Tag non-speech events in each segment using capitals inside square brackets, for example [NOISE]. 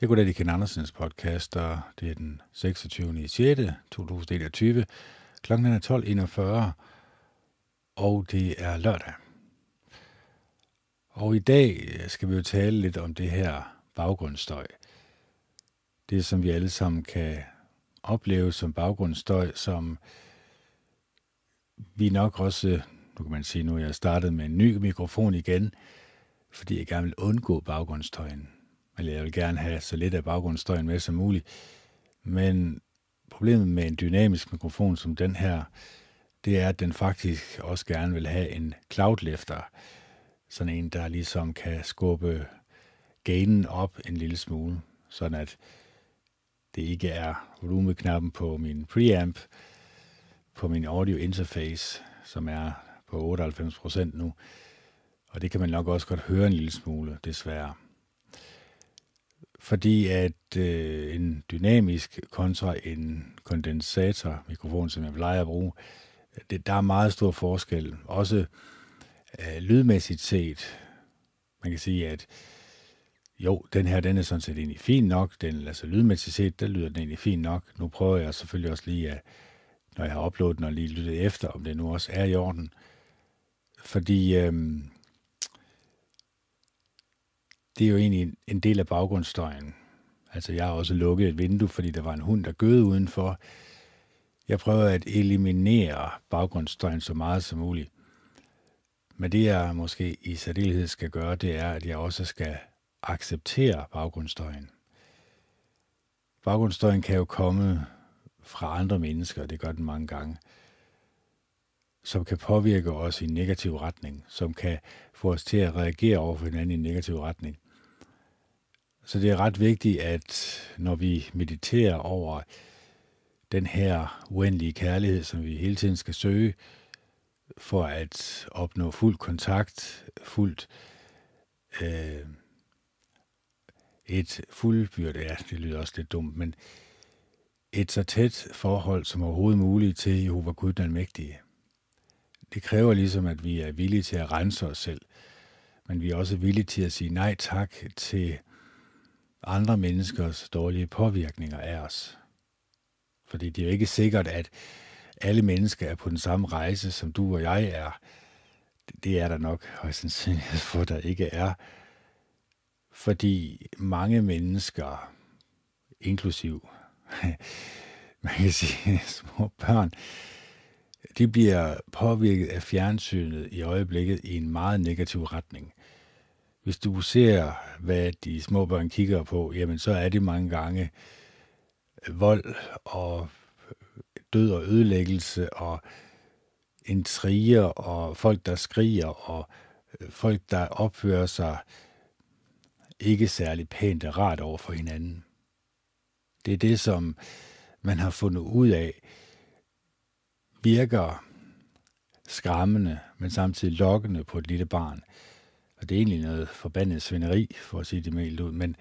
Jeg går i Ken Andersens podcast, og det er den 26. 6. 2021. Klokken er 12.41, og det er lørdag. Og i dag øh, skal vi jo tale lidt om det her baggrundsstøj. Det, som vi alle sammen kan opleve som baggrundsstøj, som vi nok også, nu kan man sige, nu er jeg startet med en ny mikrofon igen, fordi jeg gerne vil undgå baggrundsstøjen eller jeg vil gerne have så lidt af baggrundsstøjen med som muligt. Men problemet med en dynamisk mikrofon som den her, det er, at den faktisk også gerne vil have en cloudlifter. Sådan en, der ligesom kan skubbe gainen op en lille smule, sådan at det ikke er volumeknappen på min preamp, på min audio interface, som er på 98% nu. Og det kan man nok også godt høre en lille smule, desværre fordi at øh, en dynamisk kontra en kondensatormikrofon, som jeg plejer at bruge, det, der er meget stor forskel. Også øh, lydmæssigt set, man kan sige, at jo, den her, den er sådan set egentlig fin nok. Den, altså lydmæssigt set, der lyder den egentlig fin nok. Nu prøver jeg selvfølgelig også lige, at, når jeg har uploadet den, og lige lyttet efter, om det nu også er i orden. Fordi øhm, det er jo egentlig en del af baggrundsstøjen. Altså, jeg har også lukket et vindue, fordi der var en hund, der gød udenfor. Jeg prøver at eliminere baggrundsstøjen så meget som muligt. Men det, jeg måske i særdeleshed skal gøre, det er, at jeg også skal acceptere baggrundsstøjen. Baggrundsstøjen kan jo komme fra andre mennesker, det gør den mange gange, som kan påvirke os i en negativ retning, som kan få os til at reagere over for hinanden i en negativ retning. Så det er ret vigtigt, at når vi mediterer over den her uendelige kærlighed, som vi hele tiden skal søge, for at opnå fuld kontakt, fuldt øh, et fuldbyrdet, ja, det lyder også lidt dumt, men et så tæt forhold som overhovedet muligt til Jehova Gud den Mægtige. Det kræver ligesom, at vi er villige til at rense os selv, men vi er også villige til at sige nej tak til andre menneskers dårlige påvirkninger af os. Fordi det er jo ikke sikkert, at alle mennesker er på den samme rejse, som du og jeg er. Det er der nok højst sandsynlighed for, der ikke er. Fordi mange mennesker, inklusiv, [LAUGHS] man kan sige små børn, de bliver påvirket af fjernsynet i øjeblikket i en meget negativ retning hvis du ser, hvad de små børn kigger på, jamen så er det mange gange øh, vold og øh, død og ødelæggelse og intriger og folk, der skriger og øh, folk, der opfører sig ikke særlig pænt og rart over for hinanden. Det er det, som man har fundet ud af, virker skræmmende, men samtidig lokkende på et lille barn. Og det er egentlig noget forbandet svineri, for at sige det mildt ud, men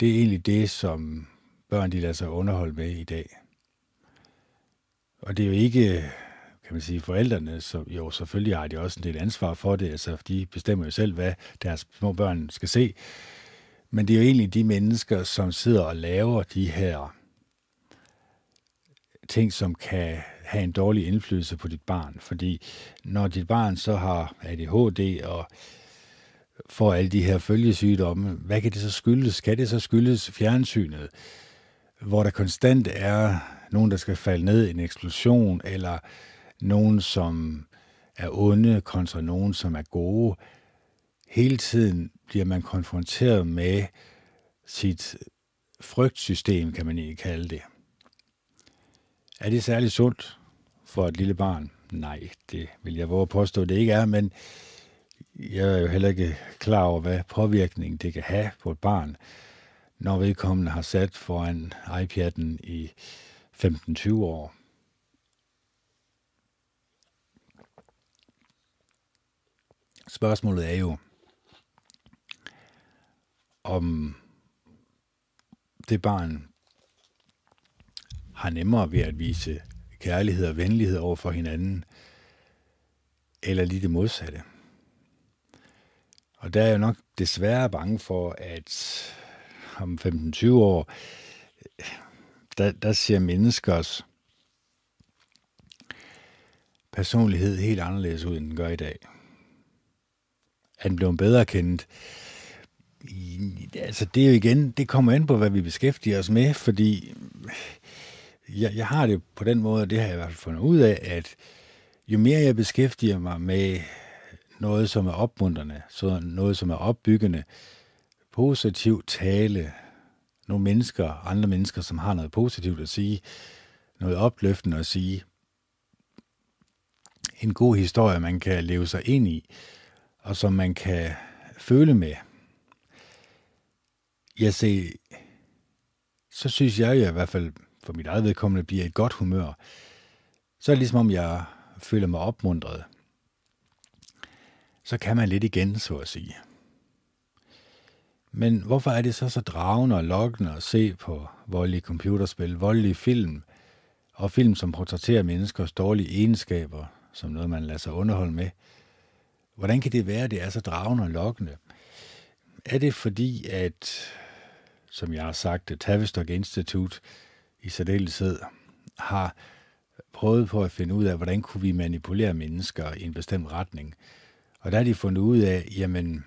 det er egentlig det, som børn de lader sig underholde med i dag. Og det er jo ikke, kan man sige, forældrene, så jo selvfølgelig har de også en del ansvar for det, altså de bestemmer jo selv, hvad deres små børn skal se. Men det er jo egentlig de mennesker, som sidder og laver de her ting, som kan have en dårlig indflydelse på dit barn. Fordi når dit barn så har ADHD og får alle de her følgesygdomme, hvad kan det så skyldes? Kan det så skyldes fjernsynet, hvor der konstant er nogen, der skal falde ned i en eksplosion, eller nogen, som er onde kontra nogen, som er gode. Hele tiden bliver man konfronteret med sit frygtsystem, kan man ikke kalde det. Er det særligt sundt for et lille barn? Nej, det vil jeg våge at påstå, det ikke er, men jeg er jo heller ikke klar over, hvad påvirkning det kan have på et barn, når vedkommende har sat foran iPad'en i 15-20 år. Spørgsmålet er jo, om det barn har nemmere ved at vise kærlighed og venlighed over for hinanden, eller lige det modsatte. Og der er jeg nok desværre bange for, at om 15-20 år, der, der ser menneskers personlighed helt anderledes ud, end den gør i dag. Er den blevet bedre kendt? Altså, det er jo igen, det kommer an på, hvad vi beskæftiger os med, fordi jeg, jeg har det på den måde, og det har jeg i hvert fald fundet ud af, at jo mere jeg beskæftiger mig med noget, som er opmuntrende, så noget, som er opbyggende, positiv tale, nogle mennesker, andre mennesker, som har noget positivt at sige, noget opløftende at sige, en god historie, man kan leve sig ind i, og som man kan føle med. Jeg ser, så synes jeg i hvert fald, for mit eget vedkommende, bliver i godt humør. Så er det ligesom om, jeg føler mig opmuntret. Så kan man lidt igen, så at sige. Men hvorfor er det så så dragende og lokkende at se på voldelige computerspil, voldelige film, og film, som portrætterer menneskers dårlige egenskaber, som noget, man lader sig underholde med? Hvordan kan det være, at det er så dragende og lokkende? Er det fordi, at, som jeg har sagt, Tavistock Institute i særdeleshed har prøvet på at finde ud af, hvordan kunne vi manipulere mennesker i en bestemt retning. Og der har de fundet ud af, jamen,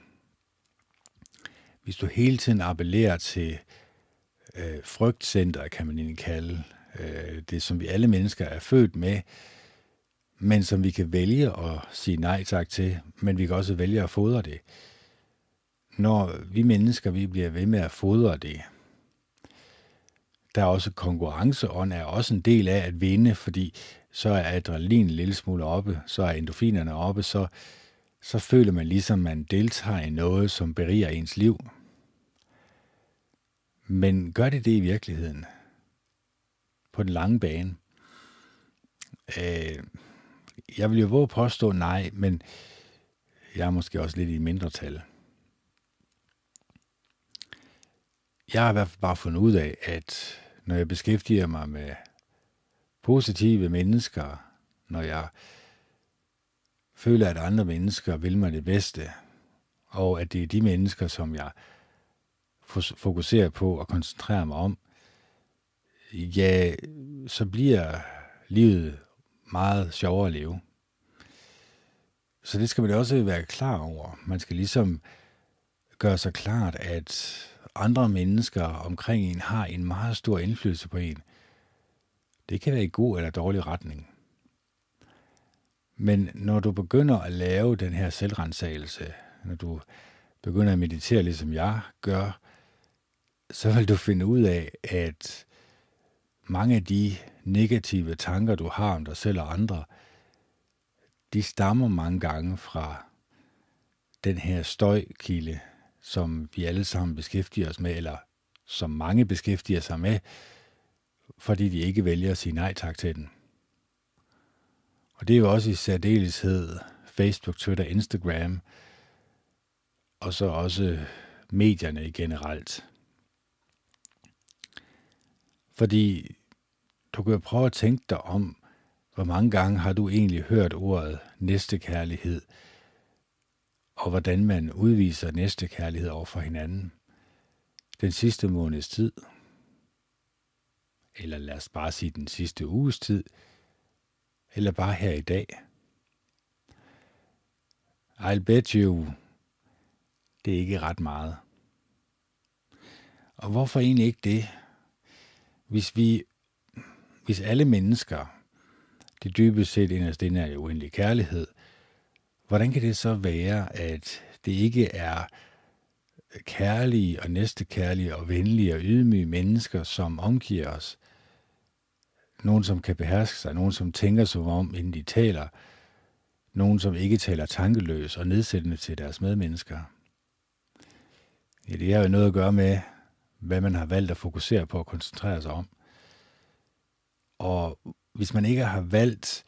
hvis du hele tiden appellerer til øh, frygtcenter, kan man egentlig kalde øh, det, som vi alle mennesker er født med, men som vi kan vælge at sige nej tak til, men vi kan også vælge at fodre det. Når vi mennesker vi bliver ved med at fodre det, der er også konkurrenceånd er også en del af at vinde, fordi så er adrenalin en lille smule oppe, så er endorfinerne oppe, så, så føler man ligesom, man deltager i noget, som beriger ens liv. Men gør det det i virkeligheden? På den lange bane? Øh, jeg vil jo våge påstå nej, men jeg er måske også lidt i mindretal. Jeg har i hvert fald bare fundet ud af, at når jeg beskæftiger mig med positive mennesker, når jeg føler, at andre mennesker vil mig det bedste, og at det er de mennesker, som jeg fokuserer på og koncentrerer mig om, ja, så bliver livet meget sjovere at leve. Så det skal man også være klar over. Man skal ligesom gøre sig klart, at andre mennesker omkring en har en meget stor indflydelse på en. Det kan være i god eller dårlig retning. Men når du begynder at lave den her selvrensagelse, når du begynder at meditere, ligesom jeg gør, så vil du finde ud af, at mange af de negative tanker, du har om dig selv og andre, de stammer mange gange fra den her støjkilde, som vi alle sammen beskæftiger os med, eller som mange beskæftiger sig med, fordi de ikke vælger at sige nej tak til den. Og det er jo også i særdeleshed Facebook, Twitter, Instagram, og så også medierne generelt. Fordi du kan jo prøve at tænke dig om, hvor mange gange har du egentlig hørt ordet næstekærlighed, og hvordan man udviser næstekærlighed over for hinanden den sidste måneds tid, eller lad os bare sige den sidste uges tid, eller bare her i dag. I'll bet you, det er ikke ret meget. Og hvorfor egentlig ikke det? Hvis vi, hvis alle mennesker, det dybest set inderst inde er uendelig kærlighed, hvordan kan det så være, at det ikke er kærlige og næstekærlige og venlige og ydmyge mennesker, som omgiver os. Nogen, som kan beherske sig, nogen, som tænker sig om, inden de taler, nogen, som ikke taler tankeløs og nedsættende til deres medmennesker. Ja, det har jo noget at gøre med, hvad man har valgt at fokusere på og koncentrere sig om. Og hvis man ikke har valgt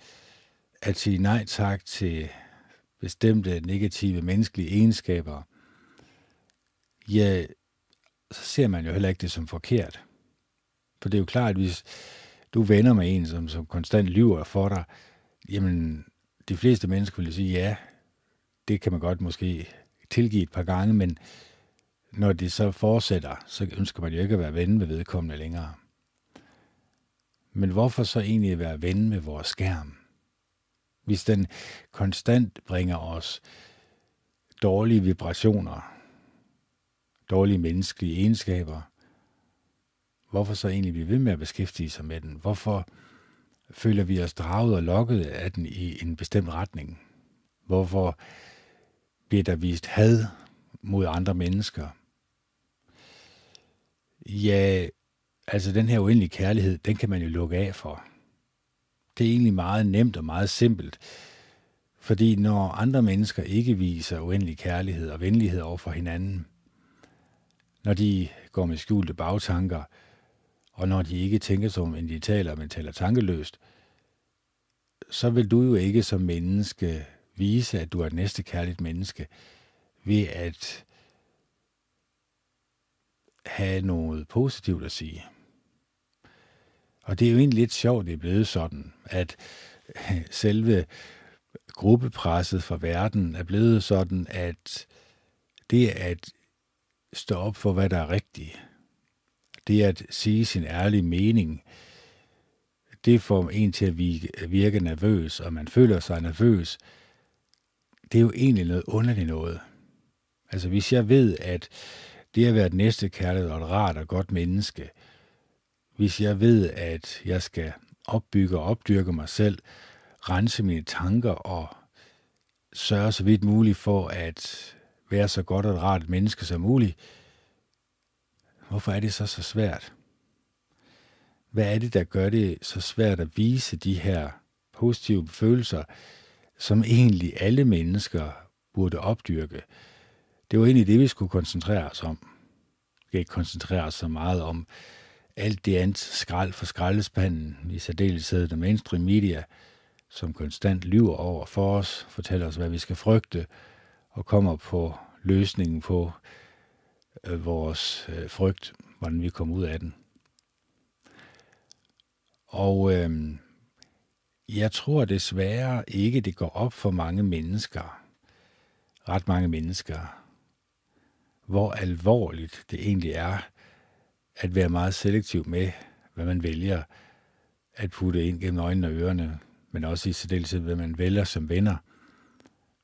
at sige nej tak til bestemte negative menneskelige egenskaber, ja, så ser man jo heller ikke det som forkert. For det er jo klart, at hvis du venner med en, som, som konstant lyver for dig, jamen, de fleste mennesker vil sige, ja, det kan man godt måske tilgive et par gange, men når det så fortsætter, så ønsker man jo ikke at være ven med vedkommende længere. Men hvorfor så egentlig være ven med vores skærm? Hvis den konstant bringer os dårlige vibrationer, dårlige menneskelige egenskaber, hvorfor så egentlig blive ved med at beskæftige sig med den? Hvorfor føler vi os draget og lokket af den i en bestemt retning? Hvorfor bliver der vist had mod andre mennesker? Ja, altså den her uendelige kærlighed, den kan man jo lukke af for. Det er egentlig meget nemt og meget simpelt. Fordi når andre mennesker ikke viser uendelig kærlighed og venlighed over for hinanden, når de går med skjulte bagtanker, og når de ikke tænker som en de taler, men taler tankeløst, så vil du jo ikke som menneske vise, at du er et næste kærligt menneske, ved at have noget positivt at sige. Og det er jo egentlig lidt sjovt, det er blevet sådan, at selve gruppepresset fra verden er blevet sådan, at det at stå op for, hvad der er rigtigt, det at sige sin ærlige mening, det får en til at virke nervøs, og man føler sig nervøs. Det er jo egentlig noget underligt noget. Altså hvis jeg ved, at det at være et næste kærlighed og et rart og godt menneske, hvis jeg ved, at jeg skal opbygge og opdyrke mig selv, rense mine tanker og sørge så vidt muligt for at være så godt og et rart menneske som muligt, hvorfor er det så så svært? Hvad er det, der gør det så svært at vise de her positive følelser, som egentlig alle mennesker burde opdyrke? Det var egentlig det, vi skulle koncentrere os om. Vi kan ikke koncentrere os så meget om alt det andet skrald for skraldespanden, i særdeleshed den mainstream media, som konstant lyver over for os, fortæller os, hvad vi skal frygte, og kommer på løsningen på øh, vores øh, frygt, hvordan vi kommer ud af den. Og øh, jeg tror desværre ikke, det går op for mange mennesker, ret mange mennesker, hvor alvorligt det egentlig er at være meget selektiv med, hvad man vælger at putte ind gennem øjnene og ørerne, men også i særdeleshed, hvad man vælger som venner.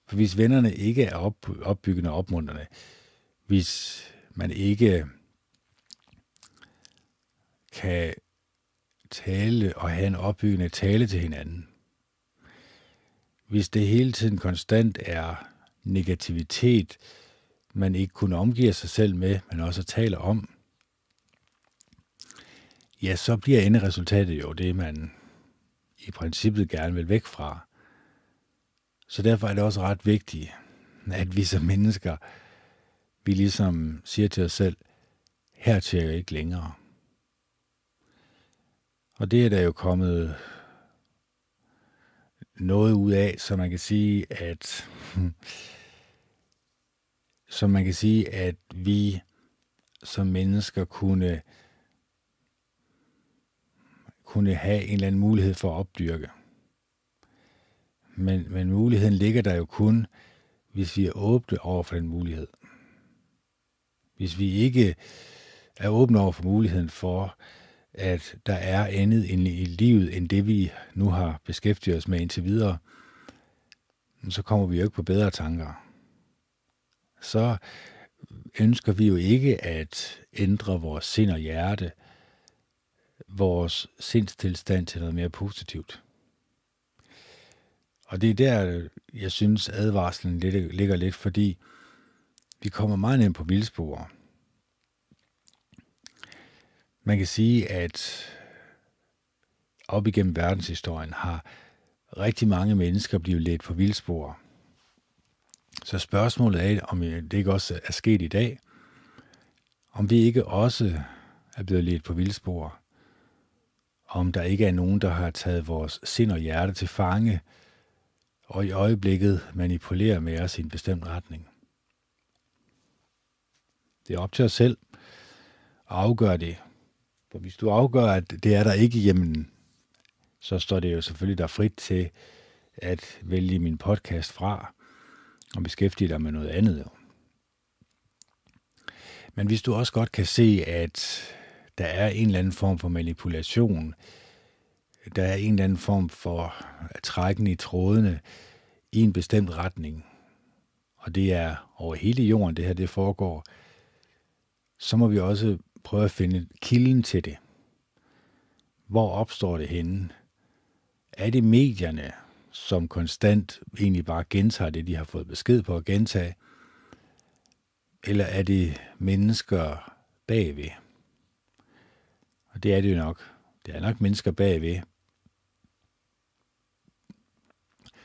For hvis vennerne ikke er op, opbyggende og opmuntrende, hvis man ikke kan tale og have en opbyggende tale til hinanden, hvis det hele tiden konstant er negativitet, man ikke kun omgiver sig selv med, men også taler om, ja, så bliver enderesultatet jo det, man i princippet gerne vil væk fra. Så derfor er det også ret vigtigt, at vi som mennesker, vi ligesom siger til os selv, her til jeg ikke længere. Og det er der jo kommet noget ud af, så man kan sige, at [LAUGHS] så man kan sige, at vi som mennesker kunne kunne have en eller anden mulighed for at opdyrke. Men, men muligheden ligger der jo kun, hvis vi er åbne over for den mulighed. Hvis vi ikke er åbne over for muligheden for, at der er andet i livet, end det vi nu har beskæftiget os med indtil videre, så kommer vi jo ikke på bedre tanker. Så ønsker vi jo ikke at ændre vores sind og hjerte – vores sindstilstand til noget mere positivt. Og det er der, jeg synes, advarslen ligger lidt, fordi vi kommer meget ned på vildspor. Man kan sige, at op igennem verdenshistorien har rigtig mange mennesker blevet ledt på vildspor. Så spørgsmålet er, om det ikke også er sket i dag, om vi ikke også er blevet ledt på vildspor om der ikke er nogen, der har taget vores sind og hjerte til fange, og i øjeblikket manipulerer med os i en bestemt retning. Det er op til os selv at afgøre det. For hvis du afgør, at det er der ikke, jamen, så står det jo selvfølgelig der frit til at vælge min podcast fra og beskæftige dig med noget andet. Men hvis du også godt kan se, at der er en eller anden form for manipulation, der er en eller anden form for trækken i trådene i en bestemt retning, og det er over hele jorden, det her det foregår, så må vi også prøve at finde kilden til det. Hvor opstår det henne? Er det medierne, som konstant egentlig bare gentager det, de har fået besked på at gentage? Eller er det mennesker bagved? Og det er det jo nok. Det er nok mennesker bagved,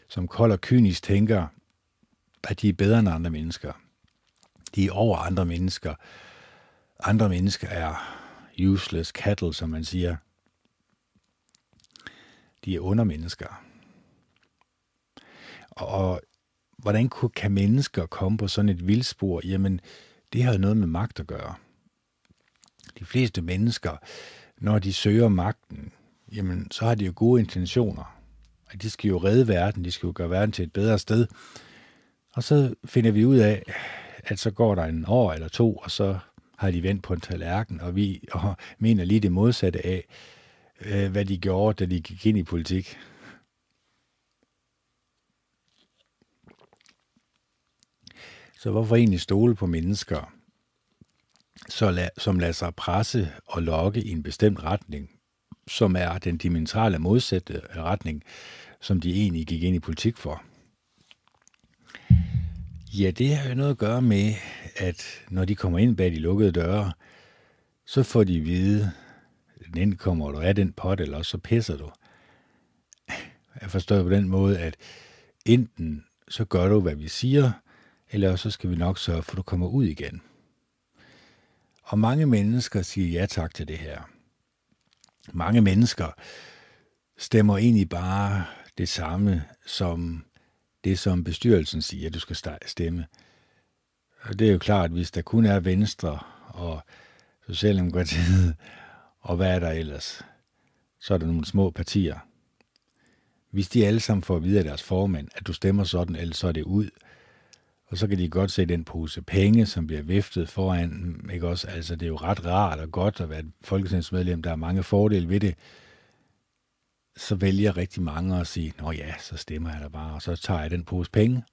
som kold og kynisk tænker, at de er bedre end andre mennesker. De er over andre mennesker. Andre mennesker er useless cattle, som man siger. De er undermennesker. Og, og hvordan kan mennesker komme på sådan et vildspor? Jamen, det har noget med magt at gøre. De fleste mennesker, når de søger magten, jamen, så har de jo gode intentioner. At de skal jo redde verden, de skal jo gøre verden til et bedre sted. Og så finder vi ud af, at så går der en år eller to, og så har de vendt på en tallerken, og vi og mener lige det modsatte af, øh, hvad de gjorde, da de gik ind i politik. Så hvorfor egentlig stole på mennesker, så la, som lader sig presse og lokke i en bestemt retning, som er den dimensionale modsatte retning, som de egentlig gik ind i politik for? Ja, det har jo noget at gøre med, at når de kommer ind bag de lukkede døre, så får de at vide, den kommer du af den pot, eller så pisser du. Jeg forstår på den måde, at enten så gør du, hvad vi siger, eller så skal vi nok sørge for, at du kommer ud igen. Og mange mennesker siger ja tak til det her. Mange mennesker stemmer egentlig bare det samme som det, som bestyrelsen siger, at du skal stemme. Og det er jo klart, at hvis der kun er Venstre og Socialdemokratiet, [LAUGHS] og hvad er der ellers, så er der nogle små partier. Hvis de alle sammen får at vide af deres formand, at du stemmer sådan, ellers så er det ud. Og så kan de godt se den pose penge, som bliver viftet foran. Ikke også? Altså, det er jo ret rart og godt at være et folketingsmedlem. Der er mange fordele ved det så vælger rigtig mange at sige, nå ja, så stemmer jeg da bare, og så tager jeg den pose penge.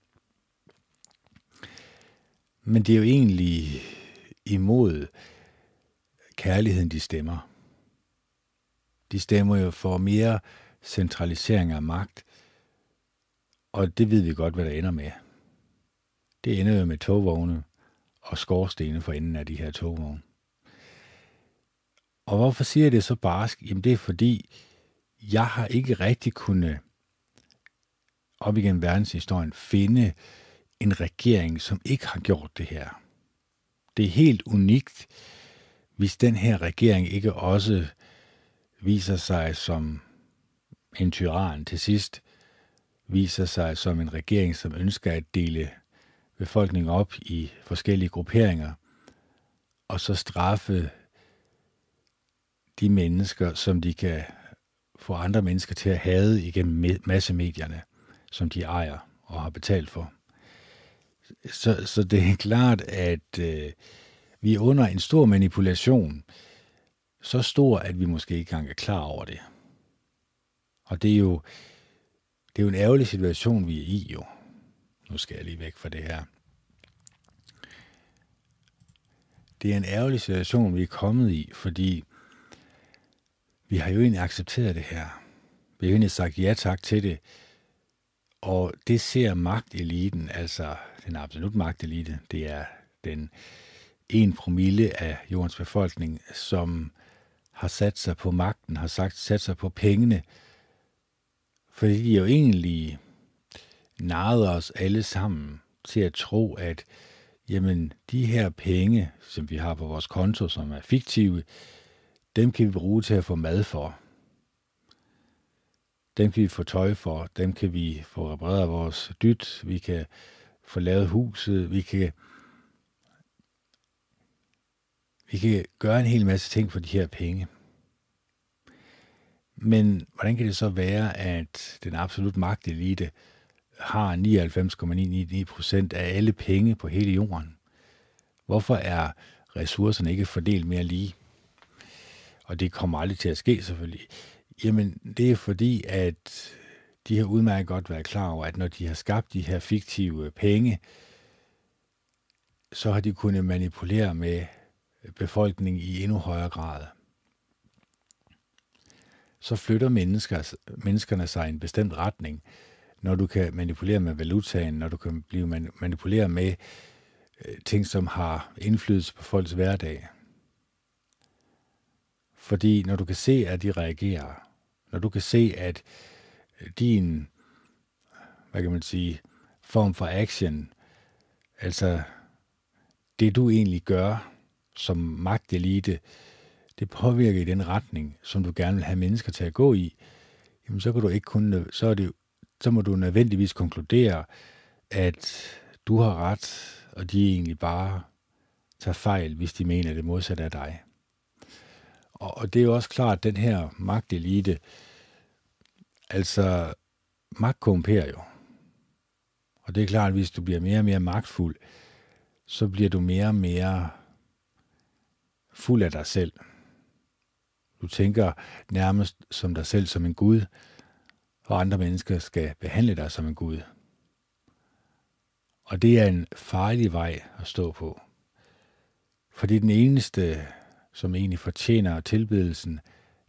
Men det er jo egentlig imod kærligheden, de stemmer. De stemmer jo for mere centralisering af magt, og det ved vi godt, hvad der ender med. Det ender jo med togvogne og skorstene for enden af de her togvogne. Og hvorfor siger jeg det så barsk? Jamen det er fordi, jeg har ikke rigtig kunnet op igennem verdenshistorien finde en regering, som ikke har gjort det her. Det er helt unikt, hvis den her regering ikke også viser sig som en tyran til sidst, viser sig som en regering, som ønsker at dele befolkningen op i forskellige grupperinger, og så straffe de mennesker, som de kan få andre mennesker til at hade igennem massemedierne, som de ejer og har betalt for. Så, så det er klart, at øh, vi er under en stor manipulation, så stor, at vi måske ikke engang er klar over det. Og det er jo, det er jo en ærgerlig situation, vi er i jo. Nu skal jeg lige væk fra det her. Det er en ærgerlig situation, vi er kommet i, fordi vi har jo egentlig accepteret det her. Vi har egentlig sagt ja tak til det. Og det ser magteliten, altså den absolut magtelite, det er den en promille af jordens befolkning, som har sat sig på magten, har sagt, sat sig på pengene, fordi de jo egentlig narrede os alle sammen til at tro, at jamen, de her penge, som vi har på vores konto, som er fiktive, dem kan vi bruge til at få mad for. Dem kan vi få tøj for. Dem kan vi få repareret vores dyt. Vi kan få lavet huset. Vi kan, vi kan gøre en hel masse ting for de her penge. Men hvordan kan det så være, at den absolut magtelite har 99,99 procent af alle penge på hele jorden? Hvorfor er ressourcerne ikke fordelt mere lige. Og det kommer aldrig til at ske selvfølgelig. Jamen, det er fordi, at de har udmærket godt været klar over, at når de har skabt de her fiktive penge, så har de kunnet manipulere med befolkningen i endnu højere grad. Så flytter mennesker, menneskerne sig i en bestemt retning, når du kan manipulere med valutaen, når du kan blive manipuleret med øh, ting, som har indflydelse på folks hverdag. Fordi når du kan se, at de reagerer, når du kan se, at øh, din, hvad kan man sige, form for action, altså det du egentlig gør som magtelite, det påvirker i den retning, som du gerne vil have mennesker til at gå i, jamen så kan du ikke kun, så, er det, så må du nødvendigvis konkludere, at du har ret, og de egentlig bare tager fejl, hvis de mener det modsatte af dig. Og, og det er jo også klart, at den her magtelite, altså magt korrumperer jo. Og det er klart, at hvis du bliver mere og mere magtfuld, så bliver du mere og mere fuld af dig selv. Du tænker nærmest som dig selv som en Gud, og andre mennesker skal behandle dig som en Gud. Og det er en farlig vej at stå på. Fordi den eneste, som egentlig fortjener tilbedelsen,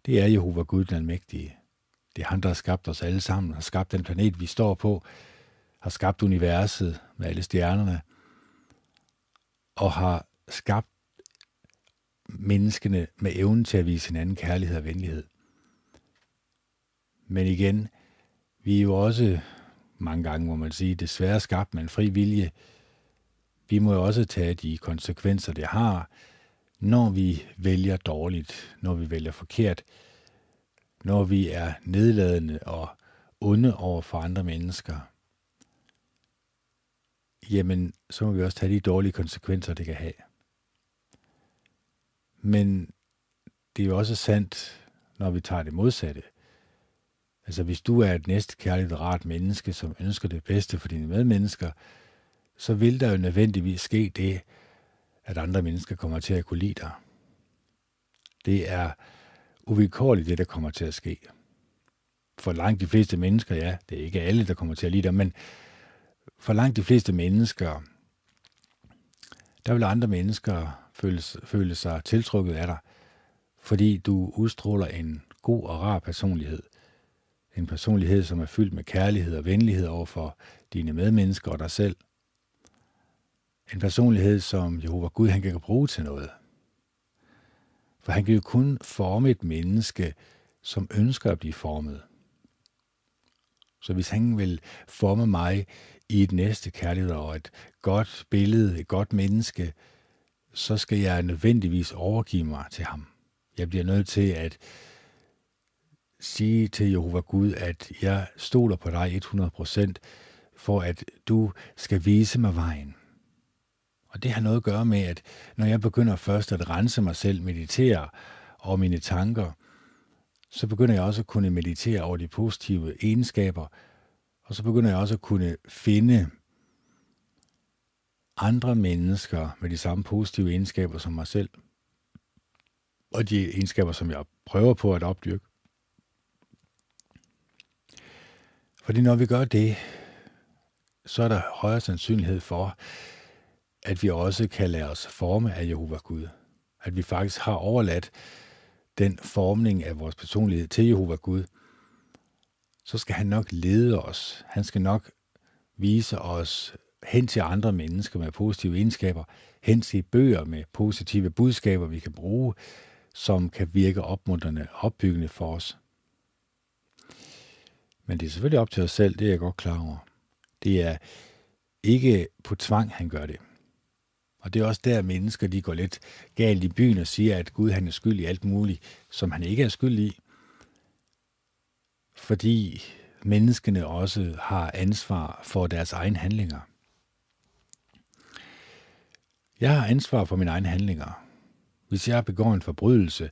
det er Jehova Gud den Almægtige. Det er han, der har skabt os alle sammen, har skabt den planet, vi står på, har skabt universet med alle stjernerne, og har skabt menneskene med evnen til at vise hinanden kærlighed og venlighed. Men igen, vi er jo også mange gange, må man sige, desværre skabt med en fri vilje. Vi må jo også tage de konsekvenser, det har, når vi vælger dårligt, når vi vælger forkert, når vi er nedladende og onde over for andre mennesker. Jamen, så må vi også tage de dårlige konsekvenser, det kan have. Men det er jo også sandt, når vi tager det modsatte. Altså hvis du er et næstekærligt og rart menneske, som ønsker det bedste for dine medmennesker, så vil der jo nødvendigvis ske det, at andre mennesker kommer til at kunne lide dig. Det er uvilkårligt, det der kommer til at ske. For langt de fleste mennesker, ja, det er ikke alle, der kommer til at lide dig, men for langt de fleste mennesker, der vil andre mennesker føle, føle sig tiltrukket af dig, fordi du udstråler en god og rar personlighed. En personlighed, som er fyldt med kærlighed og venlighed over for dine medmennesker og dig selv. En personlighed, som Jehova Gud han kan bruge til noget. For han kan jo kun forme et menneske, som ønsker at blive formet. Så hvis han vil forme mig i et næste kærlighed og et godt billede, et godt menneske, så skal jeg nødvendigvis overgive mig til ham. Jeg bliver nødt til at sige til Jehova Gud, at jeg stoler på dig 100%, for at du skal vise mig vejen. Og det har noget at gøre med, at når jeg begynder først at rense mig selv, meditere over mine tanker, så begynder jeg også at kunne meditere over de positive egenskaber, og så begynder jeg også at kunne finde andre mennesker med de samme positive egenskaber som mig selv, og de egenskaber, som jeg prøver på at opdyrke. Fordi når vi gør det, så er der højere sandsynlighed for, at vi også kan lade os forme af Jehova Gud. At vi faktisk har overladt den formning af vores personlighed til Jehova Gud, så skal han nok lede os. Han skal nok vise os hen til andre mennesker med positive egenskaber, hen til bøger med positive budskaber, vi kan bruge, som kan virke opmuntrende og opbyggende for os. Men det er selvfølgelig op til os selv, det er jeg godt klar over. Det er ikke på tvang, han gør det. Og det er også der, mennesker de går lidt galt i byen og siger, at Gud han er skyld i alt muligt, som han ikke er skyld i. Fordi menneskene også har ansvar for deres egne handlinger. Jeg har ansvar for mine egne handlinger. Hvis jeg begår en forbrydelse,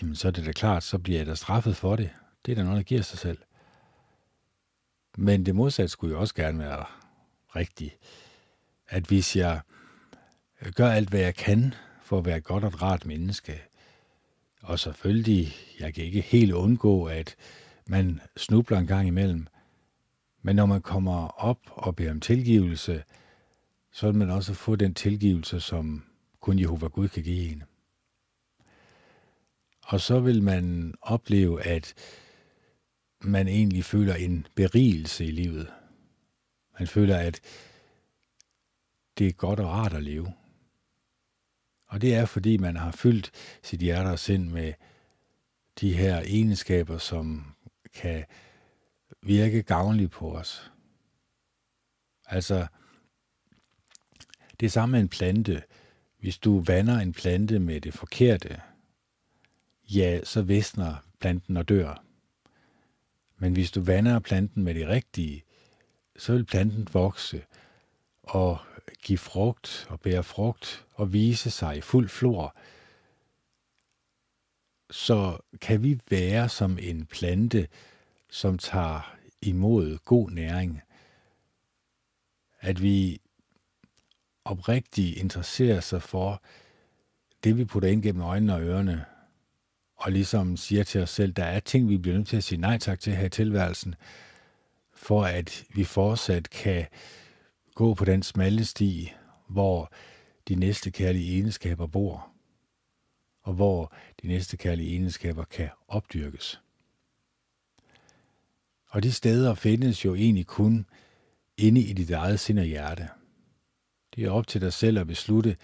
jamen så er det da klart, så bliver jeg da straffet for det. Det er da noget, der giver sig selv. Men det modsatte skulle jo også gerne være rigtigt. At hvis jeg jeg gør alt, hvad jeg kan for at være et godt og et rart menneske. Og selvfølgelig, jeg kan ikke helt undgå, at man snubler en gang imellem. Men når man kommer op og beder om tilgivelse, så vil man også få den tilgivelse, som kun Jehova Gud kan give en. Og så vil man opleve, at man egentlig føler en berigelse i livet. Man føler, at det er godt og rart at leve. Og det er, fordi man har fyldt sit hjerte og sind med de her egenskaber, som kan virke gavnligt på os. Altså, det er samme med en plante. Hvis du vander en plante med det forkerte, ja, så visner planten og dør. Men hvis du vander planten med det rigtige, så vil planten vokse og give frugt og bære frugt og vise sig i fuld flor. Så kan vi være som en plante, som tager imod god næring. At vi oprigtigt interesserer sig for det, vi putter ind gennem øjnene og ørerne, og ligesom siger til os selv, der er ting, vi bliver nødt til at sige nej tak til her i tilværelsen, for at vi fortsat kan gå på den smalle sti, hvor de næste kærlige egenskaber bor, og hvor de næste kærlige egenskaber kan opdyrkes. Og de steder findes jo egentlig kun inde i dit eget sind og hjerte. Det er op til dig selv at beslutte,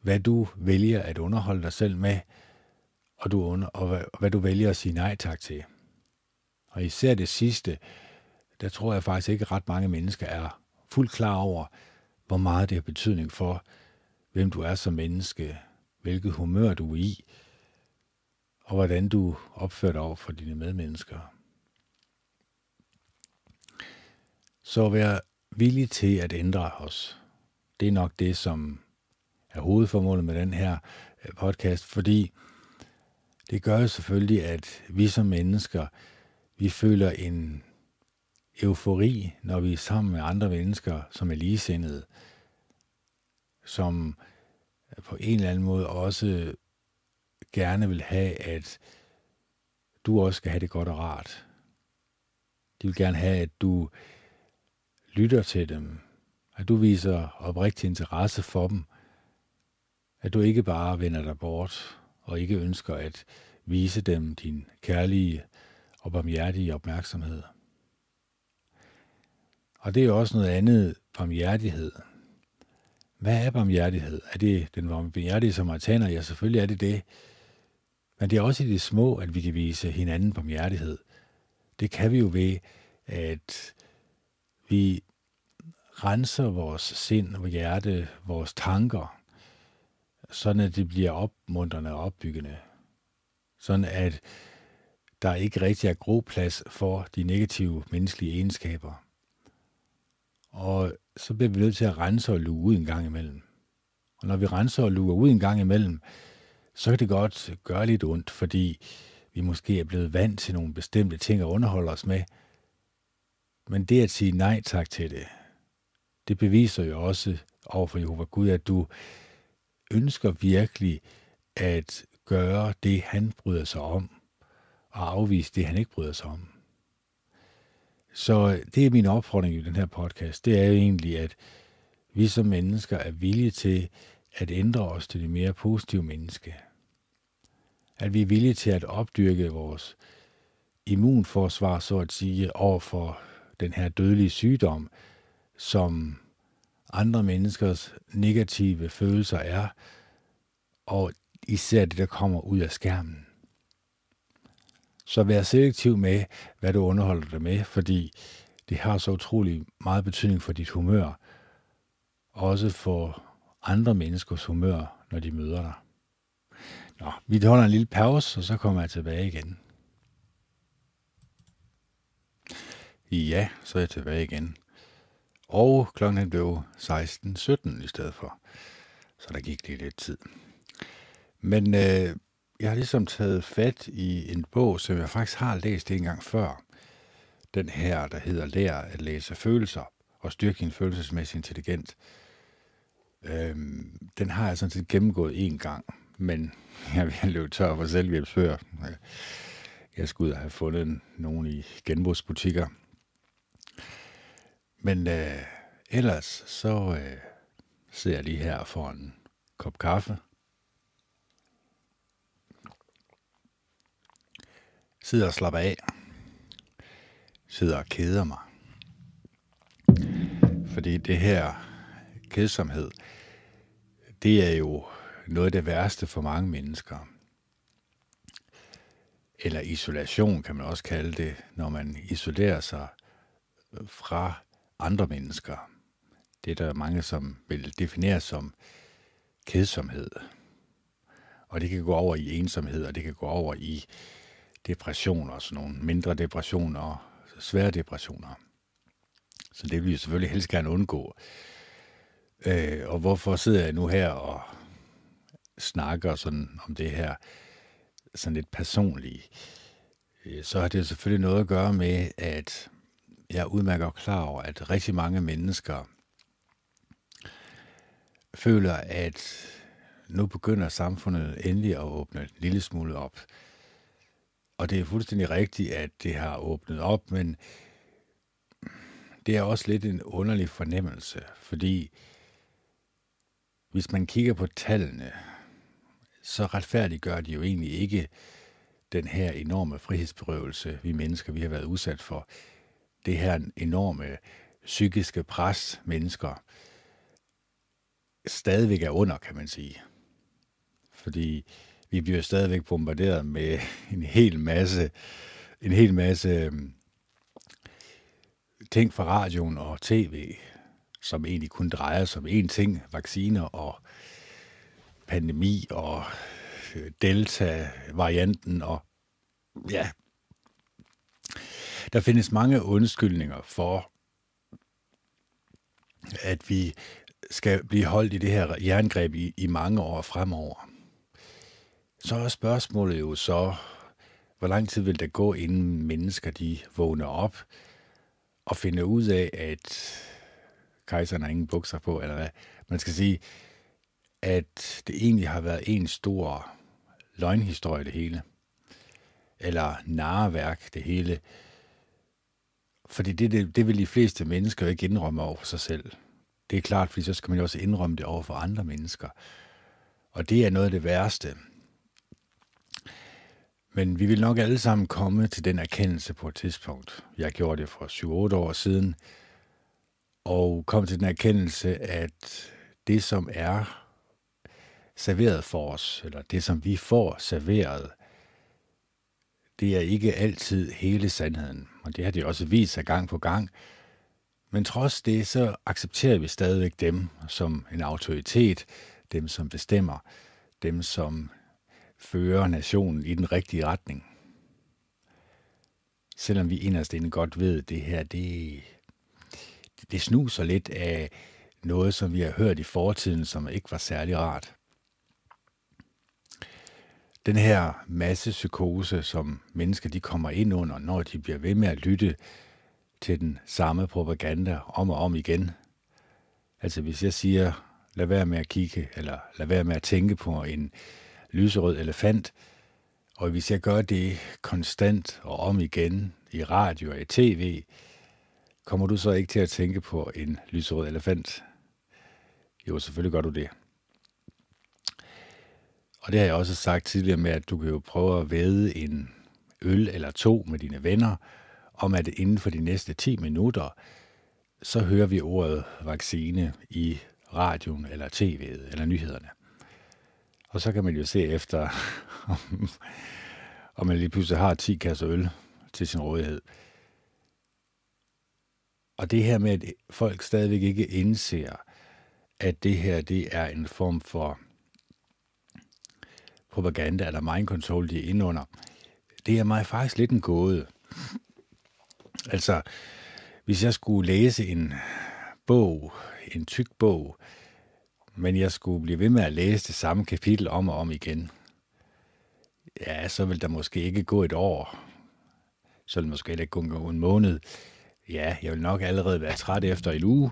hvad du vælger at underholde dig selv med, og, du under, og, hvad, hvad du vælger at sige nej tak til. Og især det sidste, der tror jeg faktisk ikke ret mange mennesker er fuldt klar over, hvor meget det har betydning for, hvem du er som menneske, hvilket humør du er i, og hvordan du opfører dig over for dine medmennesker. Så vær villig til at ændre os. Det er nok det, som er hovedformålet med den her øh, podcast, fordi det gør jo selvfølgelig, at vi som mennesker, vi føler en eufori, når vi er sammen med andre mennesker, som er ligesindede, som på en eller anden måde også gerne vil have, at du også skal have det godt og rart. De vil gerne have, at du lytter til dem, at du viser oprigtig interesse for dem, at du ikke bare vender dig bort og ikke ønsker at vise dem din kærlige og barmhjertige opmærksomhed. Og det er også noget andet barmhjertighed. Hvad er barmhjertighed? Er det den barmhjertige samaritaner? Ja, selvfølgelig er det det. Men det er også i det små, at vi kan vise hinanden barmhjertighed. Det kan vi jo ved, at vi renser vores sind, vores hjerte, vores tanker, sådan at det bliver opmuntrende og opbyggende. Sådan at der ikke rigtig er groplads for de negative menneskelige egenskaber. Og så bliver vi nødt til at rense og luge ud en gang imellem. Og når vi renser og luger ud en gang imellem, så kan det godt gøre lidt ondt, fordi vi måske er blevet vant til nogle bestemte ting at underholde os med. Men det at sige nej tak til det, det beviser jo også over for Jehova Gud, at du ønsker virkelig at gøre det, han bryder sig om, og afvise det, han ikke bryder sig om. Så øh, det er min opfordring i den her podcast. Det er jo egentlig, at vi som mennesker er villige til at ændre os til det mere positive menneske. At vi er villige til at opdyrke vores immunforsvar, så at sige, over for den her dødelige sygdom, som andre menneskers negative følelser er, og især det, der kommer ud af skærmen. Så vær selektiv med, hvad du underholder dig med, fordi det har så utrolig meget betydning for dit humør, også for andre menneskers humør, når de møder dig. Nå, vi holder en lille pause, og så kommer jeg tilbage igen. Ja, så er jeg tilbage igen. Og klokken blev 16.17 i stedet for. Så der gik lige lidt tid. Men øh, jeg har ligesom taget fat i en bog, som jeg faktisk har læst en gang før. Den her, der hedder Lær at læse følelser og styrke din følelsesmæssige intelligens. Øhm, den har jeg sådan set gennemgået en gang, men [LAUGHS] jeg vil løbe tør for selvhjælpsfører. Jeg skulle ud og have fundet nogen i genbrugsbutikker. Men øh, ellers så øh, sidder jeg lige her for en kop kaffe. Sidder og slapper af. Sidder og keder mig. Fordi det her kedsomhed, det er jo noget af det værste for mange mennesker. Eller isolation kan man også kalde det, når man isolerer sig fra andre mennesker. Det er der mange, som vil definere som kedsomhed. Og det kan gå over i ensomhed, og det kan gå over i depressioner, sådan nogle mindre depressioner og svære depressioner. Så det vil vi selvfølgelig helst gerne undgå. Øh, og hvorfor sidder jeg nu her og snakker sådan om det her sådan lidt personlige? Øh, så har det selvfølgelig noget at gøre med, at jeg udmærker klar over, at rigtig mange mennesker føler, at nu begynder samfundet endelig at åbne en lille smule op. Og det er fuldstændig rigtigt, at det har åbnet op, men det er også lidt en underlig fornemmelse, fordi hvis man kigger på tallene, så retfærdiggør de jo egentlig ikke den her enorme frihedsberøvelse, vi mennesker vi har været udsat for. Det her enorme psykiske pres, mennesker stadigvæk er under, kan man sige. Fordi vi bliver stadigvæk bombarderet med en hel masse, en hel masse øhm, ting fra radioen og tv, som egentlig kun drejer sig om én ting, vacciner og pandemi og øh, delta-varianten og ja, der findes mange undskyldninger for, at vi skal blive holdt i det her jerngreb i, i mange år fremover. Så er spørgsmålet jo så, hvor lang tid vil der gå, inden mennesker de vågner op og finder ud af, at kejseren har ingen bukser på, eller hvad. Man skal sige, at det egentlig har været en stor løgnhistorie, det hele. Eller narværk det hele. Fordi det, det, det vil de fleste mennesker ikke indrømme over for sig selv. Det er klart, fordi så skal man jo også indrømme det over for andre mennesker. Og det er noget af det værste. Men vi vil nok alle sammen komme til den erkendelse på et tidspunkt. Jeg gjorde det for 7-8 år siden, og kom til den erkendelse, at det, som er serveret for os, eller det, som vi får serveret, det er ikke altid hele sandheden. Og det har de også vist sig gang på gang. Men trods det, så accepterer vi stadigvæk dem som en autoritet, dem som bestemmer, dem som fører nationen i den rigtige retning. Selvom vi inderst inde godt ved, at det her, det, det snuser lidt af noget, som vi har hørt i fortiden, som ikke var særlig rart. Den her masse psykose, som mennesker de kommer ind under, når de bliver ved med at lytte til den samme propaganda om og om igen. Altså hvis jeg siger, lad være med at kigge, eller lad være med at tænke på en lyserød elefant, og hvis jeg gør det konstant og om igen i radio og i tv, kommer du så ikke til at tænke på en lyserød elefant? Jo, selvfølgelig gør du det. Og det har jeg også sagt tidligere med, at du kan jo prøve at væde en øl eller to med dine venner, om at inden for de næste 10 minutter, så hører vi ordet vaccine i radioen eller tv'et eller nyhederne. Og så kan man jo se efter, [LAUGHS] om, om man lige pludselig har 10 kasser øl til sin rådighed. Og det her med, at folk stadigvæk ikke indser, at det her det er en form for propaganda eller mind control, de er inde under, det er mig faktisk lidt en gåde. Altså, hvis jeg skulle læse en bog, en tyk bog, men jeg skulle blive ved med at læse det samme kapitel om og om igen, ja, så vil der måske ikke gå et år. Så vil måske ikke kun gå en måned. Ja, jeg vil nok allerede være træt efter en uge,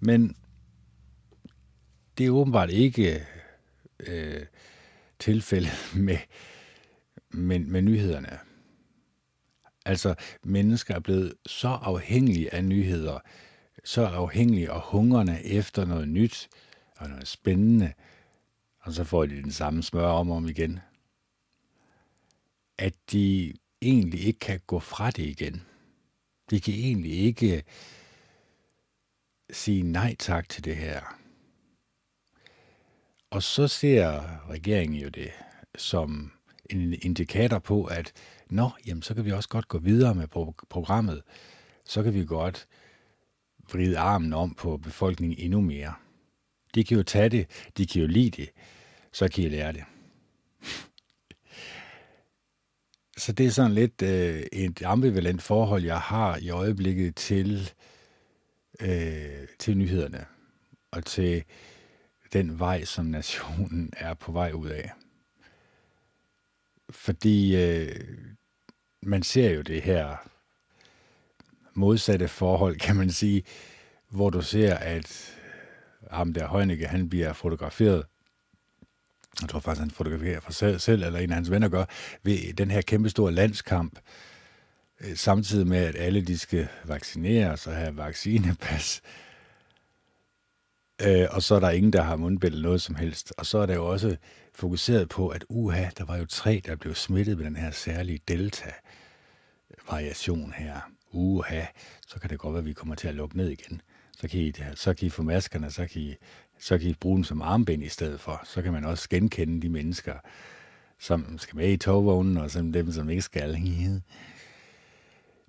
men det er åbenbart ikke øh, tilfældet [LAUGHS] med, med, med nyhederne. Altså, mennesker er blevet så afhængige af nyheder, så afhængige og hungrende efter noget nyt og noget spændende, og så får de den samme smør om og om igen, at de egentlig ikke kan gå fra det igen. De kan egentlig ikke sige nej tak til det her. Og så ser regeringen jo det som en indikator på, at nå, jamen, så kan vi også godt gå videre med programmet. Så kan vi godt vride armen om på befolkningen endnu mere. De kan jo tage det, de kan jo lide det, så kan I lære det. Så det er sådan lidt øh, et ambivalent forhold, jeg har i øjeblikket til, øh, til nyhederne og til den vej, som nationen er på vej ud af. Fordi øh, man ser jo det her modsatte forhold, kan man sige, hvor du ser, at ham der Heunicke, han bliver fotograferet jeg tror faktisk, han fotograferer for sig selv, eller en af hans venner gør, ved den her kæmpestore landskamp, øh, samtidig med, at alle de skal vaccineres og have vaccinepas. Øh, og så er der ingen, der har mundbind eller noget som helst. Og så er der jo også fokuseret på, at uha, der var jo tre, der blev smittet med den her særlige delta-variation her. Uha, så kan det godt være, at vi kommer til at lukke ned igen. Så kan I, så kan I få maskerne, så kan I så kan I bruge dem som armbind i stedet for. Så kan man også genkende de mennesker, som skal med i togvognen, og som dem, som ikke skal.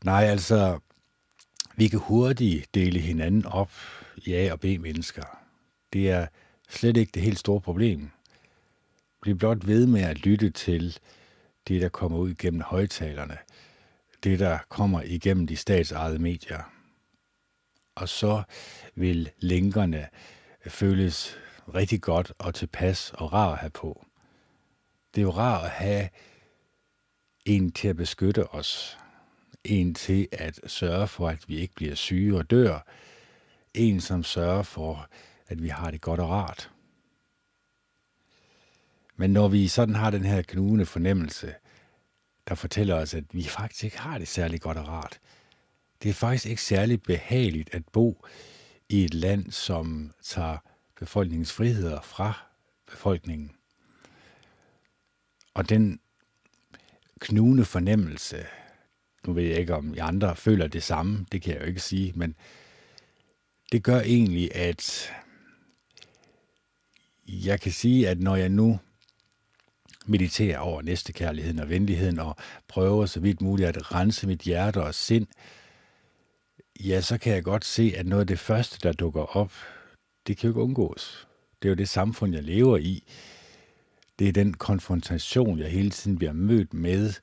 Nej, altså, vi kan hurtigt dele hinanden op i A- og B-mennesker. Det er slet ikke det helt store problem. Bliv blot ved med at lytte til det, der kommer ud gennem højtalerne. Det, der kommer igennem de statsejede medier. Og så vil lænkerne føles rigtig godt og tilpas og rar at have på. Det er jo rart at have en til at beskytte os, en til at sørge for, at vi ikke bliver syge og dør, en som sørger for, at vi har det godt og rart. Men når vi sådan har den her knugende fornemmelse, der fortæller os, at vi faktisk ikke har det særlig godt og rart, det er faktisk ikke særlig behageligt at bo i et land, som tager befolkningens friheder fra befolkningen. Og den knugende fornemmelse, nu ved jeg ikke, om I andre føler det samme, det kan jeg jo ikke sige, men det gør egentlig, at jeg kan sige, at når jeg nu mediterer over næstekærligheden og venligheden og prøver så vidt muligt at rense mit hjerte og sind, ja, så kan jeg godt se, at noget af det første, der dukker op, det kan jo ikke undgås. Det er jo det samfund, jeg lever i. Det er den konfrontation, jeg hele tiden bliver mødt med.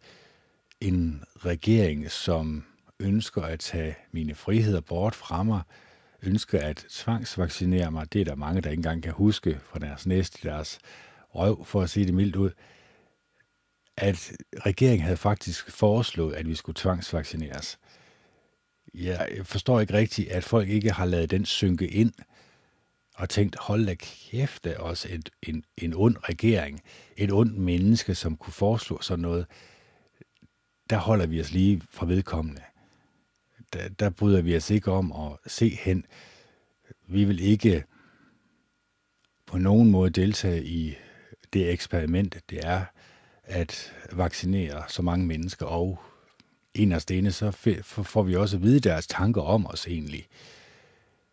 En regering, som ønsker at tage mine friheder bort fra mig, ønsker at tvangsvaccinere mig. Det er der mange, der ikke engang kan huske fra deres næste, deres røv, for at sige det mildt ud. At regeringen havde faktisk foreslået, at vi skulle tvangsvaccineres jeg forstår ikke rigtigt, at folk ikke har lavet den synke ind og tænkt, hold da kæft, det er også et, en, en ond regering, et ondt menneske, som kunne foreslå sådan noget. Der holder vi os lige fra vedkommende. Der, der bryder vi os ikke om at se hen. Vi vil ikke på nogen måde deltage i det eksperiment, det er at vaccinere så mange mennesker og inderst inde, så får vi også at vide deres tanker om os egentlig.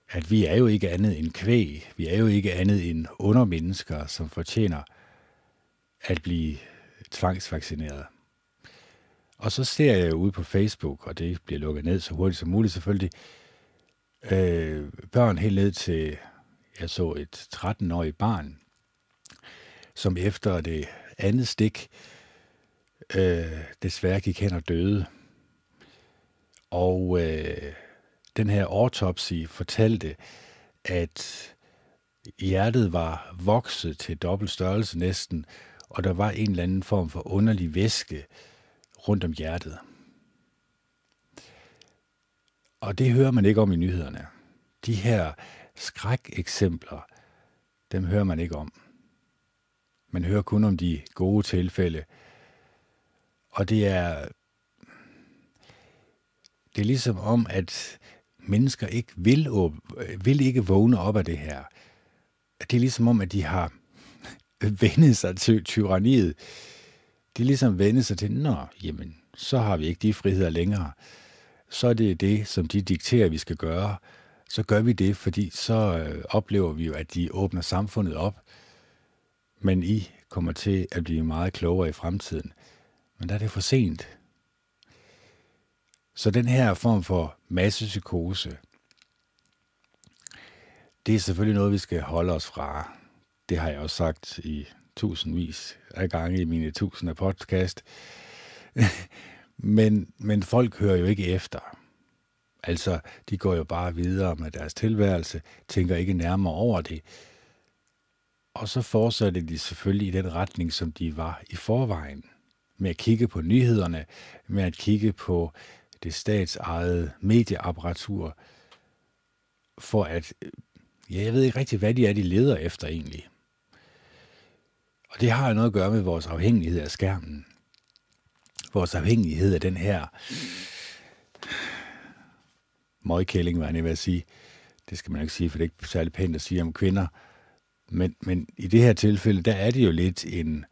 At vi er jo ikke andet end kvæg. Vi er jo ikke andet end undermennesker, som fortjener at blive tvangsvaccineret. Og så ser jeg jo ude på Facebook, og det bliver lukket ned så hurtigt som muligt selvfølgelig, øh, børn helt ned til, jeg så et 13-årigt barn, som efter det andet stik øh, desværre gik hen og døde. Og øh, den her autopsi fortalte, at hjertet var vokset til dobbelt størrelse næsten, og der var en eller anden form for underlig væske rundt om hjertet. Og det hører man ikke om i nyhederne. De her skrækeksempler, dem hører man ikke om. Man hører kun om de gode tilfælde. Og det er, det er ligesom om, at mennesker ikke vil, vil ikke vågne op af det her. Det er ligesom om, at de har vendet sig til tyranniet. De er ligesom vendet sig til, nå, jamen, så har vi ikke de friheder længere. Så er det det, som de dikterer, vi skal gøre. Så gør vi det, fordi så øh, oplever vi jo, at de åbner samfundet op. Men I kommer til at blive meget klogere i fremtiden. Men der er det for sent. Så den her form for massepsykose, det er selvfølgelig noget, vi skal holde os fra. Det har jeg også sagt i tusindvis af gange i mine tusinder podcast. [LAUGHS] men, men folk hører jo ikke efter. Altså, de går jo bare videre med deres tilværelse, tænker ikke nærmere over det. Og så fortsætter de selvfølgelig i den retning, som de var i forvejen. Med at kigge på nyhederne, med at kigge på det statsejede medieapparatur, for at, ja, jeg ved ikke rigtig, hvad de er, de leder efter egentlig. Og det har noget at gøre med vores afhængighed af skærmen. Vores afhængighed af den her møgkælling, var jeg vil sige. Det skal man ikke sige, for det er ikke særlig pænt at sige om kvinder. Men, men i det her tilfælde, der er det jo lidt en...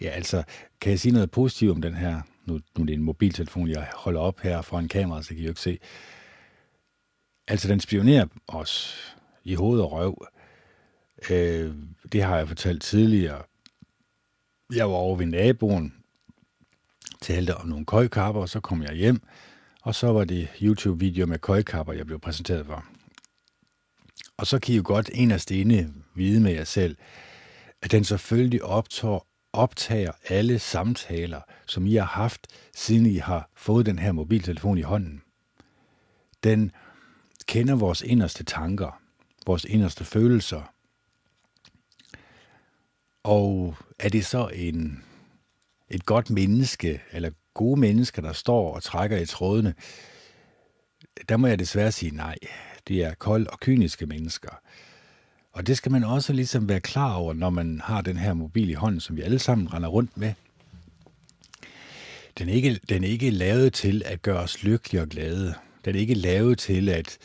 Ja, altså, kan jeg sige noget positivt om den her? Nu, nu er det en mobiltelefon, jeg holder op her foran en kamera, så kan I jo ikke se. Altså, den spionerer os i hoved og røv. Øh, det har jeg fortalt tidligere. Jeg var over ved naboen, talte om nogle køjkapper, og så kom jeg hjem, og så var det YouTube-video med køjkapper, jeg blev præsenteret for. Og så kan I jo godt en af stene vide med jer selv, at den selvfølgelig optår optager alle samtaler, som I har haft, siden I har fået den her mobiltelefon i hånden. Den kender vores inderste tanker, vores inderste følelser. Og er det så en, et godt menneske, eller gode mennesker, der står og trækker i trådene, der må jeg desværre sige nej. Det er kold og kyniske mennesker. Og det skal man også ligesom være klar over, når man har den her mobil i hånden, som vi alle sammen render rundt med. Den er ikke, den er ikke lavet til at gøre os lykkelige og glade. Den er ikke lavet til at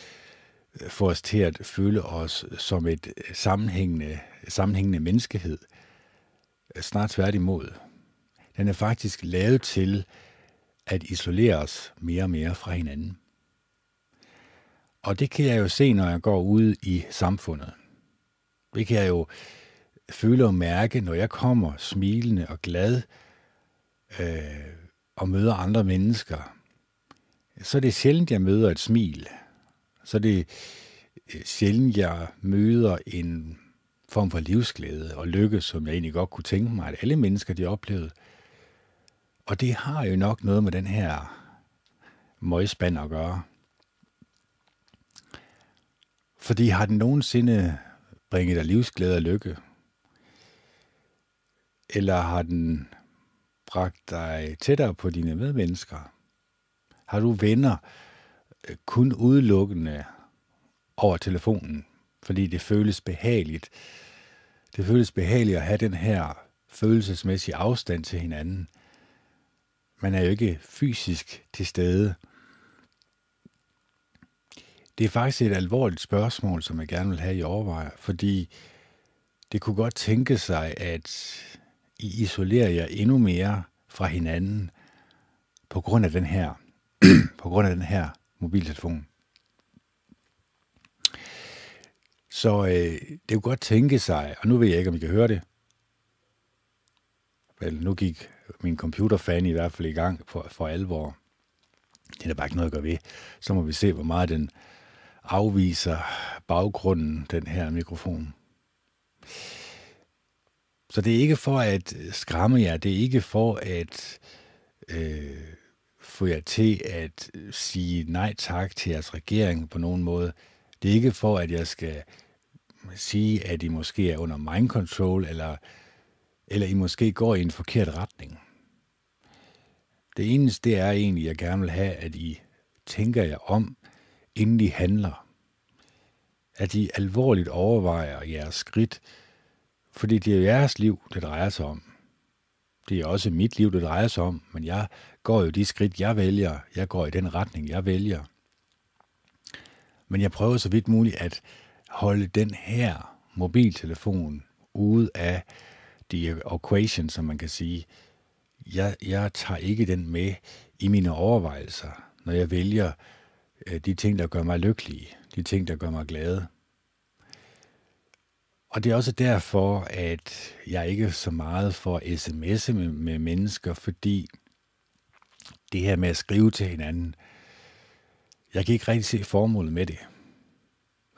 øh, få os til at føle os som et øh, sammenhængende, sammenhængende menneskehed. Snart tværtimod. Den er faktisk lavet til at isolere os mere og mere fra hinanden. Og det kan jeg jo se, når jeg går ud i samfundet. Det kan jeg jo føle og mærke, når jeg kommer smilende og glad øh, og møder andre mennesker. Så er det sjældent, jeg møder et smil. Så er det øh, sjældent, jeg møder en form for livsglæde og lykke, som jeg egentlig godt kunne tænke mig, at alle mennesker de oplevede. Og det har jo nok noget med den her møgspand at gøre. Fordi har den nogensinde bringe dig livsglæde og lykke? Eller har den bragt dig tættere på dine medmennesker? Har du venner øh, kun udelukkende over telefonen, fordi det føles behageligt? Det føles behageligt at have den her følelsesmæssige afstand til hinanden. Man er jo ikke fysisk til stede. Det er faktisk et alvorligt spørgsmål, som jeg gerne vil have i overvejer, fordi det kunne godt tænke sig, at I isolerer jer endnu mere fra hinanden på grund af den her, [CLEARS THROAT] på grund af den her mobiltelefon. Så øh, det kunne godt tænke sig, og nu ved jeg ikke, om I kan høre det. Vel, nu gik min computerfan i hvert fald i gang for, for alvor. Det er der bare ikke noget at gøre ved. Så må vi se, hvor meget den afviser baggrunden, den her mikrofon. Så det er ikke for at skræmme jer, det er ikke for at øh, få jer til at sige nej tak til jeres regering på nogen måde. Det er ikke for, at jeg skal sige, at I måske er under mind control, eller, eller I måske går i en forkert retning. Det eneste det er egentlig, jeg gerne vil have, at I tænker jer om, inden I handler. at I alvorligt overvejer jeres skridt, fordi det er jeres liv, det drejer sig om. Det er også mit liv, det drejer sig om, men jeg går jo de skridt, jeg vælger. Jeg går i den retning, jeg vælger. Men jeg prøver så vidt muligt at holde den her mobiltelefon ude af de equation, som man kan sige. Jeg, jeg tager ikke den med i mine overvejelser, når jeg vælger Øh, de ting, der gør mig lykkelig, de ting, der gør mig glad. Og det er også derfor, at jeg ikke så meget for sms'e med, med mennesker, fordi det her med at skrive til hinanden, jeg kan ikke rigtig se formålet med det.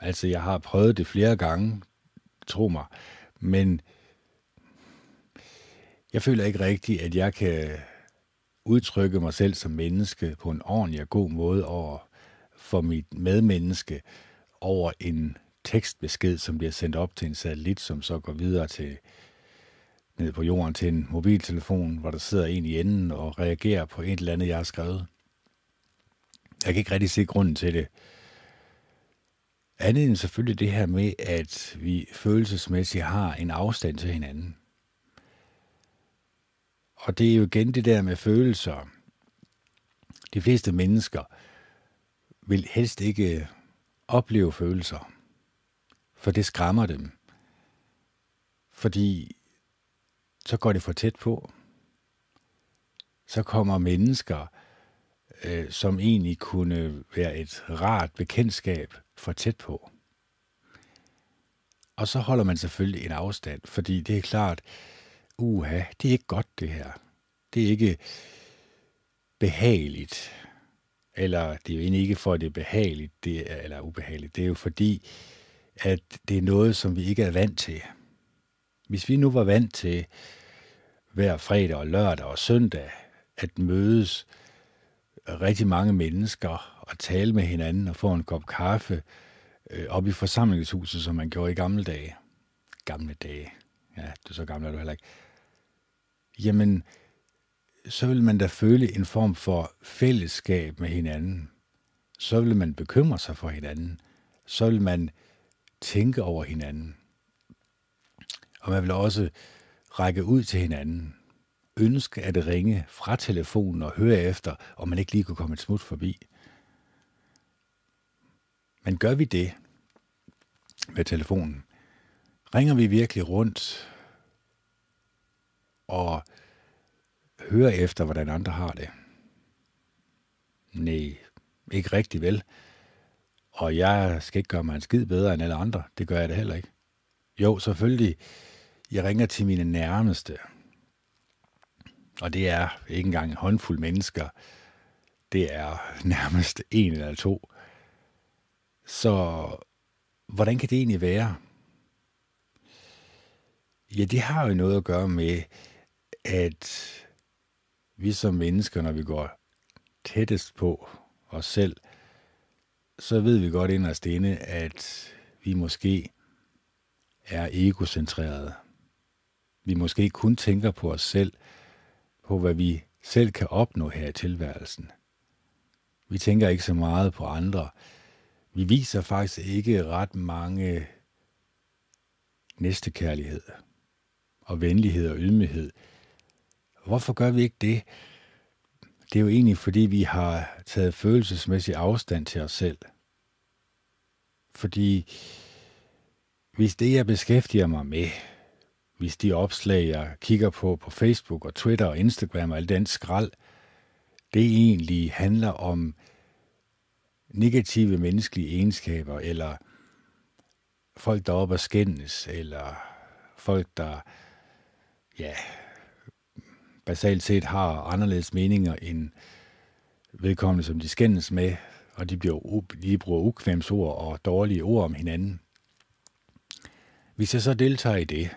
Altså, jeg har prøvet det flere gange, tro mig, men jeg føler ikke rigtigt, at jeg kan udtrykke mig selv som menneske på en ordentlig og god måde over for mit medmenneske over en tekstbesked, som bliver sendt op til en satellit, som så går videre til ned på jorden til en mobiltelefon, hvor der sidder en i enden og reagerer på et eller andet, jeg har skrevet. Jeg kan ikke rigtig se grunden til det. Andet end selvfølgelig det her med, at vi følelsesmæssigt har en afstand til hinanden. Og det er jo igen det der med følelser. De fleste mennesker vil helst ikke øh, opleve følelser, for det skræmmer dem. Fordi så går det for tæt på. Så kommer mennesker, øh, som egentlig kunne være et rart bekendtskab, for tæt på. Og så holder man selvfølgelig en afstand, fordi det er klart, uha, det er ikke godt det her. Det er ikke behageligt. Eller det er jo egentlig ikke for, at det er behageligt, det er, eller ubehageligt. Det er jo fordi, at det er noget, som vi ikke er vant til. Hvis vi nu var vant til hver fredag og lørdag og søndag at mødes rigtig mange mennesker og tale med hinanden og få en kop kaffe øh, op i forsamlingshuset, som man gjorde i gamle dage. Gamle dage. Ja, du er så gammel er du heller ikke. Jamen, så vil man da føle en form for fællesskab med hinanden. Så vil man bekymre sig for hinanden. Så vil man tænke over hinanden. Og man vil også række ud til hinanden. Ønske at ringe fra telefonen og høre efter, om man ikke lige kunne komme et smut forbi. Men gør vi det med telefonen? Ringer vi virkelig rundt og hører efter, hvordan andre har det? Nej, ikke rigtig vel. Og jeg skal ikke gøre mig en skid bedre end alle andre. Det gør jeg da heller ikke. Jo, selvfølgelig. Jeg ringer til mine nærmeste. Og det er ikke engang en håndfuld mennesker. Det er [LAUGHS] nærmest en eller to. Så hvordan kan det egentlig være? Ja, det har jo noget at gøre med, at vi som mennesker, når vi går tættest på os selv, så ved vi godt inderst inde, at vi måske er egocentrerede. Vi måske kun tænker på os selv, på hvad vi selv kan opnå her i tilværelsen. Vi tænker ikke så meget på andre. Vi viser faktisk ikke ret mange næstekærlighed og venlighed og ydmyghed. Hvorfor gør vi ikke det? Det er jo egentlig, fordi vi har taget følelsesmæssig afstand til os selv. Fordi hvis det, jeg beskæftiger mig med, hvis de opslag, jeg kigger på på Facebook og Twitter og Instagram og alt den skrald, det egentlig handler om negative menneskelige egenskaber, eller folk, der er oppe og skændes, eller folk, der ja, basalt set har anderledes meninger end vedkommende, som de skændes med, og de, bliver, de bruger ukvemsord og dårlige ord om hinanden. Hvis jeg så deltager i det,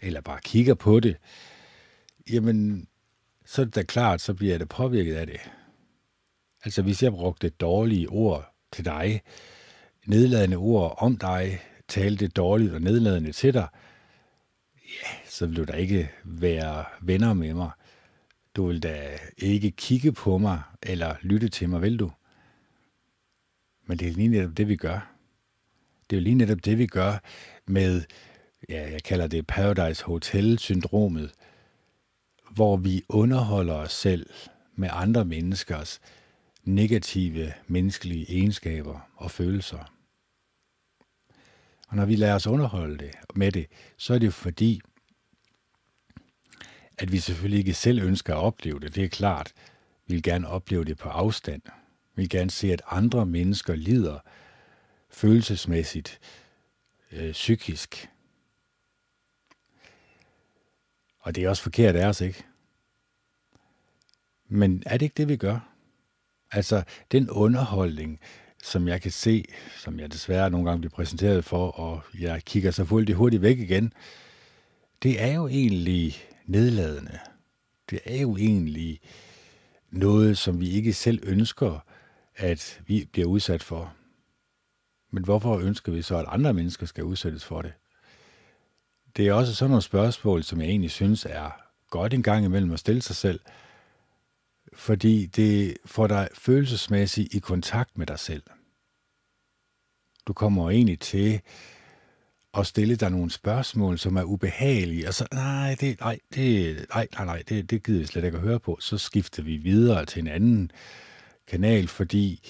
eller bare kigger på det, jamen, så er det da klart, så bliver jeg da påvirket af det. Altså, hvis jeg brugte dårlige ord til dig, nedladende ord om dig, talte dårligt og nedladende til dig, ja, så vil du da ikke være venner med mig. Du vil da ikke kigge på mig eller lytte til mig, vil du? Men det er lige netop det, vi gør. Det er jo lige netop det, vi gør med, ja, jeg kalder det Paradise Hotel-syndromet, hvor vi underholder os selv med andre menneskers negative menneskelige egenskaber og følelser. Og når vi lader os underholde det, med det, så er det fordi, at vi selvfølgelig ikke selv ønsker at opleve det. Det er klart. Vi vil gerne opleve det på afstand. Vi vil gerne se, at andre mennesker lider følelsesmæssigt, øh, psykisk. Og det er også forkert af os, ikke? Men er det ikke det, vi gør? Altså, den underholdning, som jeg kan se, som jeg desværre nogle gange bliver præsenteret for, og jeg kigger så fuldt hurtigt væk igen, det er jo egentlig nedladende. Det er jo egentlig noget, som vi ikke selv ønsker, at vi bliver udsat for. Men hvorfor ønsker vi så, at andre mennesker skal udsættes for det? Det er også sådan nogle spørgsmål, som jeg egentlig synes er godt en gang imellem at stille sig selv, fordi det får dig følelsesmæssigt i kontakt med dig selv. Du kommer egentlig til at stille dig nogle spørgsmål, som er ubehagelige, og så, nej, det, nej, det, nej, nej, nej, det, det gider vi slet ikke at høre på. Så skifter vi videre til en anden kanal, fordi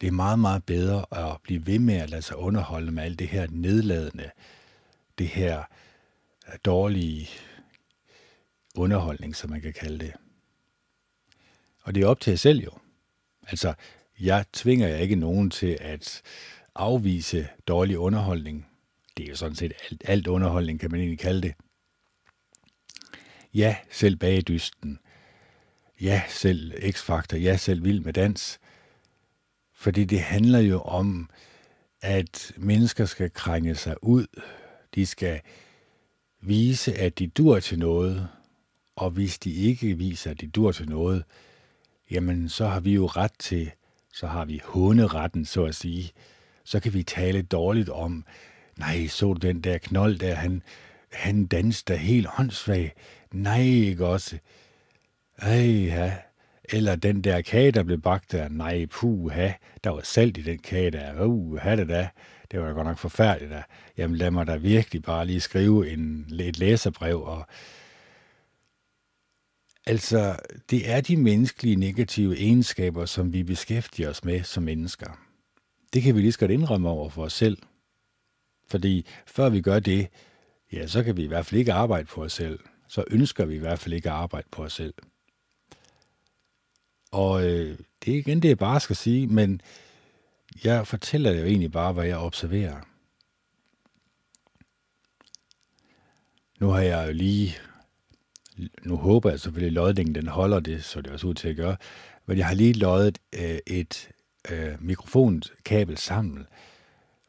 det er meget, meget bedre at blive ved med at lade sig underholde med alt det her nedladende, det her dårlige underholdning, som man kan kalde det. Og det er op til jer selv jo. Altså, jeg tvinger jer ikke nogen til at afvise dårlig underholdning. Det er jo sådan set alt, alt underholdning, kan man egentlig kalde det. Ja, selv bagdysten. Ja, selv X-Factor. Ja, selv Vild med Dans. Fordi det handler jo om, at mennesker skal krænge sig ud. De skal vise, at de dur til noget. Og hvis de ikke viser, at de dur til noget, jamen så har vi jo ret til, så har vi hunderetten, så at sige. Så kan vi tale dårligt om, nej, så du den der knold der, han, han danste helt håndsvag. Nej, ikke også? Ej, ja. Eller den der kage, der blev bagt der. Nej, puha, der var salt i den kage der. Uh, det da. Det var da godt nok forfærdeligt der. Jamen lad mig da virkelig bare lige skrive en, et læserbrev og Altså, det er de menneskelige negative egenskaber, som vi beskæftiger os med som mennesker. Det kan vi lige så godt indrømme over for os selv. Fordi før vi gør det, ja, så kan vi i hvert fald ikke arbejde på os selv. Så ønsker vi i hvert fald ikke at arbejde på os selv. Og øh, det er igen det, jeg bare skal sige, men jeg fortæller jo egentlig bare, hvad jeg observerer. Nu har jeg jo lige nu håber jeg selvfølgelig, at lodningen den holder det, så det også ud til at gøre. Men jeg har lige loddet øh, et øh, mikrofonkabel sammen,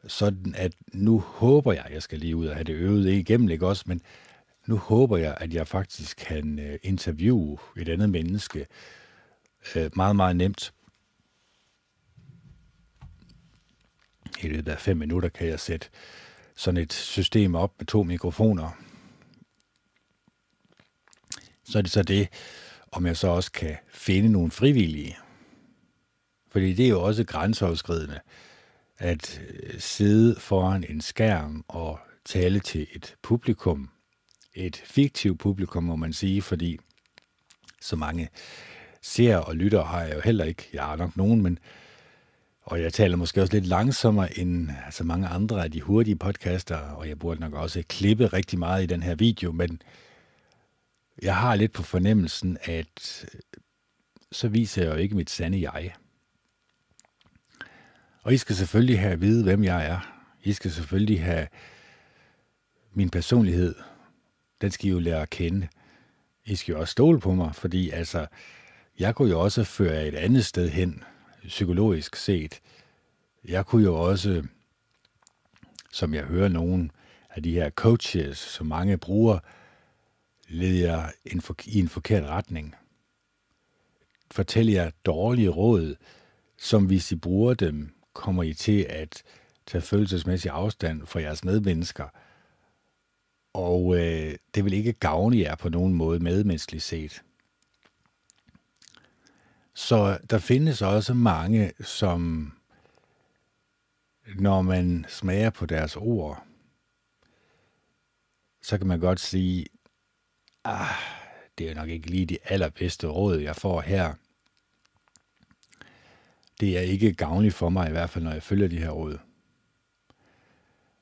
sådan at nu håber jeg, jeg skal lige ud og have det øvet igennem, ikke også, men nu håber jeg, at jeg faktisk kan øh, interviewe et andet menneske øh, meget, meget nemt. I løbet af fem minutter kan jeg sætte sådan et system op med to mikrofoner, så er det så det, om jeg så også kan finde nogle frivillige. Fordi det er jo også grænseoverskridende at øh, sidde foran en skærm og tale til et publikum. Et fiktivt publikum, må man sige, fordi så mange ser og lytter har jeg jo heller ikke. Jeg har nok nogen, men og jeg taler måske også lidt langsommere end altså mange andre af de hurtige podcaster, og jeg burde nok også klippe rigtig meget i den her video, men jeg har lidt på fornemmelsen, at øh, så viser jeg jo ikke mit sande jeg. Og I skal selvfølgelig have at vide, hvem jeg er. I skal selvfølgelig have min personlighed. Den skal I jo lære at kende. I skal jo også stole på mig, fordi altså, jeg kunne jo også føre et andet sted hen, psykologisk set. Jeg kunne jo også, som jeg hører nogen af de her coaches, som mange bruger, leder for, i en forkert retning. Fortæller jeg dårlige råd, som hvis I bruger dem, kommer I til at tage følelsesmæssig afstand fra jeres medmennesker. Og øh, det vil ikke gavne jer på nogen måde medmenneskeligt set. Så der findes også mange, som når man smager på deres ord, så kan man godt sige, ah, det er nok ikke lige de allerbedste råd, jeg får her. Det er ikke gavnligt for mig, i hvert fald når jeg følger de her råd.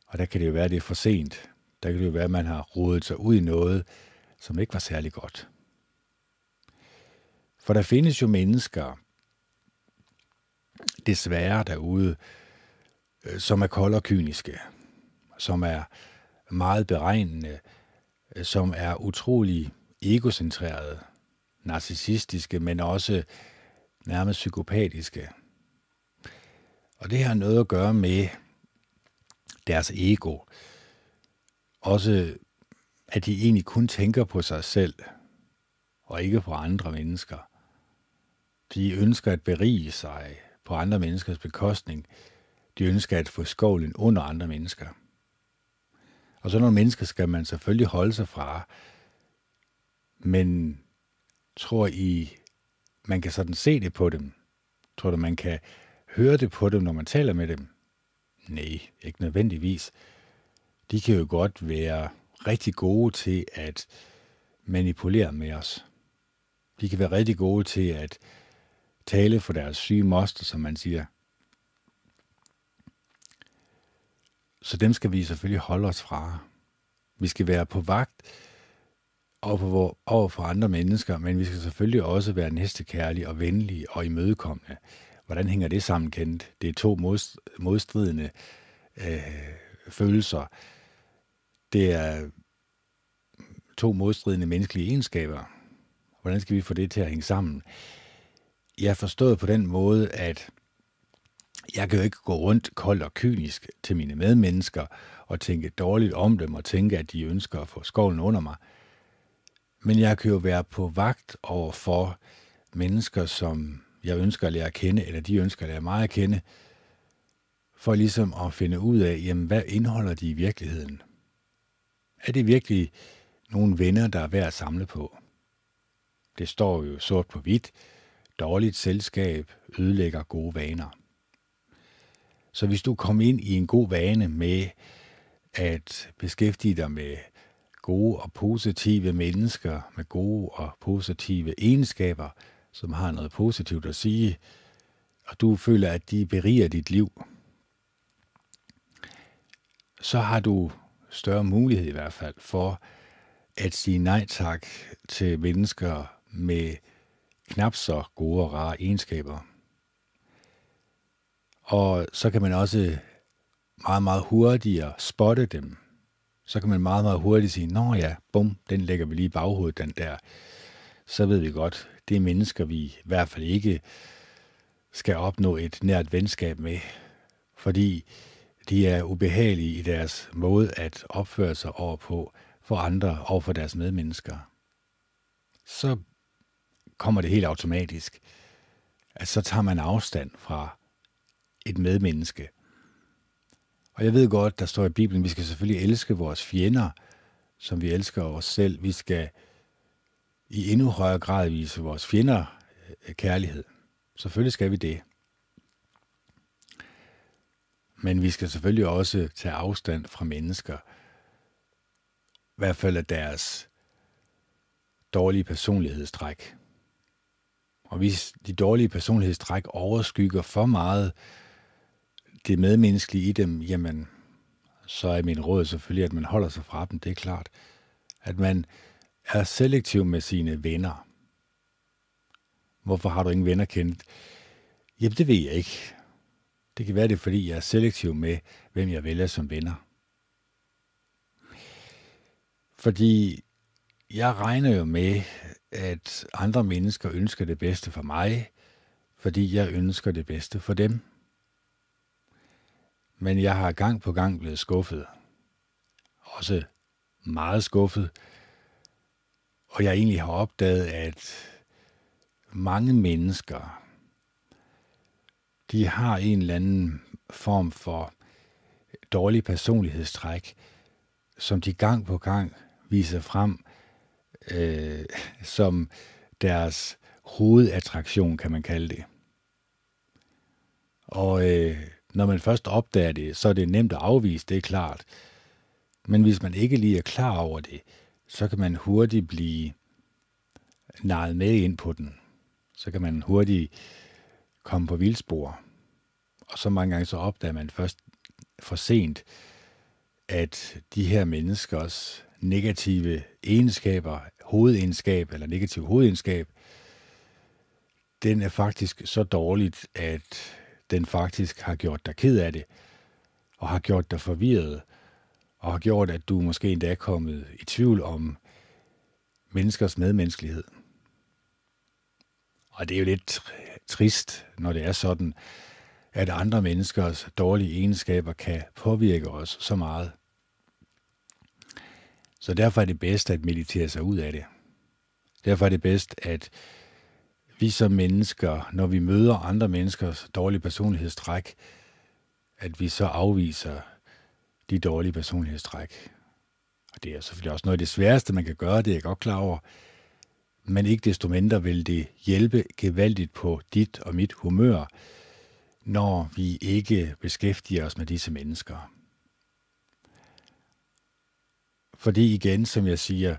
Og der kan det jo være, at det er for sent. Der kan det jo være, at man har rodet sig ud i noget, som ikke var særlig godt. For der findes jo mennesker, desværre derude, øh, som er kolde og kyniske, som er meget beregnende, som er utrolig egocentrerede, narcissistiske, men også nærmest psykopatiske. Og det har noget at gøre med deres ego. Også at de egentlig kun tænker på sig selv, og ikke på andre mennesker. De ønsker at berige sig på andre menneskers bekostning. De ønsker at få skovlen under andre mennesker. Og sådan nogle mennesker skal man selvfølgelig holde sig fra. Men tror I, man kan sådan se det på dem? Tror du, man kan høre det på dem, når man taler med dem? Nej, ikke nødvendigvis. De kan jo godt være rigtig gode til at manipulere med os. De kan være rigtig gode til at tale for deres syge moster, som man siger. Så dem skal vi selvfølgelig holde os fra. Vi skal være på vagt over for, over for andre mennesker, men vi skal selvfølgelig også være næstekærlige og venlige og imødekommende. Hvordan hænger det sammen, Kent? Det er to modstridende øh, følelser. Det er to modstridende menneskelige egenskaber. Hvordan skal vi få det til at hænge sammen? Jeg forstod forstået på den måde, at jeg kan jo ikke gå rundt kold og kynisk til mine medmennesker og tænke dårligt om dem og tænke, at de ønsker at få skovlen under mig. Men jeg kan jo være på vagt over for mennesker, som jeg ønsker at lære at kende, eller de ønsker at lære mig at kende, for ligesom at finde ud af, jamen, hvad indeholder de i virkeligheden? Er det virkelig nogle venner, der er værd at samle på? Det står jo sort på hvidt. Dårligt selskab ødelægger gode vaner. Så hvis du kommer ind i en god vane med at beskæftige dig med gode og positive mennesker, med gode og positive egenskaber, som har noget positivt at sige, og du føler, at de beriger dit liv, så har du større mulighed i hvert fald for at sige nej tak til mennesker med knap så gode og rare egenskaber. Og så kan man også meget, meget hurtigere spotte dem. Så kan man meget, meget hurtigt sige, nå ja, bum, den lægger vi lige i baghovedet, den der. Så ved vi godt, det er mennesker, vi i hvert fald ikke skal opnå et nært venskab med, fordi de er ubehagelige i deres måde at opføre sig over på for andre og for deres medmennesker. Så kommer det helt automatisk, at så tager man afstand fra et medmenneske. Og jeg ved godt, der står i Bibelen, at vi skal selvfølgelig elske vores fjender, som vi elsker os selv. Vi skal i endnu højere grad vise vores fjender øh, kærlighed. Selvfølgelig skal vi det. Men vi skal selvfølgelig også tage afstand fra mennesker, i hvert fald af deres dårlige personlighedstræk. Og hvis de dårlige personlighedstræk overskygger for meget det medmenneskelige i dem, jamen, så er min råd selvfølgelig, at man holder sig fra dem, det er klart. At man er selektiv med sine venner. Hvorfor har du ingen venner kendt? Jamen, det ved jeg ikke. Det kan være det, fordi jeg er selektiv med, hvem jeg vælger som venner. Fordi jeg regner jo med, at andre mennesker ønsker det bedste for mig, fordi jeg ønsker det bedste for dem. Men jeg har gang på gang blevet skuffet. Også meget skuffet. Og jeg egentlig har opdaget, at mange mennesker, de har en eller anden form for dårlig personlighedstræk, som de gang på gang viser frem øh, som deres hovedattraktion, kan man kalde det. Og øh, når man først opdager det, så er det nemt at afvise, det er klart. Men hvis man ikke lige er klar over det, så kan man hurtigt blive narret med ind på den. Så kan man hurtigt komme på vildspor. Og så mange gange så opdager man først for sent, at de her menneskers negative egenskaber, hovedegenskab eller negativ hovedegenskab, den er faktisk så dårligt, at den faktisk har gjort dig ked af det, og har gjort dig forvirret, og har gjort, at du måske endda er kommet i tvivl om menneskers medmenneskelighed. Og det er jo lidt trist, når det er sådan, at andre menneskers dårlige egenskaber kan påvirke os så meget. Så derfor er det bedst at meditere sig ud af det. Derfor er det bedst, at vi som mennesker, når vi møder andre menneskers dårlige personlighedstræk, at vi så afviser de dårlige personlighedstræk. Og det er selvfølgelig også noget af det sværeste, man kan gøre, det er jeg godt klar over. Men ikke desto mindre vil det hjælpe gevaldigt på dit og mit humør, når vi ikke beskæftiger os med disse mennesker. Fordi igen, som jeg siger,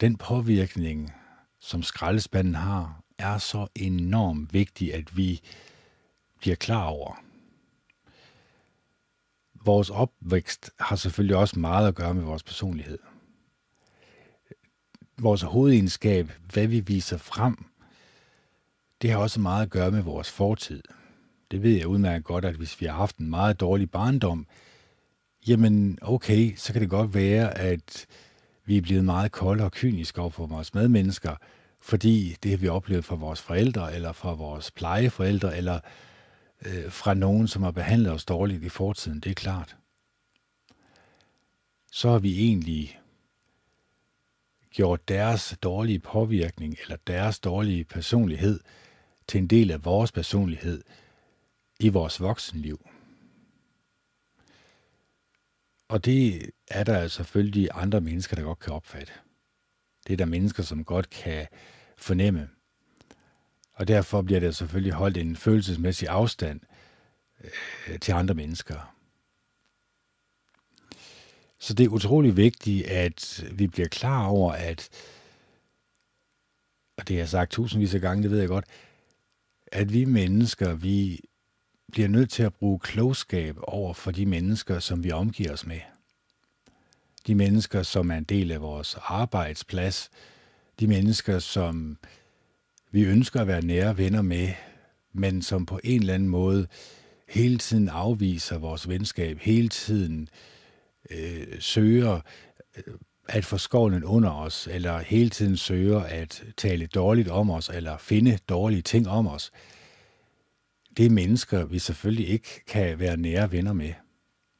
den påvirkning, som skraldespanden har, er så enormt vigtig, at vi bliver klar over. Vores opvækst har selvfølgelig også meget at gøre med vores personlighed. Vores hovedegenskab, hvad vi viser frem, det har også meget at gøre med vores fortid. Det ved jeg udmærket godt, at hvis vi har haft en meget dårlig barndom, jamen okay, så kan det godt være, at vi er blevet meget kolde og kyniske over for vores medmennesker, fordi det har vi oplevet fra vores forældre, eller fra vores plejeforældre, eller øh, fra nogen, som har behandlet os dårligt i fortiden, det er klart. Så har vi egentlig gjort deres dårlige påvirkning, eller deres dårlige personlighed, til en del af vores personlighed i vores voksenliv. Og det er der altså selvfølgelig andre mennesker, der godt kan opfatte. Det er der mennesker, som godt kan fornemme. Og derfor bliver der selvfølgelig holdt en følelsesmæssig afstand øh, til andre mennesker. Så det er utrolig vigtigt, at vi bliver klar over, at, og det har jeg sagt tusindvis af gange, det ved jeg godt, at vi mennesker, vi bliver nødt til at bruge klogskab over for de mennesker, som vi omgiver os med. De mennesker, som er en del af vores arbejdsplads. De mennesker, som vi ønsker at være nære venner med, men som på en eller anden måde hele tiden afviser vores venskab, hele tiden øh, søger øh, at få skovlen under os, eller hele tiden søger at tale dårligt om os, eller finde dårlige ting om os det er mennesker, vi selvfølgelig ikke kan være nære venner med.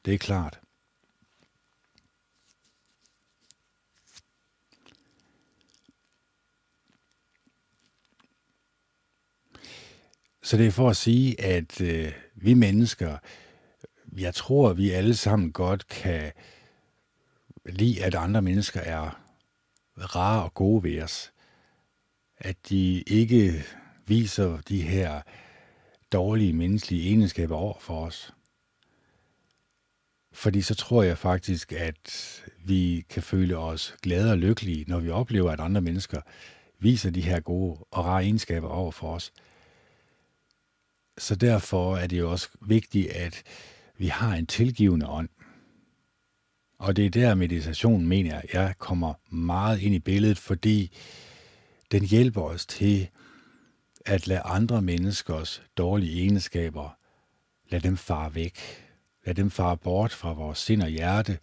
Det er klart. Så det er for at sige, at øh, vi mennesker, jeg tror, vi alle sammen godt kan lide, at andre mennesker er rare og gode ved os. At de ikke viser de her dårlige menneskelige egenskaber over for os. Fordi så tror jeg faktisk, at vi kan føle os glade og lykkelige, når vi oplever, at andre mennesker viser de her gode og rare egenskaber over for os. Så derfor er det jo også vigtigt, at vi har en tilgivende ånd. Og det er der meditationen, mener jeg, jeg kommer meget ind i billedet, fordi den hjælper os til at lade andre menneskers dårlige egenskaber, lad dem fare væk. Lad dem fare bort fra vores sind og hjerte.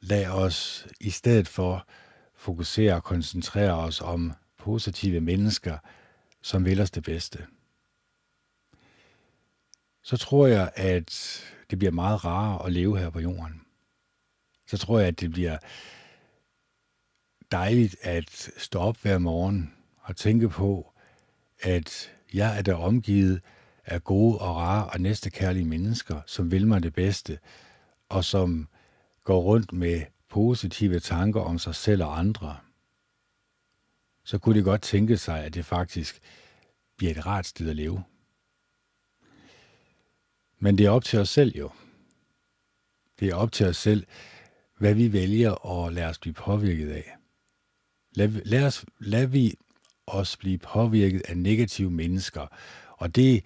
Lad os i stedet for fokusere og koncentrere os om positive mennesker, som vil os det bedste. Så tror jeg, at det bliver meget rarere at leve her på jorden. Så tror jeg, at det bliver dejligt at stå op hver morgen og tænke på, at jeg er der omgivet af gode og rare og næstekærlige mennesker, som vil mig det bedste, og som går rundt med positive tanker om sig selv og andre, så kunne det godt tænke sig, at det faktisk bliver et rart sted at leve. Men det er op til os selv jo. Det er op til os selv, hvad vi vælger at lade os blive påvirket af. Lad, lad, os, lad vi også blive påvirket af negative mennesker. Og det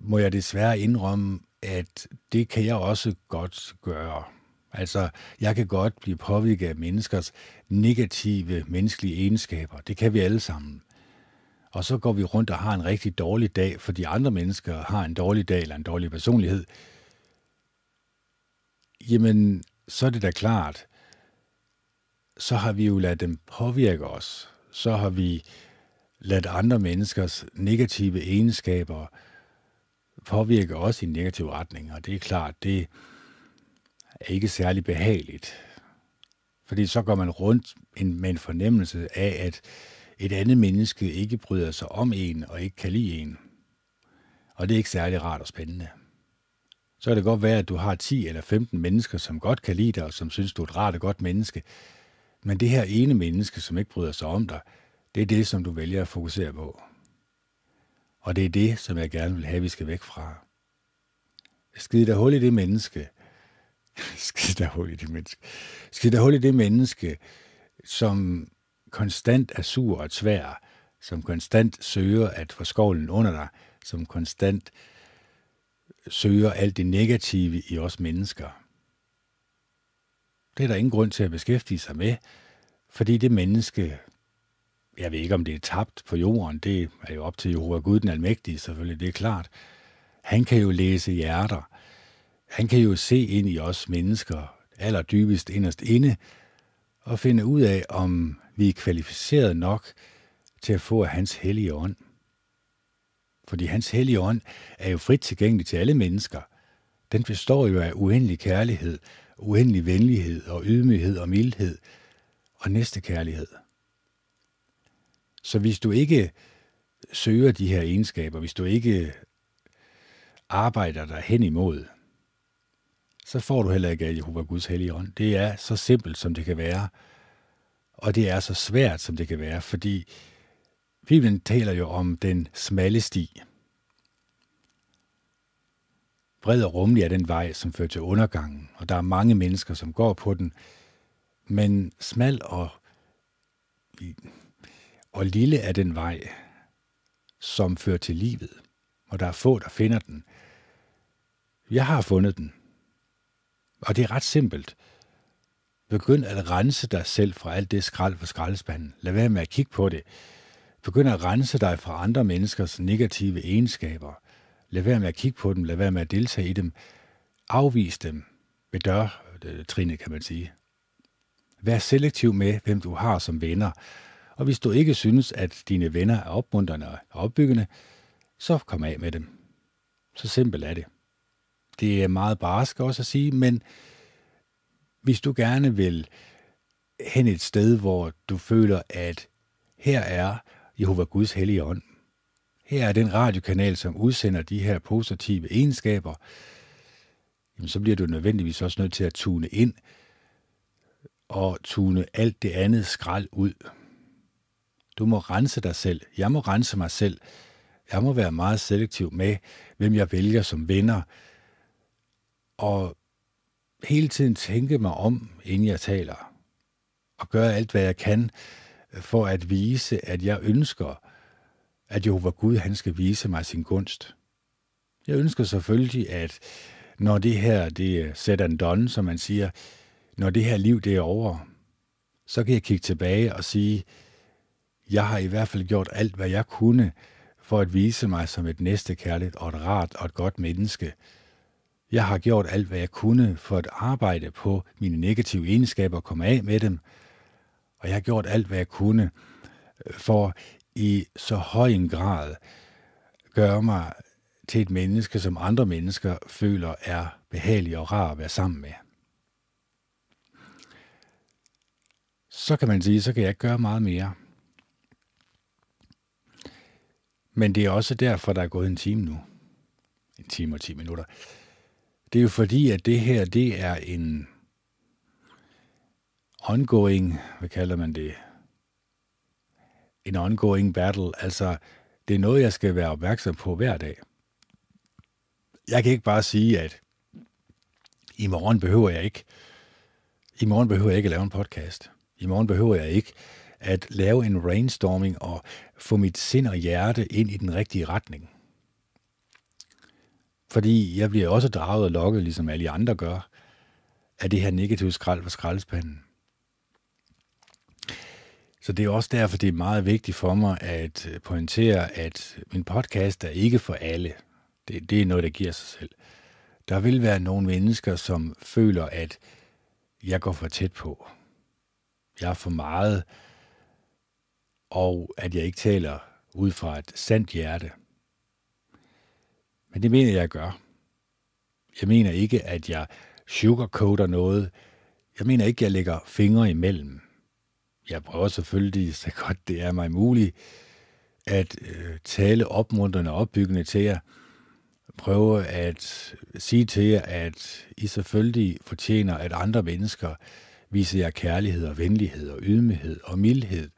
må jeg desværre indrømme, at det kan jeg også godt gøre. Altså, jeg kan godt blive påvirket af menneskers negative menneskelige egenskaber. Det kan vi alle sammen. Og så går vi rundt og har en rigtig dårlig dag, fordi andre mennesker har en dårlig dag eller en dårlig personlighed. Jamen, så er det da klart, så har vi jo ladet dem påvirke os. Så har vi ladt andre menneskers negative egenskaber påvirke os i en negativ retning. Og det er klart, det er ikke særlig behageligt. Fordi så går man rundt med en fornemmelse af, at et andet menneske ikke bryder sig om en og ikke kan lide en. Og det er ikke særlig rart og spændende. Så kan det godt være, at du har 10 eller 15 mennesker, som godt kan lide dig, og som synes, du er et rart og godt menneske. Men det her ene menneske, som ikke bryder sig om dig, det er det, som du vælger at fokusere på. Og det er det, som jeg gerne vil have, vi skal væk fra. Skid der [LAUGHS] hul i det menneske. Skid der hul i det menneske. Skid der hul i det menneske, som konstant er sur og svær, som konstant søger at få skovlen under dig, som konstant søger alt det negative i os mennesker. Det er der ingen grund til at beskæftige sig med, fordi det menneske, jeg ved ikke om det er tabt på jorden, det er jo op til Jehova Gud den Almægtige selvfølgelig, det er klart. Han kan jo læse hjerter. Han kan jo se ind i os mennesker, allerdybest inderst inde, og finde ud af, om vi er kvalificeret nok til at få af hans hellige ånd. Fordi hans hellige ånd er jo frit tilgængelig til alle mennesker. Den består jo af uendelig kærlighed, uendelig venlighed og ydmyghed og mildhed og næste kærlighed. Så hvis du ikke søger de her egenskaber, hvis du ikke arbejder dig hen imod, så får du heller ikke af Jehova Guds hellige ånd. Det er så simpelt, som det kan være. Og det er så svært, som det kan være, fordi Bibelen taler jo om den smalle sti. Bred og rummelig er den vej, som fører til undergangen, og der er mange mennesker, som går på den. Men smal og, og lille er den vej, som fører til livet, og der er få, der finder den. Jeg har fundet den, og det er ret simpelt. Begynd at rense dig selv fra alt det skrald på skraldespanden. Lad være med at kigge på det. Begynd at rense dig fra andre menneskers negative egenskaber. Lad være med at kigge på dem. Lad være med at deltage i dem. Afvis dem ved dørtrinet, kan man sige. Vær selektiv med, hvem du har som venner. Og hvis du ikke synes, at dine venner er opmuntrende og opbyggende, så kom af med dem. Så simpelt er det. Det er meget barsk også at sige, men hvis du gerne vil hen et sted, hvor du føler, at her er Jehova Guds hellige ånd. Her er den radiokanal, som udsender de her positive egenskaber. Jamen, så bliver du nødvendigvis også nødt til at tune ind og tune alt det andet skrald ud. Du må rense dig selv. Jeg må rense mig selv. Jeg må være meget selektiv med, hvem jeg vælger som venner. Og hele tiden tænke mig om, inden jeg taler. Og gøre alt, hvad jeg kan, øh, for at vise, at jeg ønsker, at Jehova Gud han skal vise mig sin gunst. Jeg ønsker selvfølgelig, at når det her det er set and done, som man siger, når det her liv det er over, så kan jeg kigge tilbage og sige, jeg har i hvert fald gjort alt, hvad jeg kunne, for at vise mig som et næstekærligt og et rart og et godt menneske. Jeg har gjort alt, hvad jeg kunne for at arbejde på mine negative egenskaber og komme af med dem, og jeg har gjort alt, hvad jeg kunne øh, for i så høj en grad gøre mig til et menneske, som andre mennesker føler er behagelig og rar at være sammen med. Så kan man sige, så kan jeg ikke gøre meget mere. Men det er også derfor, der er gået en time nu. En time og 10 minutter. Det er jo fordi, at det her, det er en ongoing, hvad kalder man det? En ongoing battle. Altså, det er noget, jeg skal være opmærksom på hver dag. jeg kan ikke bare sige, at i morgen behøver jeg ikke, i morgen behøver jeg ikke at lave en podcast. I morgen behøver jeg ikke at lave en rainstorming og få mit sind og hjerte ind i den rigtige retning. Fordi jeg bliver også draget og lokket, ligesom alle andre gør, af det her negative skrald på skraldespanden. Så det er også derfor, det er meget vigtigt for mig at øh, pointere, at min podcast er ikke for alle. Det, det er noget, der giver sig selv. Der vil være nogle mennesker, som føler, at jeg går for tæt på. Jeg er for meget, og at jeg ikke taler ud fra et sandt hjerte. Men det mener jeg, jeg gør. Jeg mener ikke, at jeg sugarcoater noget. Jeg mener ikke, at jeg lægger fingre imellem. Jeg prøver selvfølgelig, så godt det er mig muligt, at øh, tale opmuntrende og opbyggende til jer. Prøve at sige til jer, at I selvfølgelig fortjener, at andre mennesker viser jer kærlighed og venlighed og ydmyghed og mildhed,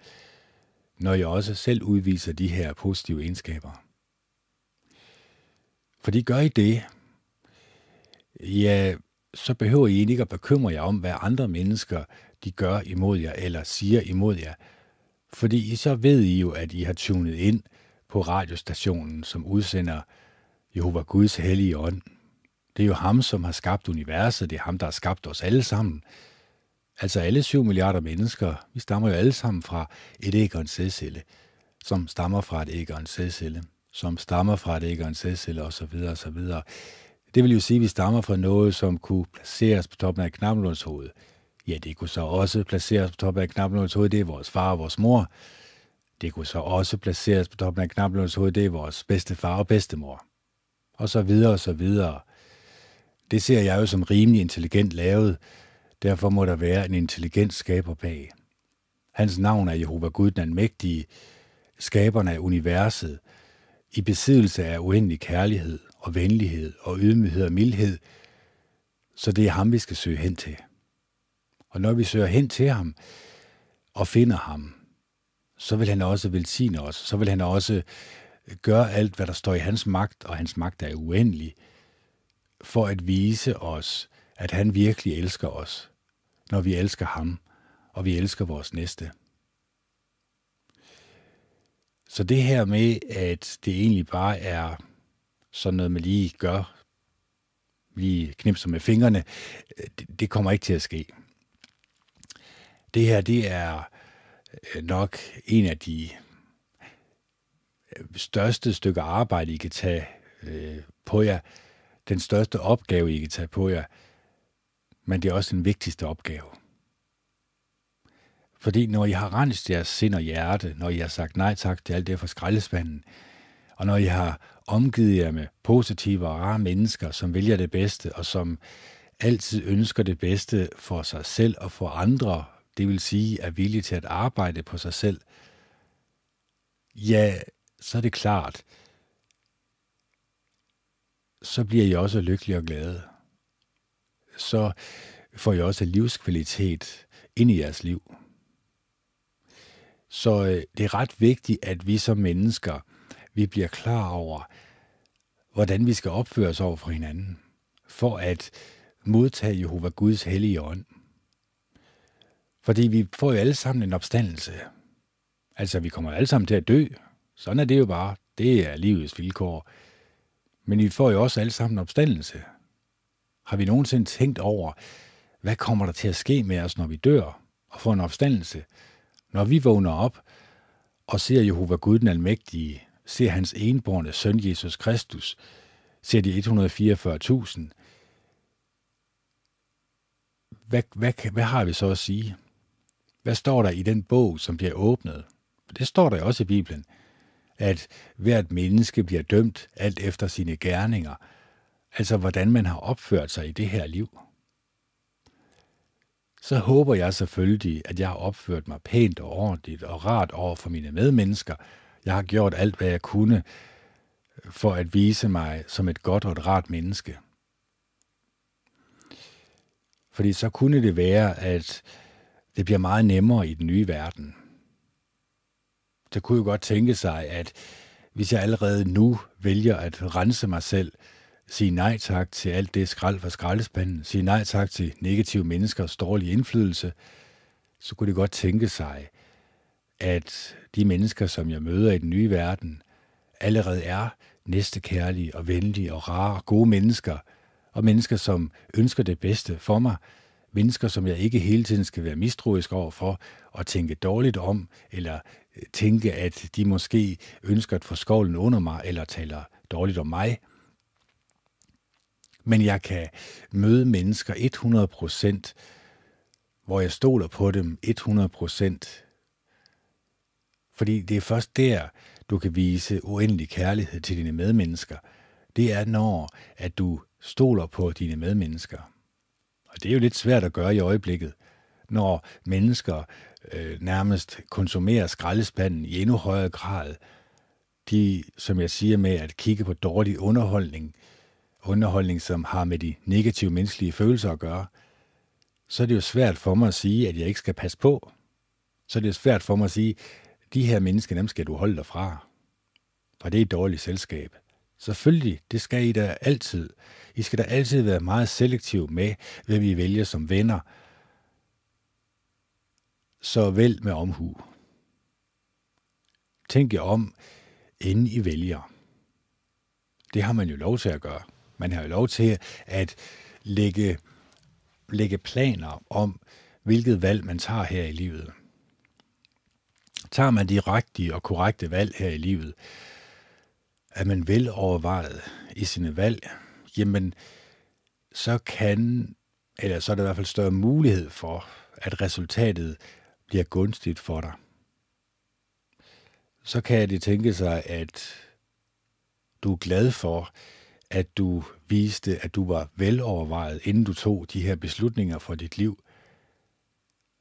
når jeg også selv udviser de her positive egenskaber. Fordi gør I det, ja, så behøver I ikke at bekymre jer om, hvad andre mennesker de gør imod jer eller siger imod jer. Fordi I så ved I jo, at I har tunet ind på radiostationen, som udsender Jehova Guds hellige ånd. Det er jo ham, som har skabt universet. Det er ham, der har skabt os alle sammen. Altså alle 7 milliarder mennesker, vi stammer jo alle sammen fra et æg og en sædcelle, som stammer fra et æg og en sædcelle, som stammer fra et æg og en sædcelle osv. osv. Det vil jo sige, at vi stammer fra noget, som kunne placeres på toppen af knappenlunds hoved. Ja, det kunne så også placeres på toppen af knappenlunds hoved, det er vores far og vores mor. Det kunne så også placeres på toppen af knappenlunds hoved, det er vores bedste far og bedstemor. Og så videre og så videre. Det ser jeg jo som rimelig intelligent lavet, derfor må der være en intelligent skaber bag. Hans navn er Jehova Gud, den mægtige, skaberne af universet, i besiddelse af uendelig kærlighed og venlighed og ydmyghed og mildhed, så det er ham, vi skal søge hen til. Og når vi søger hen til ham og finder ham, så vil han også velsigne os. Så vil han også gøre alt, hvad der står i hans magt, og hans magt er uendelig, for at vise os, at han virkelig elsker os, når vi elsker ham, og vi elsker vores næste. Så det her med, at det egentlig bare er sådan noget, man lige gør, lige knipser med fingrene, det, det kommer ikke til at ske. Det her, det er øh, nok en af de øh, største stykker arbejde, I kan tage øh, på jer. Den største opgave, I kan tage på jer. Men det er også den vigtigste opgave. Fordi når I har renset jeres sind og hjerte, når I har sagt nej tak til alt det for skraldespanden, og når I har omgivet jer med positive og rare mennesker, som vælger det bedste, og som altid ønsker det bedste for sig selv og for andre, det vil sige er villige til at arbejde på sig selv, ja, så er det klart, så bliver I også lykkelige og glade. Så får I også livskvalitet ind i jeres liv. Så øh, det er ret vigtigt, at vi som mennesker, vi bliver klar over, hvordan vi skal opføre os over for hinanden, for at modtage Jehova Guds hellige ånd. Fordi vi får jo alle sammen en opstandelse. Altså, vi kommer alle sammen til at dø. Sådan er det jo bare. Det er livets vilkår. Men vi får jo også alle sammen en opstandelse. Har vi nogensinde tænkt over, hvad kommer der til at ske med os, når vi dør og får en opstandelse? Når vi vågner op og ser Jehova Gud den Almægtige, ser hans enborne søn Jesus Kristus, ser de 144.000, hvad, hvad, hvad har vi så at sige? Hvad står der i den bog, som bliver åbnet? Det står der også i Bibelen, at hvert menneske bliver dømt alt efter sine gerninger, altså hvordan man har opført sig i det her liv. Så håber jeg selvfølgelig, at jeg har opført mig pænt og ordentligt og rart over for mine medmennesker. Jeg har gjort alt, hvad jeg kunne øh, for at vise mig som et godt og et rart menneske. Fordi så kunne det være, at det bliver meget nemmere i den nye verden. Det kunne jo godt tænke sig, at hvis jeg allerede nu vælger at rense mig selv Sige nej tak til alt det skrald fra skraldespanden. Sige nej tak til negative menneskers dårlige indflydelse. Så kunne de godt tænke sig, at de mennesker, som jeg møder i den nye verden, allerede er næstekærlige og venlige og rare og gode mennesker, og mennesker, som ønsker det bedste for mig, mennesker, som jeg ikke hele tiden skal være mistroisk over for og tænke dårligt om, eller øh, tænke, at de måske ønsker at få skovlen under mig, eller taler dårligt om mig. Men jeg kan møde mennesker 100 procent, hvor jeg stoler på dem 100 procent. Fordi det er først der, du kan vise uendelig kærlighed til dine medmennesker. Det er når, at du stoler på dine medmennesker. Og det er jo lidt svært at gøre i øjeblikket, når mennesker øh, nærmest konsumerer skraldespanden i endnu højere grad. De, som jeg siger med at kigge på dårlig underholdning, underholdning, som har med de negative menneskelige følelser at gøre, så er det jo svært for mig at sige, at jeg ikke skal passe på. Så er det jo svært for mig at sige, at de her mennesker, dem skal du holde dig fra. For det er et dårligt selskab. Selvfølgelig, det skal I da altid. I skal da altid være meget selektiv med, hvem I vælger som venner. Så vælg med omhu. Tænk jer om, inden I vælger. Det har man jo lov til at gøre. Man har jo lov til at lægge, lægge planer om, hvilket valg man tager her i livet. Tager man de rigtige og korrekte valg her i livet, er man velovervejet i sine valg, jamen så kan, eller så er der i hvert fald større mulighed for, at resultatet bliver gunstigt for dig. Så kan det tænke sig, at du er glad for, at du viste, at du var velovervejet, inden du tog de her beslutninger for dit liv.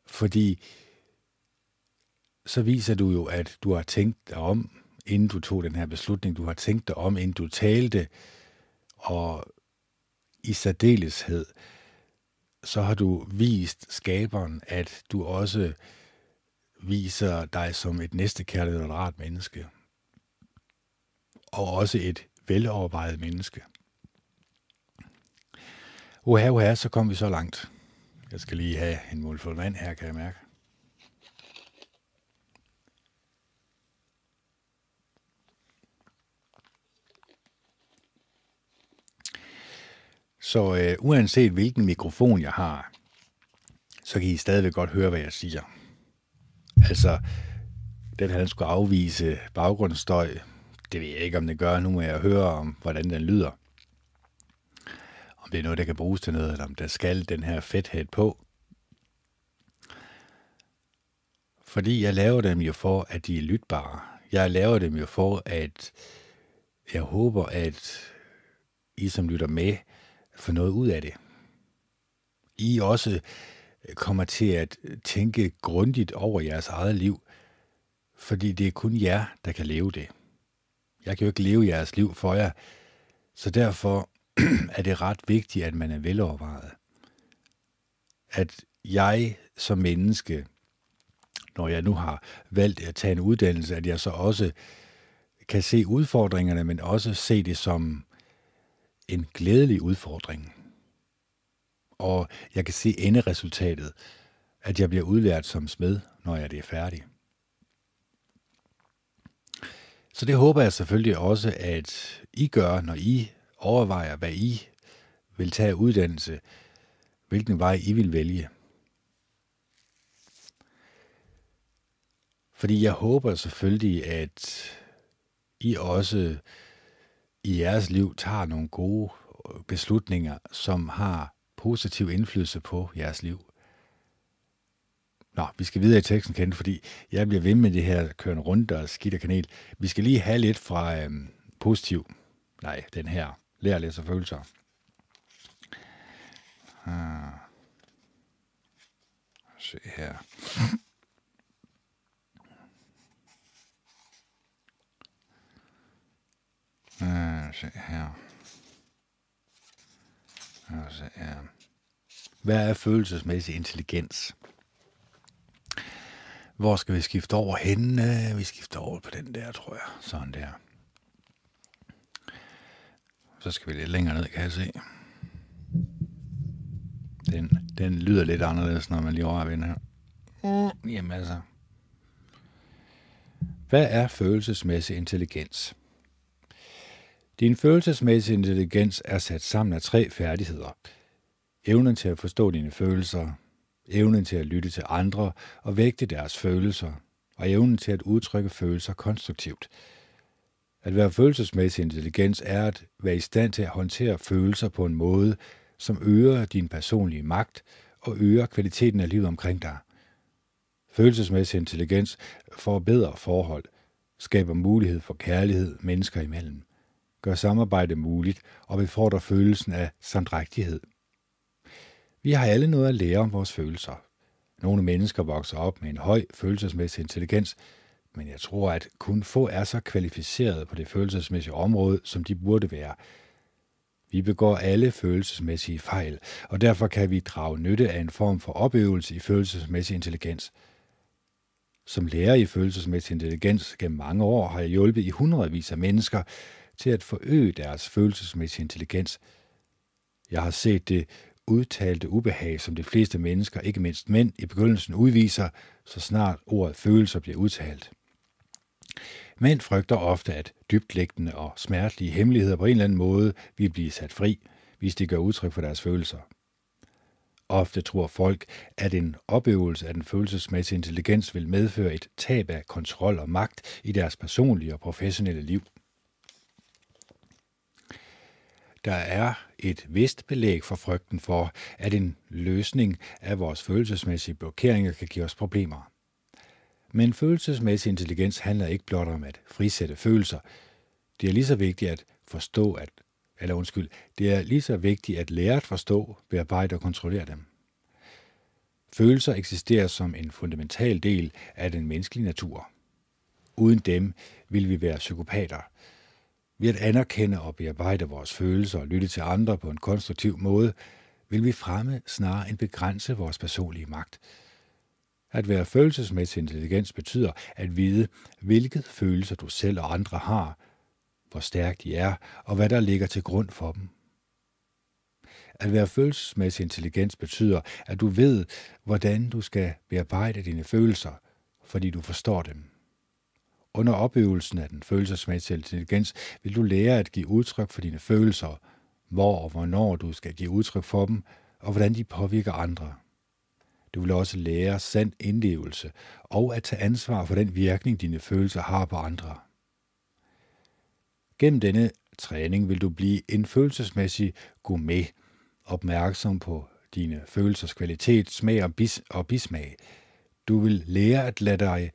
Fordi så viser du jo, at du har tænkt dig om, inden du tog den her beslutning. Du har tænkt dig om, inden du talte, og i særdeleshed, så har du vist skaberen, at du også viser dig som et næstekærligt og rart menneske. Og også et velovervejet menneske. Uha, uha, så kom vi så langt. Jeg skal lige have en mundfuld vand her, kan jeg mærke. Så øh, uanset hvilken mikrofon jeg har, så kan I stadigvæk godt høre, hvad jeg siger. Altså, den her skulle afvise baggrundsstøj. Det ved jeg ikke, om det gør. Nu må jeg høre om, hvordan den lyder. Om det er noget, der kan bruges til noget, eller om der skal den her fedthed på. Fordi jeg laver dem jo for, at de er lytbare. Jeg laver dem jo for, at jeg håber, at I, som lytter med, får noget ud af det. I også kommer til at tænke grundigt over jeres eget liv, fordi det er kun jer, der kan leve det. Jeg kan jo ikke leve jeres liv for jer, så derfor [CLEARS THROAT] er det ret vigtigt, at man er velovervejet. At jeg som menneske, når jeg nu har valgt at tage en uddannelse, at jeg så også kan se udfordringerne, men også se det som en glædelig udfordring. Og jeg kan se enderesultatet, at jeg bliver udlært som smed, når jeg er færdig. Så det håber jeg selvfølgelig også, at I gør, når I overvejer, hvad I vil tage uddannelse, hvilken vej I vil vælge. Fordi jeg håber selvfølgelig, at I også i jeres liv tager nogle gode beslutninger, som har positiv indflydelse på jeres liv. Nå, vi skal videre i teksten, kendt, fordi jeg bliver ved med det her kørende rundt og skidt og kanel. Vi skal lige have lidt fra øhm, positiv, nej, den her, lær læse følelser. Ah. Se her. Ah, se her. Ah, se her. Hvad er følelsesmæssig intelligens? Hvor skal vi skifte over henne? Vi skifter over på den der, tror jeg. Sådan der. Så skal vi lidt længere ned, kan jeg se. Den, den lyder lidt anderledes, når man lige rører ved den her. Mm. Jamen altså. Hvad er følelsesmæssig intelligens? Din følelsesmæssige intelligens er sat sammen af tre færdigheder. Evnen til at forstå dine følelser, evnen til at lytte til andre og vægte deres følelser, og evnen til at udtrykke følelser konstruktivt. At være følelsesmæssig intelligens er at være i stand til at håndtere følelser på en måde, som øger din personlige magt og øger kvaliteten af livet omkring dig. Følelsesmæssig intelligens forbedrer forhold, skaber mulighed for kærlighed mennesker imellem, gør samarbejde muligt og befordrer følelsen af samdrægtighed. Vi har alle noget at lære om vores følelser. Nogle mennesker vokser op med en høj følelsesmæssig intelligens, men jeg tror, at kun få er så kvalificerede på det følelsesmæssige område, som de burde være. Vi begår alle følelsesmæssige fejl, og derfor kan vi drage nytte af en form for opøvelse i følelsesmæssig intelligens. Som lærer i følelsesmæssig intelligens gennem mange år har jeg hjulpet i hundredvis af mennesker til at forøge deres følelsesmæssige intelligens. Jeg har set det udtalte ubehag, som de fleste mennesker, ikke mindst mænd, i begyndelsen udviser, så snart ordet følelser bliver udtalt. Mænd frygter ofte, at dybtlæggende og smertelige hemmeligheder på en eller anden måde vil blive sat fri, hvis de gør udtryk for deres følelser. Ofte tror folk, at en opøvelse af den følelsesmæssige intelligens vil medføre et tab af kontrol og magt i deres personlige og professionelle liv. Der er et vist belæg for frygten for, at en løsning af vores følelsesmæssige blokeringer kan give os problemer. Men følelsesmæssig intelligens handler ikke blot om at frisætte følelser. Det er lige så vigtigt at forstå, at eller undskyld, det er lige så vigtigt at lære at forstå, bearbejde og kontrollere dem. Følelser eksisterer som en fundamental del af den menneskelige natur. Uden dem vil vi være psykopater. Ved at anerkende og bearbejde vores følelser og lytte til andre på en konstruktiv måde, vil vi fremme snarere end begrænse vores personlige magt – at være følelsesmæssig intelligens betyder at vide, hvilket følelser du selv og andre har, hvor stærkt de er, og hvad der ligger til grund for dem. At være følelsesmæssig intelligens betyder, at du ved, hvordan du skal bearbejde dine følelser, fordi du forstår dem. Under opøvelsen af den følelsesmæssige intelligens vil du lære at give udtryk for dine følelser, hvor og hvornår du skal give udtryk for dem, og hvordan de påvirker andre. Du vil også lære sand indlevelse og at tage ansvar for den virkning, dine følelser har på andre. Gennem denne træning vil du blive en følelsesmæssig gourmet, opmærksom på dine følelsers kvalitet, smag og, bis og bismag. Du vil lære at lade dig,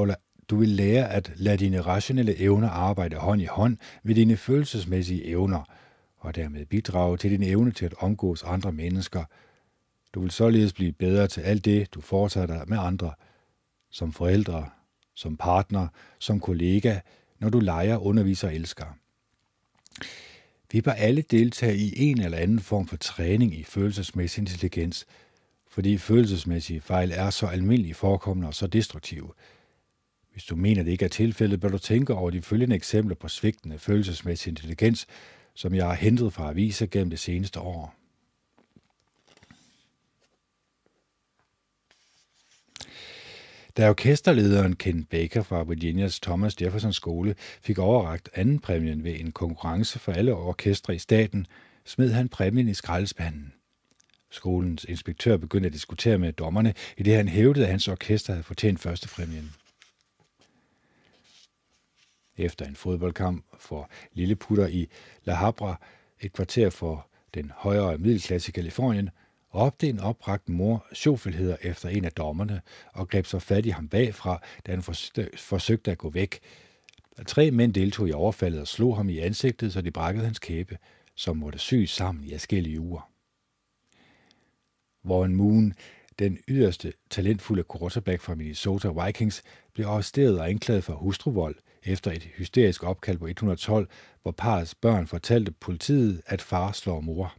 eller du vil lære at lade dine rationelle evner arbejde hånd i hånd med dine følelsesmæssige evner, og dermed bidrage til din evne til at omgås andre mennesker – du vil således blive bedre til alt det, du foretager dig med andre, som forældre, som partner, som kollega, når du leger, underviser og elsker. Vi bør alle deltage i en eller anden form for træning i følelsesmæssig intelligens, fordi følelsesmæssige fejl er så almindeligt forekommende og så destruktive. Hvis du mener, det ikke er tilfældet, bør du tænke over de følgende eksempler på svigtende følelsesmæssig intelligens, som jeg har hentet fra aviser gennem det seneste år. Da orkesterlederen Ken Baker fra Virginias Thomas Jefferson Skole fik overragt anden præmien ved en konkurrence for alle orkestre i staten, smed han præmien i skraldespanden. Skolens inspektør begyndte at diskutere med dommerne, i det han hævdede, at hans orkester havde fortjent førstepræmien. Efter en fodboldkamp for lilleputter i La Habra, et kvarter for den højere middelklasse i Kalifornien, råbte en opbragt mor sjovfuldheder efter en af dommerne og greb så fat i ham bagfra, da han forsøgte at gå væk. Tre mænd deltog i overfaldet og slog ham i ansigtet, så de brækkede hans kæbe, som måtte syes sammen i forskellige uger. Warren Moon, den yderste talentfulde quarterback fra Minnesota Vikings, blev arresteret og anklaget for hustruvold efter et hysterisk opkald på 112, hvor parets børn fortalte politiet, at far slår mor.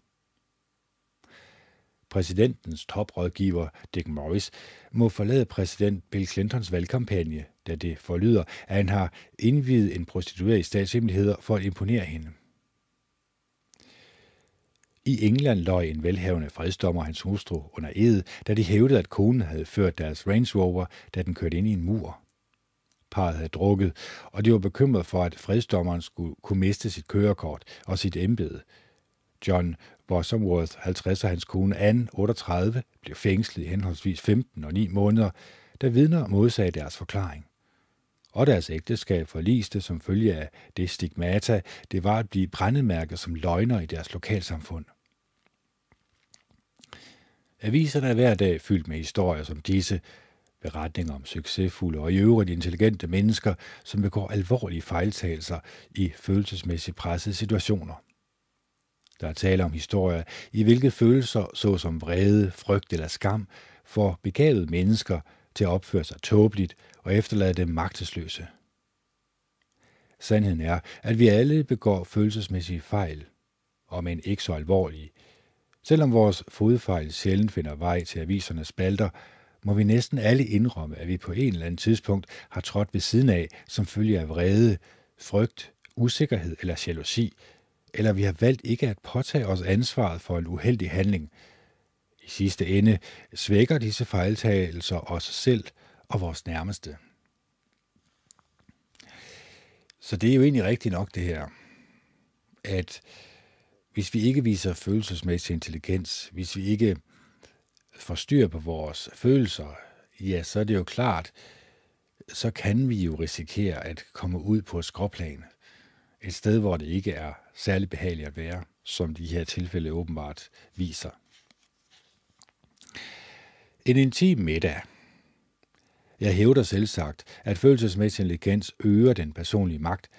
Præsidentens toprådgiver Dick Morris må forlade præsident Bill Clintons valgkampagne, da det forlyder, at han har indvidet en prostitueret i statshemmeligheder for at imponere hende. I England løg en velhavende fredsdommer og hans hustru under ed, da de hævdede, at konen havde ført deres Range Rover, da den kørte ind i en mur. Parret havde drukket, og de var bekymret for, at fredsdommeren skulle kunne miste sit kørekort og sit embede. John Bosomworth, 50, og hans kone Anne, 38, blev fængslet i henholdsvis 15 og 9 måneder, da vidner modsagde deres forklaring. Og deres ægteskab forliste som følge af det stigmata, det var at blive brændemærket som løgner i deres lokalsamfund. Aviserne er hver dag fyldt med historier som disse, beretninger om succesfulde og i øvrigt intelligente mennesker, som begår alvorlige fejltagelser i følelsesmæssigt pressede situationer. Der er tale om historier, i hvilke følelser, såsom vrede, frygt eller skam, får begavede mennesker til at opføre sig tåbeligt og efterlade dem magtesløse. Sandheden er, at vi alle begår følelsesmæssige fejl, om end ikke så alvorlige. Selvom vores fodfejl sjældent finder vej til avisernes spalter, må vi næsten alle indrømme, at vi på en eller anden tidspunkt har trådt ved siden af som følge af vrede, frygt, usikkerhed eller jalousi, eller vi har valgt ikke at påtage os ansvaret for en uheldig handling. I sidste ende svækker disse fejltagelser os selv og vores nærmeste. Så det er jo egentlig rigtigt nok det her, at hvis vi ikke viser følelsesmæssig intelligens, hvis vi ikke får styr på vores følelser, ja, så er det jo klart, så kan vi jo risikere at komme ud på et skråplan. Et sted, hvor det ikke er særlig behageligt at være, som de her tilfælde åbenbart viser. En intim middag. Jeg hævder selv sagt, at følelsesmæssig intelligens øger den personlige magt.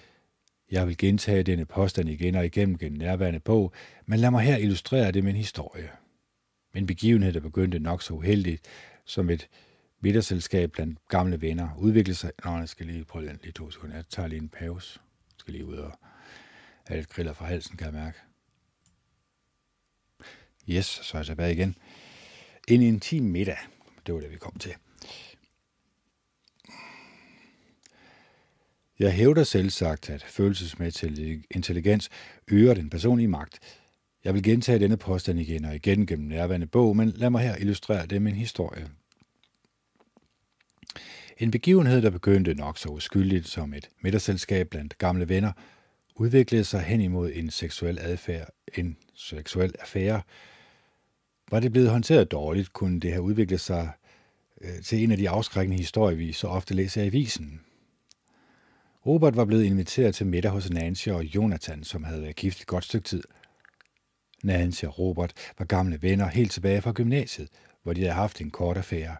Jeg vil gentage denne påstand igen og igen gennem nærværende bog, men lad mig her illustrere det med en historie. En begivenhed, der begyndte nok så uheldigt, som et middagsselskab blandt gamle venner, udviklede sig... Nå, jeg skal lige prøve den lige to sekunder. Jeg tager lige en pause. Jeg skal lige ud og have lidt griller fra halsen, kan jeg mærke. Yes, så er jeg tilbage igen. En intim middag. Det var det, vi kom til. Jeg hævder selv sagt, at følelsesmæssig intelligens øger den personlige magt. Jeg vil gentage denne påstand igen og igen gennem nærværende bog, men lad mig her illustrere det med en historie. En begivenhed, der begyndte nok så uskyldigt som et middagsselskab blandt gamle venner, udviklede sig hen imod en seksuel adfærd, en seksuel affære. Var det blevet håndteret dårligt, kunne det have udviklet sig øh, til en af de afskrækkende historier, vi så ofte læser i avisen. Robert var blevet inviteret til middag hos Nancy og Jonathan, som havde været gift et godt stykke tid. Nancy og Robert var gamle venner helt tilbage fra gymnasiet, hvor de havde haft en kort affære.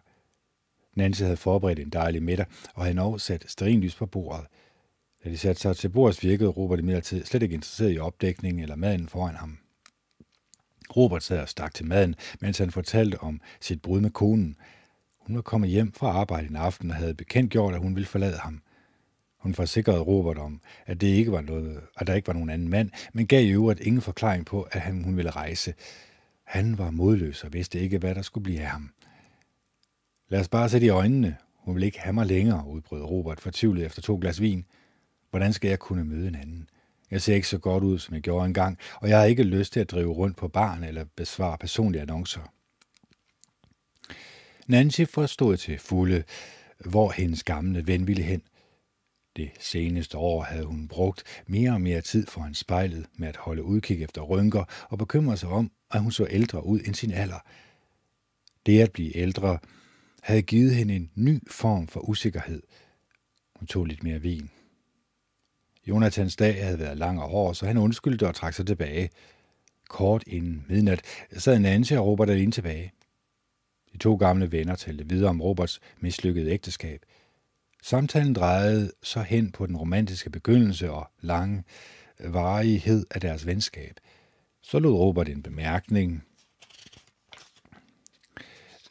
Nancy havde forberedt en dejlig middag, og havde også sat sterinlys på bordet. Da de satte sig til bordet, virkede Robert imidlertid slet ikke interesseret i opdækningen eller maden foran ham. Robert sad og stak til maden, mens han fortalte om sit brud med konen. Hun var kommet hjem fra arbejde en aften og havde bekendtgjort, at hun ville forlade ham – hun forsikrede Robert om, at, det ikke var noget, at der ikke var nogen anden mand, men gav i øvrigt ingen forklaring på, at han, hun ville rejse. Han var modløs og vidste ikke, hvad der skulle blive af ham. Lad os bare sætte i øjnene. Hun vil ikke have mig længere, udbrød Robert fortvivlet efter to glas vin. Hvordan skal jeg kunne møde en anden? Jeg ser ikke så godt ud, som jeg gjorde engang, og jeg har ikke lyst til at drive rundt på barn eller besvare personlige annoncer. Nancy forstod til fulde, hvor hendes gamle ven ville hen. Det seneste år havde hun brugt mere og mere tid foran spejlet med at holde udkig efter rynker og bekymre sig om, at hun så ældre ud end sin alder. Det at blive ældre havde givet hende en ny form for usikkerhed. Hun tog lidt mere vin. Jonathans dag havde været lang og hård, så han undskyldte og trak sig tilbage. Kort inden midnat sad Nancy og Robert alene tilbage. De to gamle venner talte videre om Roberts mislykkede ægteskab – Samtalen drejede så hen på den romantiske begyndelse og lange øh, varighed af deres venskab. Så lod Robert en bemærkning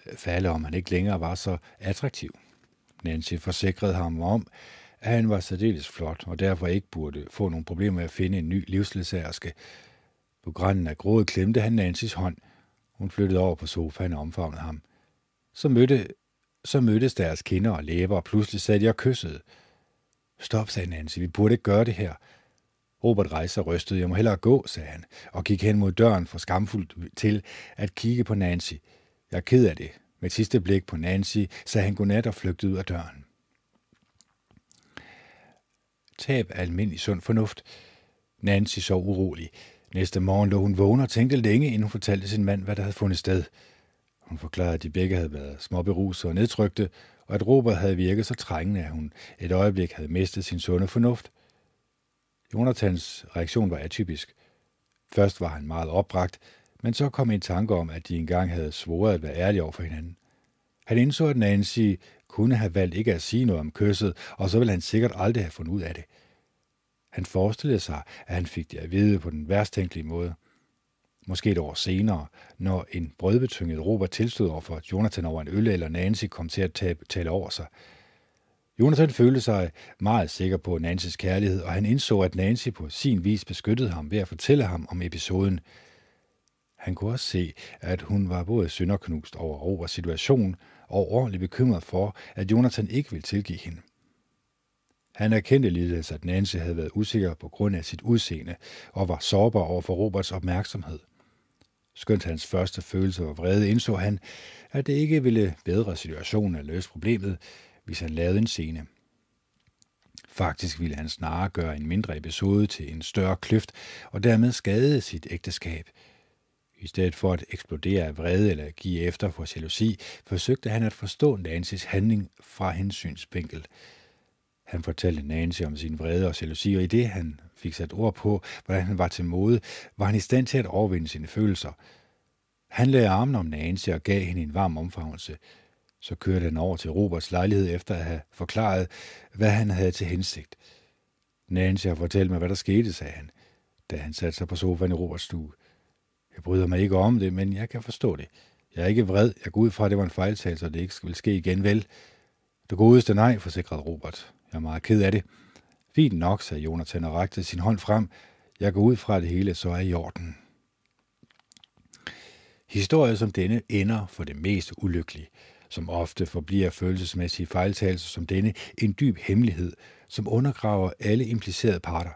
øh, falde, om han ikke længere var så attraktiv. Nancy forsikrede ham om, at han var særdeles flot, og derfor ikke burde få nogle problemer med at finde en ny livsledsagerske. På grænden af grådet klemte han Nancys hånd. Hun flyttede over på sofaen og omfavnede ham. Så mødte så mødtes deres kinder og læber, og pludselig sad de og kyssede. Stop, sagde Nancy, vi burde ikke gøre det her. Robert rejste og rystede. Jeg må hellere gå, sagde han, og gik hen mod døren for skamfuldt til at kigge på Nancy. Jeg er ked af det. Med et sidste blik på Nancy sagde han godnat og flygtede ud af døren. Tab af almindelig sund fornuft. Nancy sov urolig. Næste morgen lå hun vågen og tænkte længe, inden hun fortalte sin mand, hvad der havde fundet sted. Hun forklarede, at de begge havde været småberuset og nedtrykte, og at Robert havde virket så trængende, at hun et øjeblik havde mistet sin sunde fornuft. Jonathans reaktion var atypisk. Først var han meget opbragt, men så kom en tanke om, at de engang havde svoret at være ærlige over for hinanden. Han indså, at Nancy kunne have valgt ikke at sige noget om kysset, og så ville han sikkert aldrig have fundet ud af det. Han forestillede sig, at han fik det at vide på den værst tænkelige måde. Måske et år senere, når en brødbetynget Robert tilstod over for Jonathan over en øl, eller Nancy kom til at tabe, tale over sig. Jonathan følte sig meget sikker på Nancys kærlighed, og han indså, at Nancy på sin vis beskyttede ham ved at fortælle ham om episoden. Han kunne også se, at hun var både synderknust over Roberts situation og ordentligt bekymret for, at Jonathan ikke ville tilgive hende. Han erkendte ligeledes, at Nancy havde været usikker på grund af sit udseende og var sårbar over for Roberts opmærksomhed. Skønt hans første følelse var vrede, indså han, at det ikke ville bedre situationen at løse problemet, hvis han lavede en scene. Faktisk ville han snarere gøre en mindre episode til en større kløft og dermed skade sit ægteskab. I stedet for at eksplodere af vrede eller give efter for jalousi, forsøgte han at forstå Nancys handling fra hendes synsvinkel. Han fortalte Nancy om sin vrede og jalousi, og i det han fik sat ord på, hvordan han var til mode, var han i stand til at overvinde sine følelser. Han lagde armen om Nancy og gav hende en varm omfavnelse. Så kørte han over til Roberts lejlighed efter at have forklaret, hvad han havde til hensigt. Nancy har fortalt mig, hvad der skete, sagde han, da han satte sig på sofaen i Roberts stue. Jeg bryder mig ikke om det, men jeg kan forstå det. Jeg er ikke vred. Jeg går ud fra, at det var en fejltagelse, og det ikke vil ske igen, vel? Det godeste nej, forsikrede Robert. Jeg er meget ked af det. Fint nok, sagde Jonathan og rakte sin hånd frem. Jeg går ud fra, det hele så er i orden. Historier som denne ender for det mest ulykkelige, som ofte forbliver følelsesmæssige fejltagelser som denne en dyb hemmelighed, som undergraver alle implicerede parter.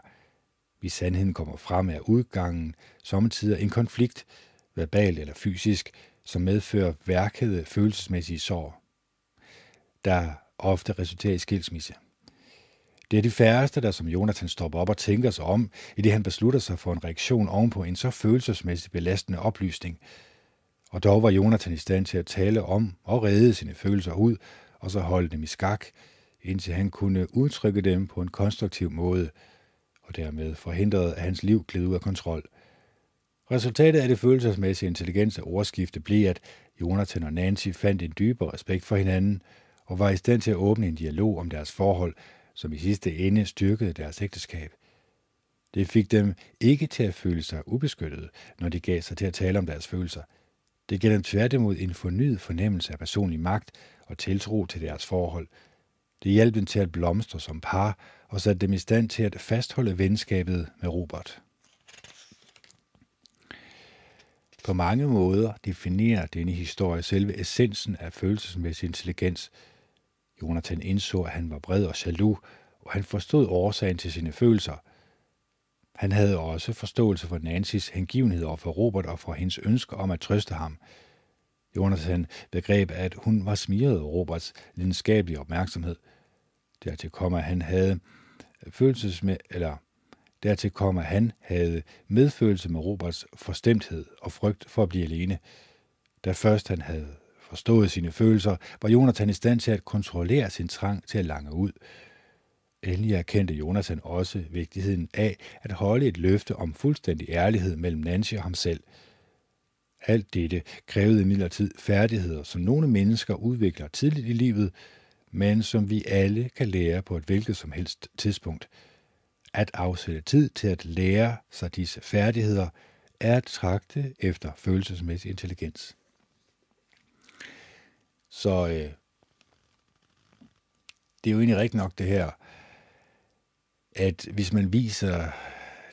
Hvis sandheden kommer frem af udgangen, sommetider en konflikt, verbal eller fysisk, som medfører værkede følelsesmæssige sår, der ofte resulterer i skilsmisse. Det er de færreste, der som Jonathan stopper op og tænker sig om, i det han beslutter sig for en reaktion ovenpå en så følelsesmæssigt belastende oplysning. Og dog var Jonathan i stand til at tale om og redde sine følelser ud, og så holde dem i skak, indtil han kunne udtrykke dem på en konstruktiv måde, og dermed forhindrede, at hans liv gled ud af kontrol. Resultatet af det følelsesmæssige intelligens og ordskifte blev, at Jonathan og Nancy fandt en dybere respekt for hinanden, og var i stand til at åbne en dialog om deres forhold, som i sidste ende styrkede deres ægteskab. Det fik dem ikke til at føle sig ubeskyttede, når de gav sig til at tale om deres følelser. Det gav dem tværtimod en fornyet fornemmelse af personlig magt og tiltro til deres forhold. Det hjalp dem til at blomstre som par og satte dem i stand til at fastholde venskabet med Robert. På mange måder definerer denne historie selve essensen af følelsesmæssig intelligens – Jonathan indså, at han var bred og jaloux, og han forstod årsagen til sine følelser. Han havde også forståelse for Nancys hengivenhed over for Robert og for hendes ønsker om at trøste ham. Jonathan begreb, at hun var smiret af Roberts lidenskabelige opmærksomhed. Dertil kom, at han havde følelsesmed, eller dertil kom, at han havde medfølelse med Roberts forstemthed og frygt for at blive alene. Da først han havde forstået sine følelser, var Jonathan i stand til at kontrollere sin trang til at lange ud. Endelig erkendte Jonathan også vigtigheden af at holde et løfte om fuldstændig ærlighed mellem Nancy og ham selv. Alt dette krævede imidlertid færdigheder, som nogle mennesker udvikler tidligt i livet, men som vi alle kan lære på et hvilket som helst tidspunkt. At afsætte tid til at lære sig disse færdigheder er at trakte efter følelsesmæssig intelligens. Så øh, det er jo egentlig rigtigt nok det her, at hvis man viser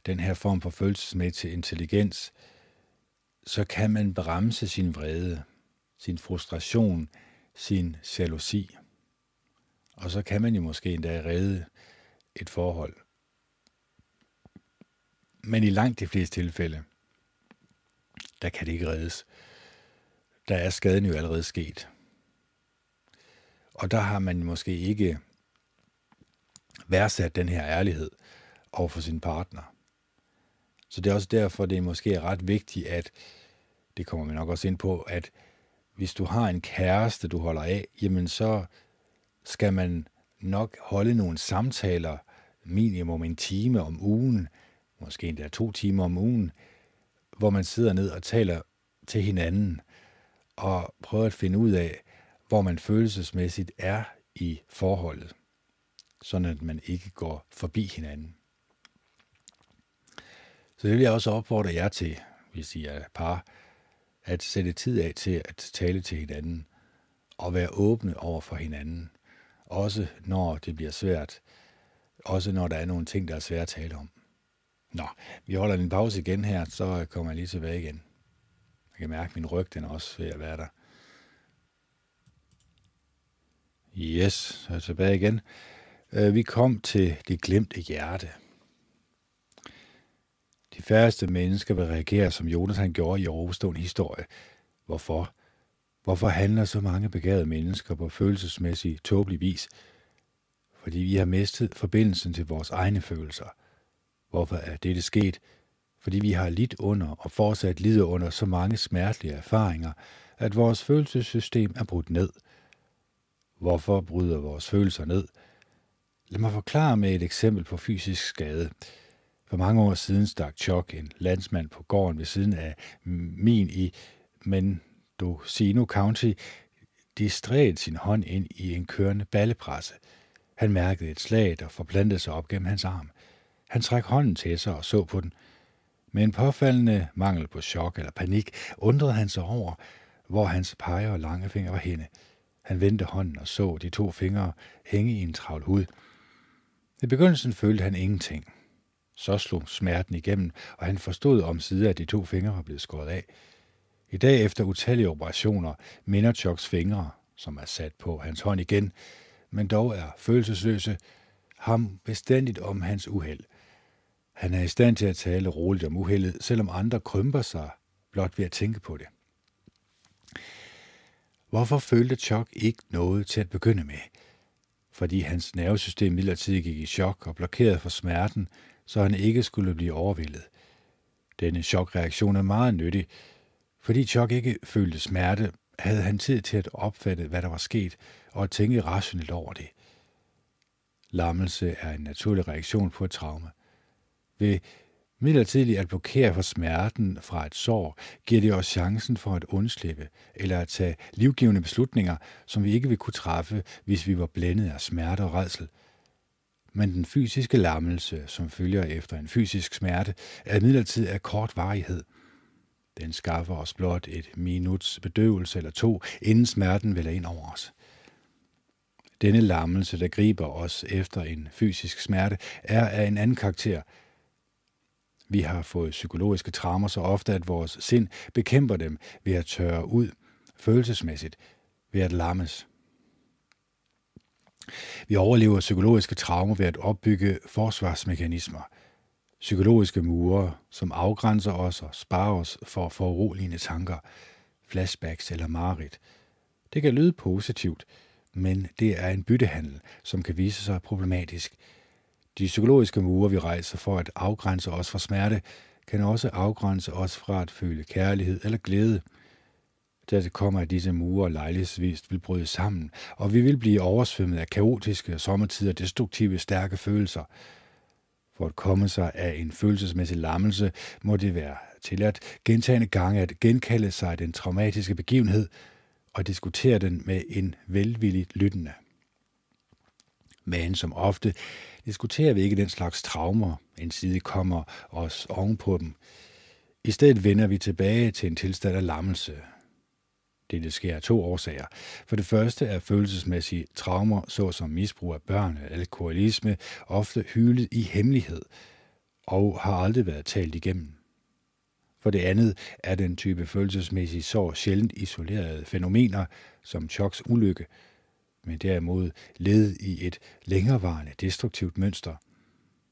den her form for følelsesmæssig intelligens, så kan man bremse sin vrede, sin frustration, sin jalousi. Og så kan man jo måske endda redde et forhold. Men i langt de fleste tilfælde, der kan det ikke reddes. Der er skaden jo allerede sket. Og der har man måske ikke værdsat den her ærlighed over for sin partner. Så det er også derfor, det er måske ret vigtigt, at, det kommer vi nok også ind på, at hvis du har en kæreste, du holder af, jamen så skal man nok holde nogle samtaler, minimum en time om ugen, måske endda to timer om ugen, hvor man sidder ned og taler til hinanden og prøver at finde ud af, hvor man følelsesmæssigt er i forholdet, sådan at man ikke går forbi hinanden. Så det vil jeg også opfordre jer til, hvis I er par, at sætte tid af til at tale til hinanden og være åbne over for hinanden. Også når det bliver svært. Også når der er nogle ting, der er svære at tale om. Nå, vi holder en pause igen her, så kommer jeg lige tilbage igen. Jeg kan mærke, at min ryg den er også ved at være der. Yes, så er jeg tilbage igen. Øh, vi kom til det glemte hjerte. De færreste mennesker vil reagere, som Jonas han gjorde i overstående historie. Hvorfor? Hvorfor handler så mange begavede mennesker på følelsesmæssig tåbelig vis? Fordi vi har mistet forbindelsen til vores egne følelser. Hvorfor er dette sket? Fordi vi har lidt under og fortsat lider under så mange smertelige erfaringer, at vores følelsessystem er brudt ned. Hvorfor bryder vores følelser ned? Lad mig forklare med et eksempel på fysisk skade. For mange år siden stak Chok, en landsmand på gården ved siden af min i Mendocino County, distræt sin hånd ind i en kørende ballepresse. Han mærkede et slag, der forplantede sig op gennem hans arm. Han trak hånden til sig og så på den. Med en påfaldende mangel på chok eller panik undrede han sig over, hvor hans peger og lange fingre var henne. Han vendte hånden og så de to fingre hænge i en travl hud. I begyndelsen følte han ingenting. Så slog smerten igennem, og han forstod om side, at de to fingre var blevet skåret af. I dag efter utallige operationer minder Chucks fingre, som er sat på hans hånd igen, men dog er følelsesløse, ham bestandigt om hans uheld. Han er i stand til at tale roligt om uheldet, selvom andre krymper sig blot ved at tænke på det. Hvorfor følte Chuck ikke noget til at begynde med? Fordi hans nervesystem midlertidigt gik i chok og blokerede for smerten, så han ikke skulle blive overvældet. Denne chokreaktion er meget nyttig. Fordi Chuck ikke følte smerte, havde han tid til at opfatte, hvad der var sket, og at tænke rationelt over det. Lammelse er en naturlig reaktion på et traume. Ved midlertidigt at blokere for smerten fra et sår, giver det os chancen for at undslippe eller at tage livgivende beslutninger, som vi ikke ville kunne træffe, hvis vi var blændet af smerte og redsel – men den fysiske lammelse, som følger efter en fysisk smerte, er midlertid af kort varighed. Den skaffer os blot et minuts bedøvelse eller to, inden smerten vælger ind over os. Denne lammelse, der griber os efter en fysisk smerte, er af en anden karakter. Vi har fået psykologiske traumer så ofte, at vores sind bekæmper dem ved at tørre ud følelsesmæssigt, ved at lammes. Vi overlever psykologiske traumer ved at opbygge forsvarsmekanismer. Psykologiske mure, som afgrænser os og sparer os for foruroligende tanker, flashbacks eller mareridt. Det kan lyde positivt, men det er en byttehandel, som kan vise sig problematisk. De psykologiske mure, vi rejser for at afgrænse os fra smerte, kan også afgrænse os fra at føle kærlighed eller glæde – Dertil kommer, at disse mure lejlighedsvist vil bryde sammen, og vi vil blive oversvømmet af kaotiske, sommertider destruktive, stærke følelser. For at komme sig af en følelsesmæssig lammelse, må det være tilladt gentagende gange at genkalde sig den traumatiske begivenhed og diskutere den med en velvilligt lyttende. Men som ofte diskuterer vi ikke den slags traumer, en side kommer os ovenpå dem. I stedet vender vi tilbage til en tilstand af lammelse, det, det sker af to årsager. For det første er følelsesmæssige traumer, såsom misbrug af børn eller alkoholisme, ofte hyldet i hemmelighed og har aldrig været talt igennem. For det andet er den type følelsesmæssige sår sjældent isolerede fænomener som choks ulykke, men derimod led i et længerevarende destruktivt mønster.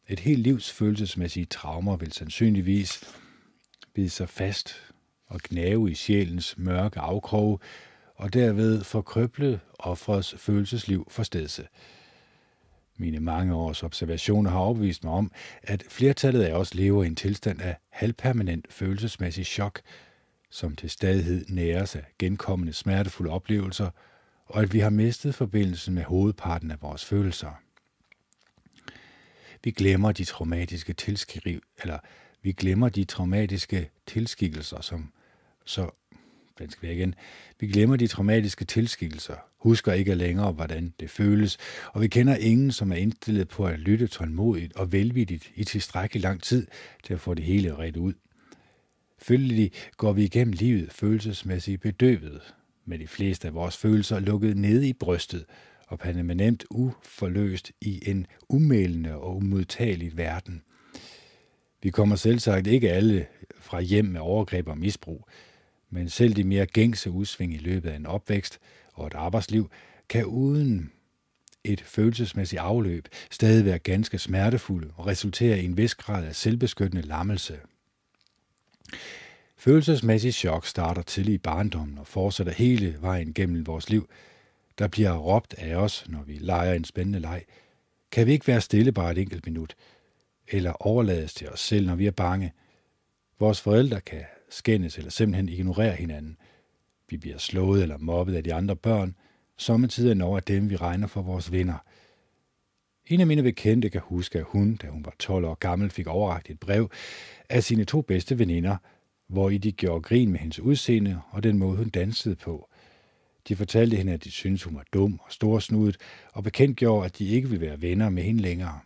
Et helt livs følelsesmæssige traumer vil sandsynligvis bide sig fast og gnave i sjælens mørke afkrog, og derved forkrøble offrets følelsesliv for stedse. Mine mange års observationer har opvist mig om, at flertallet af os lever i en tilstand af halvpermanent følelsesmæssig chok, som til stadighed næres af genkommende smertefulde oplevelser, og at vi har mistet forbindelsen med hovedparten af vores følelser. Vi glemmer de traumatiske tilskriv, eller vi glemmer de traumatiske tilskikkelser, som så den skal vi, igen. Vi glemmer de traumatiske tilskikkelser, husker ikke længere, hvordan det føles, og vi kender ingen, som er indstillet på at lytte tålmodigt og velvilligt i tilstrækkelig lang tid til at få det hele ret ud. Følgelig går vi igennem livet følelsesmæssigt bedøvet, med de fleste af vores følelser lukket nede i brystet og permanent uforløst i en umælende og umodtagelig verden. Vi kommer selvsagt ikke alle fra hjem med overgreb og misbrug, men selv de mere gængse udsving i løbet af en opvækst og et arbejdsliv kan uden et følelsesmæssigt afløb stadig være ganske smertefulde og resultere i en vis grad af selvbeskyttende lammelse. Følelsesmæssig chok starter tidlig i barndommen og fortsætter hele vejen gennem vores liv. Der bliver råbt af os, når vi leger en spændende leg. Kan vi ikke være stille bare et enkelt minut? Eller overlades til os selv, når vi er bange? Vores forældre kan skændes eller simpelthen ignorere hinanden. Vi bliver slået eller mobbet af de andre børn, sommetider når af dem, vi regner for vores venner. En af mine bekendte kan huske, at hun, da hun var 12 år gammel, fik overragt et brev af sine to bedste veninder, hvor i de gjorde grin med hendes udseende og den måde, hun dansede på. De fortalte hende, at de syntes, hun var dum og storsnudet, og bekendtgjorde, at de ikke ville være venner med hende længere.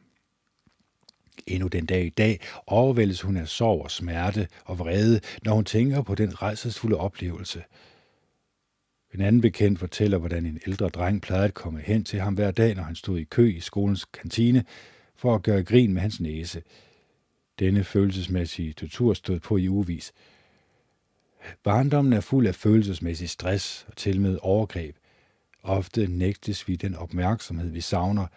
Endnu den dag i dag overvældes hun af sorg og smerte og vrede, når hun tænker på den rejsesfulde oplevelse. En anden bekendt fortæller, hvordan en ældre dreng plejede at komme hen til ham hver dag, når han stod i kø i skolens kantine, for at gøre grin med hans næse. Denne følelsesmæssige tortur stod på i uvis. Barndommen er fuld af følelsesmæssig stress og til med overgreb. Ofte nægtes vi den opmærksomhed, vi savner,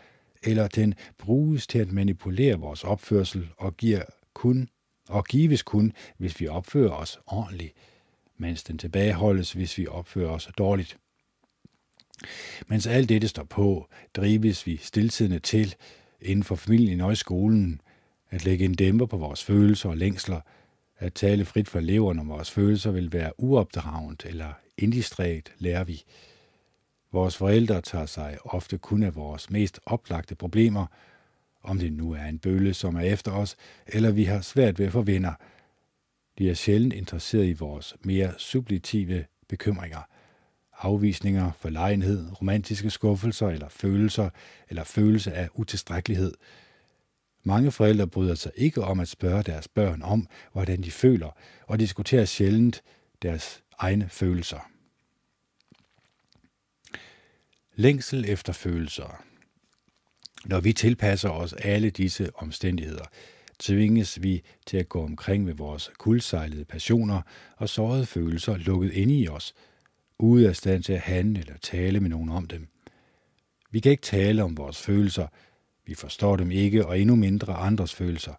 eller den bruges til at manipulere vores opførsel og giver kun og gives kun, hvis vi opfører os ordentligt, mens den tilbageholdes, hvis vi opfører os dårligt. Mens alt dette står på, drives vi stiltidende til, inden for familien og i skolen, at lægge en dæmper på vores følelser og længsler, at tale frit for leveren om vores følelser vil være uopdragent eller indistræt, lærer vi. Vores forældre tager sig ofte kun af vores mest oplagte problemer, om det nu er en bølle, som er efter os, eller vi har svært ved at få venner. De er sjældent interesseret i vores mere subjektive bekymringer, afvisninger, forlegenhed, romantiske skuffelser eller følelser eller følelse af utilstrækkelighed. Mange forældre bryder sig ikke om at spørge deres børn om, hvordan de føler, og diskuterer sjældent deres egne følelser. Længsel efter følelser. Når vi tilpasser os alle disse omstændigheder, tvinges vi til at gå omkring med vores kuldsejlede passioner og sårede følelser lukket inde i os, ude af stand til at handle eller tale med nogen om dem. Vi kan ikke tale om vores følelser, vi forstår dem ikke, og endnu mindre andres følelser.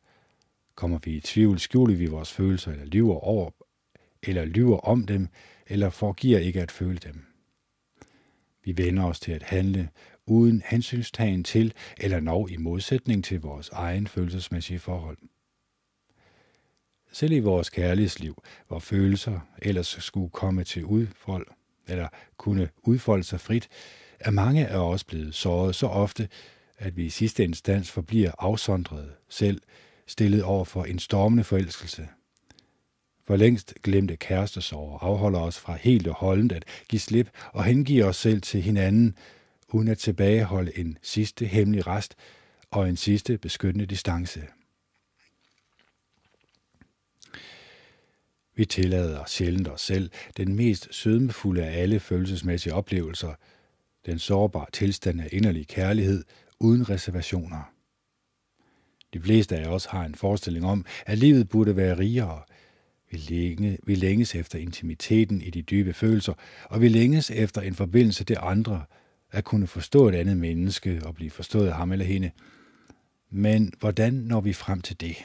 Kommer vi i tvivl, skjuler vi vores følelser, eller lyver over, eller lyver om dem, eller forgiver ikke at føle dem. Vi vender os til at handle uden hensynstagen til eller når i modsætning til vores egen følelsesmæssige forhold. Selv i vores kærlighedsliv, hvor følelser ellers skulle komme til udfold, eller kunne udfolde sig frit, er mange af os blevet såret så ofte, at vi i sidste instans forbliver afsondret, selv stillet over for en stormende forelskelse – for længst glemte kærestesorger afholder os fra helt og holdent at give slip og hengive os selv til hinanden, uden at tilbageholde en sidste hemmelig rest og en sidste beskyttende distance. Vi tillader sjældent os selv den mest sødmefulde af alle følelsesmæssige oplevelser, den sårbare tilstand af inderlig kærlighed uden reservationer. De fleste af os har en forestilling om, at livet burde være rigere, vi, længe, vi længes efter intimiteten i de dybe følelser, og vi længes efter en forbindelse til andre, at kunne forstå et andet menneske og blive forstået af ham eller hende. Men hvordan når vi frem til det?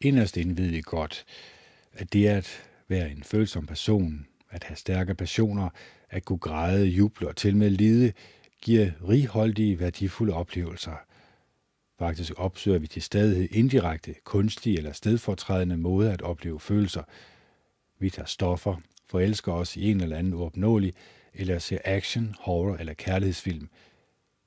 Inderst inde ved vi godt, at det at være en følsom person, at have stærke passioner, at kunne græde, juble og til med lide, giver righoldige, værdifulde oplevelser. Faktisk opsøger vi til stadighed indirekte, kunstige eller stedfortrædende måder at opleve følelser. Vi tager stoffer, forelsker os i en eller anden uopnåelig, eller ser action, horror eller kærlighedsfilm.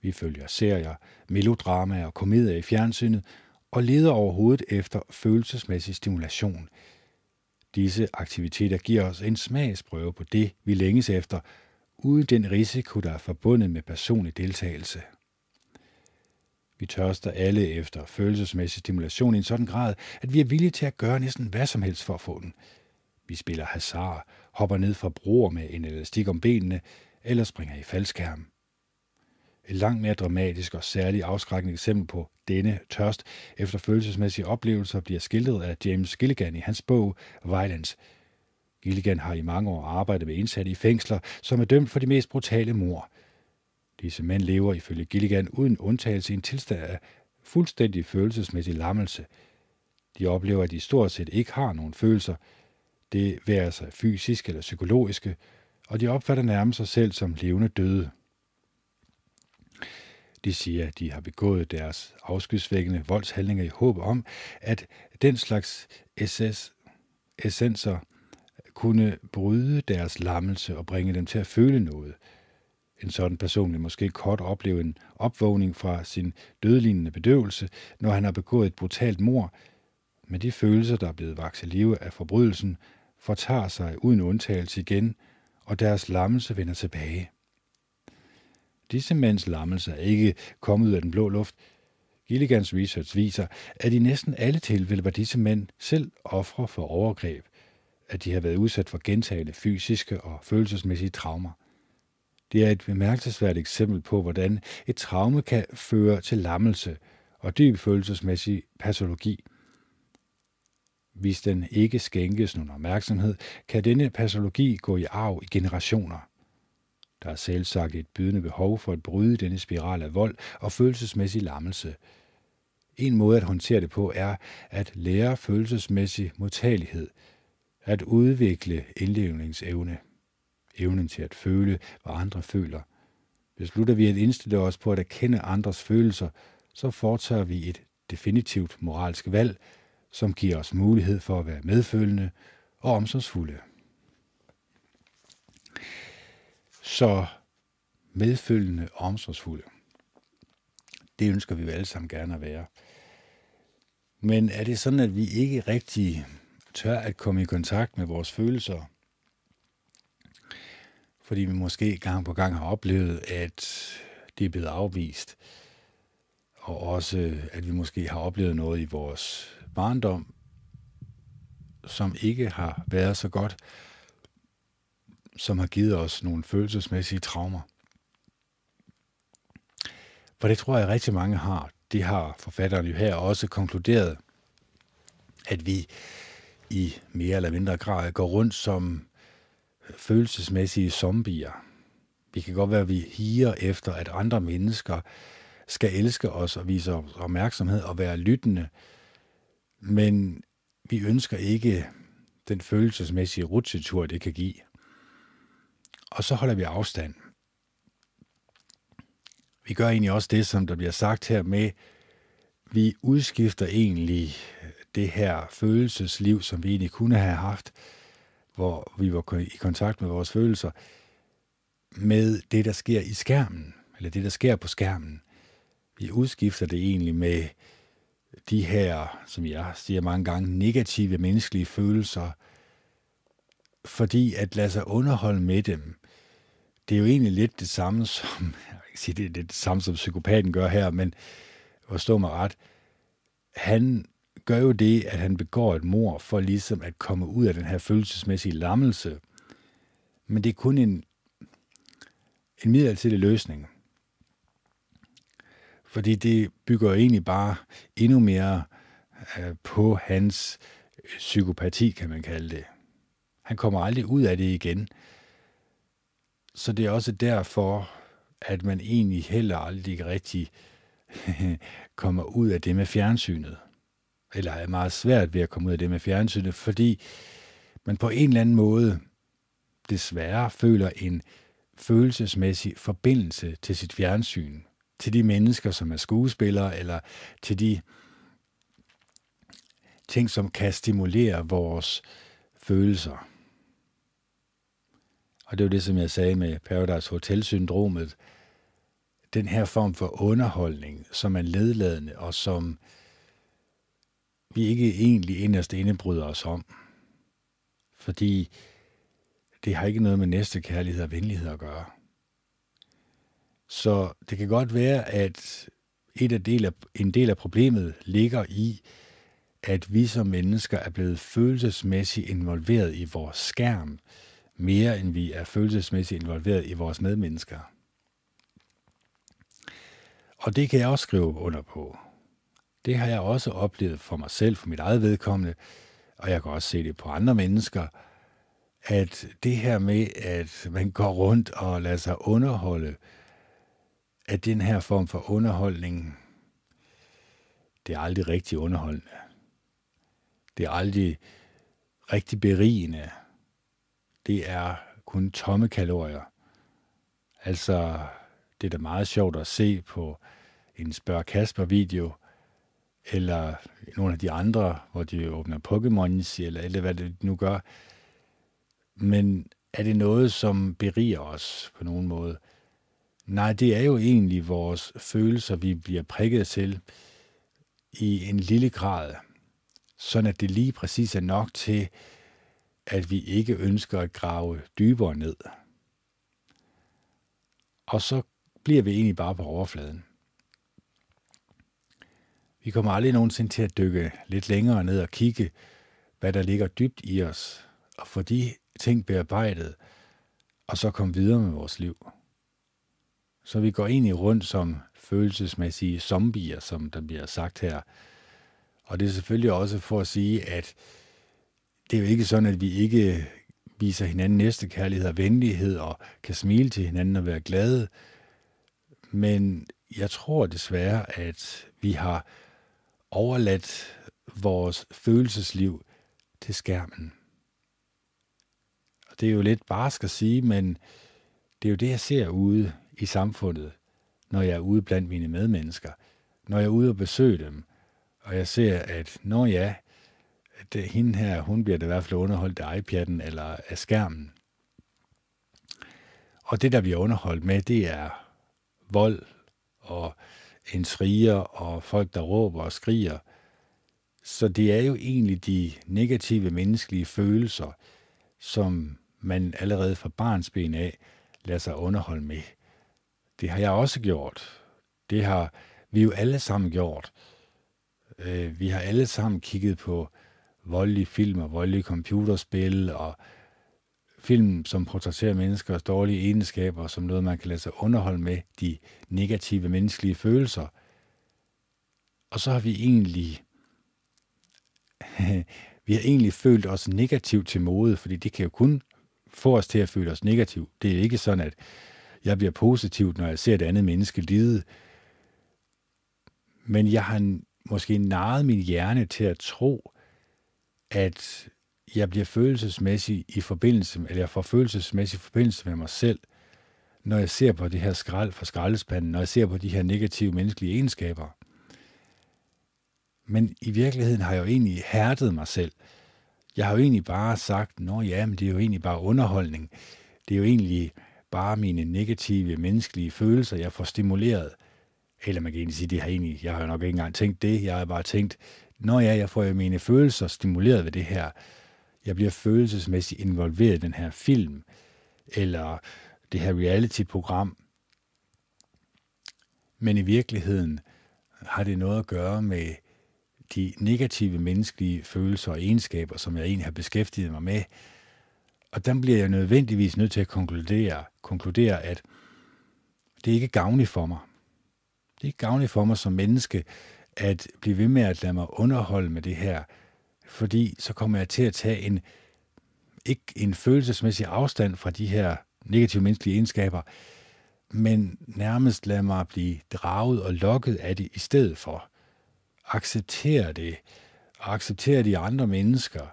Vi følger serier, melodramaer og komedier i fjernsynet, og leder overhovedet efter følelsesmæssig stimulation. Disse aktiviteter giver os en smagsprøve på det, vi længes efter, uden den risiko, der er forbundet med personlig deltagelse. Vi tørster alle efter følelsesmæssig stimulation i en sådan grad, at vi er villige til at gøre næsten hvad som helst for at få den. Vi spiller hasard, hopper ned fra broer med en elastik om benene, eller springer i faldskærm. Et langt mere dramatisk og særligt afskrækkende eksempel på denne tørst efter følelsesmæssige oplevelser bliver skildret af James Gilligan i hans bog Violence. Gilligan har i mange år arbejdet med indsatte i fængsler, som er dømt for de mest brutale mord. Disse mænd lever ifølge Gilligan uden undtagelse i en tilstand af fuldstændig følelsesmæssig lammelse. De oplever, at de stort set ikke har nogen følelser. Det være sig fysisk eller psykologiske, og de opfatter nærmest sig selv som levende døde. De siger, at de har begået deres afskydsvækkende voldshandlinger i håb om, at den slags SS essenser kunne bryde deres lammelse og bringe dem til at føle noget. En sådan person vil måske kort opleve en opvågning fra sin dødlignende bedøvelse, når han har begået et brutalt mord, men de følelser, der er blevet vokset live af forbrydelsen, fortager sig uden undtagelse igen, og deres lammelse vender tilbage. Disse mænds lammelse er ikke kommet ud af den blå luft. Gilligans research viser, at i næsten alle tilfælde var disse mænd selv ofre for overgreb, at de har været udsat for gentagende fysiske og følelsesmæssige traumer. Det er et bemærkelsesværdigt eksempel på, hvordan et traume kan føre til lammelse og dyb følelsesmæssig patologi. Hvis den ikke skænkes nogen opmærksomhed, kan denne patologi gå i arv i generationer. Der er selvsagt et bydende behov for at bryde denne spiral af vold og følelsesmæssig lammelse. En måde at håndtere det på er at lære følelsesmæssig modtagelighed, at udvikle indlevningsevne, evnen til at føle, hvad andre føler. Beslutter vi at indstille os på at erkende andres følelser, så foretager vi et definitivt moralsk valg, som giver os mulighed for at være medfølende og omsorgsfulde. Så medfølgende og omsorgsfulde. Det ønsker vi jo alle sammen gerne at være. Men er det sådan, at vi ikke rigtig tør at komme i kontakt med vores følelser? Fordi vi måske gang på gang har oplevet, at det er blevet afvist. Og også, at vi måske har oplevet noget i vores barndom, som ikke har været så godt som har givet os nogle følelsesmæssige traumer. For det tror jeg rigtig mange har. Det har forfatteren jo her også konkluderet, at vi i mere eller mindre grad går rundt som følelsesmæssige zombier. Vi kan godt være, at vi higer efter, at andre mennesker skal elske os og vise os opmærksomhed og være lyttende, men vi ønsker ikke den følelsesmæssige rutsjetur, det kan give og så holder vi afstand. Vi gør egentlig også det, som der bliver sagt her med, vi udskifter egentlig det her følelsesliv, som vi egentlig kunne have haft, hvor vi var i kontakt med vores følelser, med det, der sker i skærmen, eller det, der sker på skærmen. Vi udskifter det egentlig med de her, som jeg siger mange gange, negative menneskelige følelser, fordi at lade sig underholde med dem, det er jo egentlig lidt det samme som, [LAUGHS] jeg kan sige, det er det samme som psykopaten gør her, men forstå mig ret, han gør jo det, at han begår et mor for ligesom at komme ud af den her følelsesmæssige lammelse. Men det er kun en, en midlertidig løsning. Fordi det bygger egentlig bare endnu mere øh, på hans psykopati, kan man kalde det. Han kommer aldrig ud af det igen. Så det er også derfor, at man egentlig heller aldrig rigtig [LAUGHS] kommer ud af det med fjernsynet. Eller er meget svært ved at komme ud af det med fjernsynet, fordi man på en eller anden måde desværre føler en følelsesmæssig forbindelse til sit fjernsyn, til de mennesker, som er skuespillere, eller til de ting, som kan stimulere vores følelser. Og det var det, som jeg sagde med Paradise Hotel-syndromet. Den her form for underholdning, som er ledladende, og som vi ikke egentlig inderst inde bryder os om. Fordi det har ikke noget med næste kærlighed og venlighed at gøre. Så det kan godt være, at et af del af, en del af problemet ligger i, at vi som mennesker er blevet følelsesmæssigt involveret i vores skærm, mere end vi er følelsesmæssigt involveret i vores medmennesker. Og det kan jeg også skrive under på. Det har jeg også oplevet for mig selv, for mit eget vedkommende, og jeg kan også se det på andre mennesker, at det her med, at man går rundt og lader sig underholde, at den her form for underholdning, det er aldrig rigtig underholdende. Det er aldrig rigtig berigende. Det er kun tomme kalorier. Altså, det er da meget sjovt at se på en Spørg Kasper-video, eller nogle af de andre, hvor de åbner Pokémons, eller, eller hvad det nu gør. Men er det noget, som beriger os på nogen måde? Nej, det er jo egentlig vores følelser, vi bliver prikket til i en lille grad, sådan at det lige præcis er nok til, at vi ikke ønsker at grave dybere ned. Og så bliver vi egentlig bare på overfladen. Vi kommer aldrig nogensinde til at dykke lidt længere ned og kigge, hvad der ligger dybt i os, og få de ting bearbejdet, og så komme videre med vores liv. Så vi går egentlig rundt som følelsesmæssige zombier, som der bliver sagt her. Og det er selvfølgelig også for at sige, at det er jo ikke sådan, at vi ikke viser hinanden næste kærlighed og venlighed og kan smile til hinanden og være glade. Men jeg tror desværre, at vi har overladt vores følelsesliv til skærmen. Og det er jo lidt barsk at sige, men det er jo det, jeg ser ude i samfundet, når jeg er ude blandt mine medmennesker. Når jeg er ude og besøge dem, og jeg ser, at når ja, det, øh, hende her, hun bliver det i hvert fald underholdt af iPad'en eller af skærmen. Og det, der bliver underholdt med, det er vold og en intriger og folk, der råber og skriger. Så det er jo egentlig de negative menneskelige følelser, som man allerede fra barns ben af lader sig underholde med. Det har jeg også gjort. Det har vi jo alle sammen gjort. Øh, vi har alle sammen kigget på voldelige film og voldelige computerspil og film, som portrætterer menneskers dårlige egenskaber, som noget, man kan lade sig underholde med, de negative menneskelige følelser. Og så har vi egentlig [LAUGHS] vi har egentlig følt os negativt til mode, fordi det kan jo kun få os til at føle os negativt. Det er ikke sådan, at jeg bliver positivt, når jeg ser et andet menneske lide. Men jeg har måske narret min hjerne til at tro, at jeg bliver følelsesmæssig i forbindelse, eller jeg får følelsesmæssig forbindelse med mig selv, når jeg ser på det her skrald fra skraldespanden, når jeg ser på de her negative menneskelige egenskaber. Men i virkeligheden har jeg jo egentlig hærdet mig selv. Jeg har jo egentlig bare sagt, nå ja, men det er jo egentlig bare underholdning. Det er jo egentlig bare mine negative menneskelige følelser, jeg får stimuleret. Eller man kan egentlig sige, det har egentlig, jeg har jo nok ikke engang tænkt det. Jeg har bare tænkt, når ja, jeg får jo mine følelser stimuleret ved det her. Jeg bliver følelsesmæssigt involveret i den her film, eller det her reality-program. Men i virkeligheden har det noget at gøre med de negative menneskelige følelser og egenskaber, som jeg egentlig har beskæftiget mig med. Og der bliver jeg nødvendigvis nødt til at konkludere, konkludere at det er ikke gavnligt for mig. Det er ikke gavnligt for mig som menneske at blive ved med at lade mig underholde med det her, fordi så kommer jeg til at tage en, ikke en følelsesmæssig afstand fra de her negative menneskelige egenskaber, men nærmest lade mig blive draget og lokket af det i stedet for. Acceptere det, og acceptere de andre mennesker.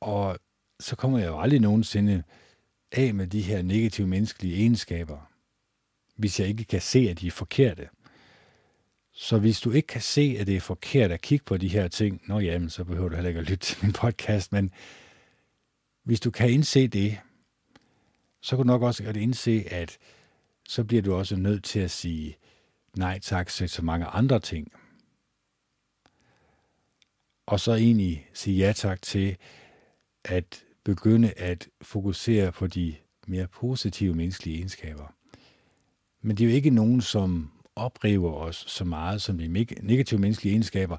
Og så kommer jeg jo aldrig nogensinde af med de her negative menneskelige egenskaber, hvis jeg ikke kan se, at de er forkerte. Så hvis du ikke kan se, at det er forkert at kigge på de her ting, nå jamen, så behøver du heller ikke at lytte til min podcast, men hvis du kan indse det, så kan du nok også godt indse, at så bliver du også nødt til at sige nej tak til så mange andre ting. Og så egentlig sige ja tak til at begynde at fokusere på de mere positive menneskelige egenskaber. Men det er jo ikke nogen, som opriver os så meget som de negative menneskelige egenskaber.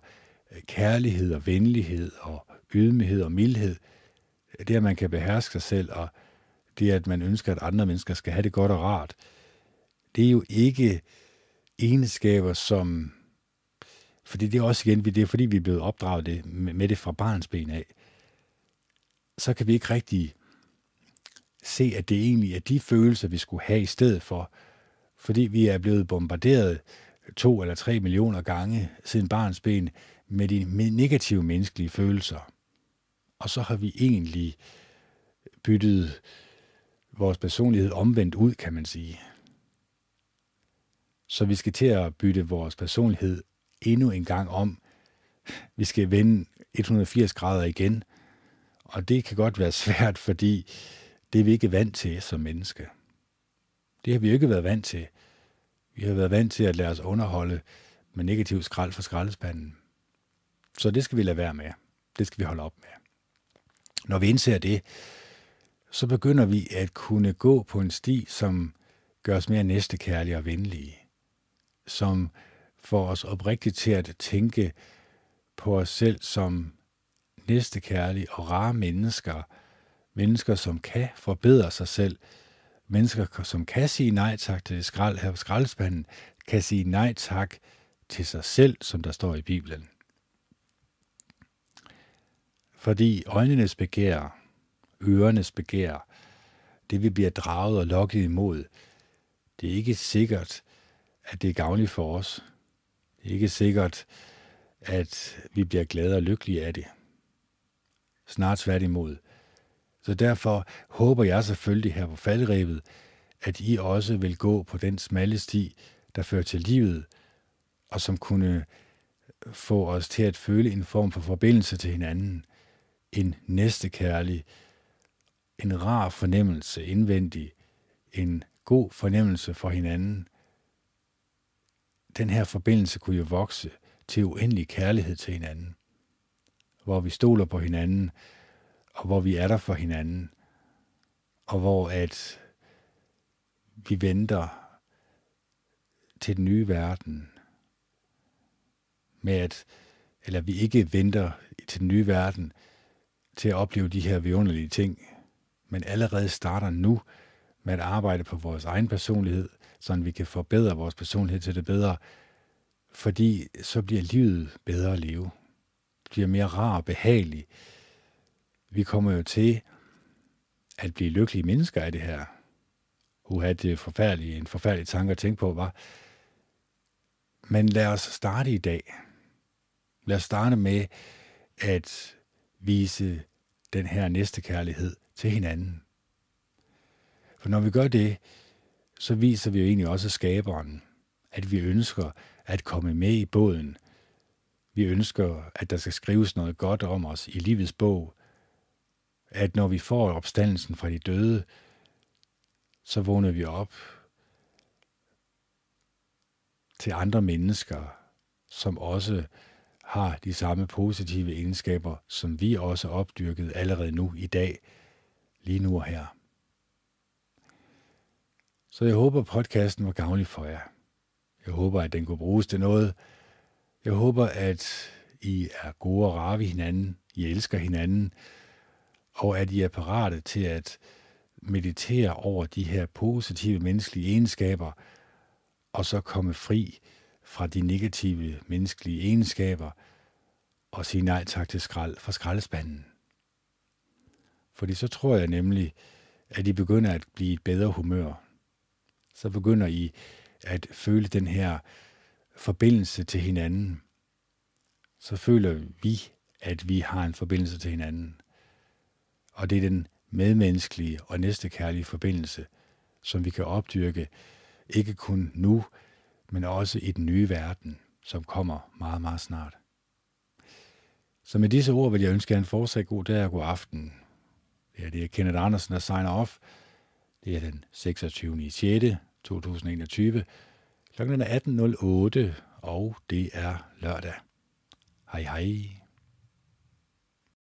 Øh, kærlighed og venlighed og ydmyghed og mildhed. Øh, det, at man kan beherske sig selv, og det, at man ønsker, at andre mennesker skal have det godt og rart. Det er jo ikke egenskaber, som... Fordi det er også igen, det er fordi, vi er blevet opdraget det, med det fra barns ben af. Så kan vi ikke rigtig se, at det egentlig er de følelser, vi skulle have i stedet for, fordi vi er blevet bombarderet to eller tre millioner gange siden barns ben med de negative menneskelige følelser. Og så har vi egentlig byttet vores personlighed omvendt ud, kan man sige. Så vi skal til at bytte vores personlighed endnu en gang om. Vi skal vende 180 grader igen. Og det kan godt være svært, fordi det er vi ikke vant til som menneske. Det har vi jo ikke været vant til. Vi har været vant til at lade os underholde med negativ skrald fra skraldespanden. Så det skal vi lade være med. Det skal vi holde op med. Når vi indser det, så begynder vi at kunne gå på en sti, som gør os mere næstekærlige og venlige. Som får os oprigtigt til at tænke på os selv som næstekærlige og rare mennesker. Mennesker, som kan forbedre sig selv, mennesker, som kan sige nej tak til skrald her på skraldespanden, kan sige nej tak til sig selv, som der står i Bibelen. Fordi øjnenes begær, ørenes begær, det vi bliver draget og lokket imod, det er ikke sikkert, at det er gavnligt for os. Det er ikke sikkert, at vi bliver glade og lykkelige af det. Snart tværtimod. Så derfor håber jeg selvfølgelig her på faldrevet, at I også vil gå på den smalle sti, der fører til livet, og som kunne få os til at føle en form for forbindelse til hinanden, en næstekærlig, en rar fornemmelse indvendig, en god fornemmelse for hinanden. Den her forbindelse kunne jo vokse til uendelig kærlighed til hinanden, hvor vi stoler på hinanden, og hvor vi er der for hinanden, og hvor at vi venter til den nye verden, med at, eller vi ikke venter til den nye verden til at opleve de her vidunderlige ting, men allerede starter nu med at arbejde på vores egen personlighed, så vi kan forbedre vores personlighed til det bedre, fordi så bliver livet bedre at leve. Det bliver mere rar og behagelig, vi kommer jo til at blive lykkelige mennesker af det her. Uha, det er forfærdelige, en forfærdelig tanke at tænke på, var. Men lad os starte i dag. Lad os starte med at vise den her næste kærlighed til hinanden. For når vi gør det, så viser vi jo egentlig også skaberen, at vi ønsker at komme med i båden. Vi ønsker, at der skal skrives noget godt om os i livets bog, at når vi får opstandelsen fra de døde, så vågner vi op til andre mennesker, som også har de samme positive egenskaber, som vi også opdyrkede allerede nu i dag, lige nu og her. Så jeg håber, podcasten var gavnlig for jer. Jeg håber, at den kunne bruges til noget. Jeg håber, at I er gode og rare ved hinanden. I elsker hinanden og at I er parate til at meditere over de her positive menneskelige egenskaber, og så komme fri fra de negative menneskelige egenskaber, og sige nej tak til skrald fra skraldespanden. Fordi så tror jeg nemlig, at I begynder at blive et bedre humør. så begynder I at føle den her forbindelse til hinanden. Så føler vi, at vi har en forbindelse til hinanden. Og det er den medmenneskelige og næstekærlige forbindelse, som vi kan opdyrke, ikke kun nu, men også i den nye verden, som kommer meget, meget snart. Så med disse ord vil jeg ønske jer en fortsat god dag og god aften. Ja, det er Kenneth Andersen, der signer off. Det er den 26. i 6. 2021. Klokken er 18.08, og det er lørdag. Hej hej.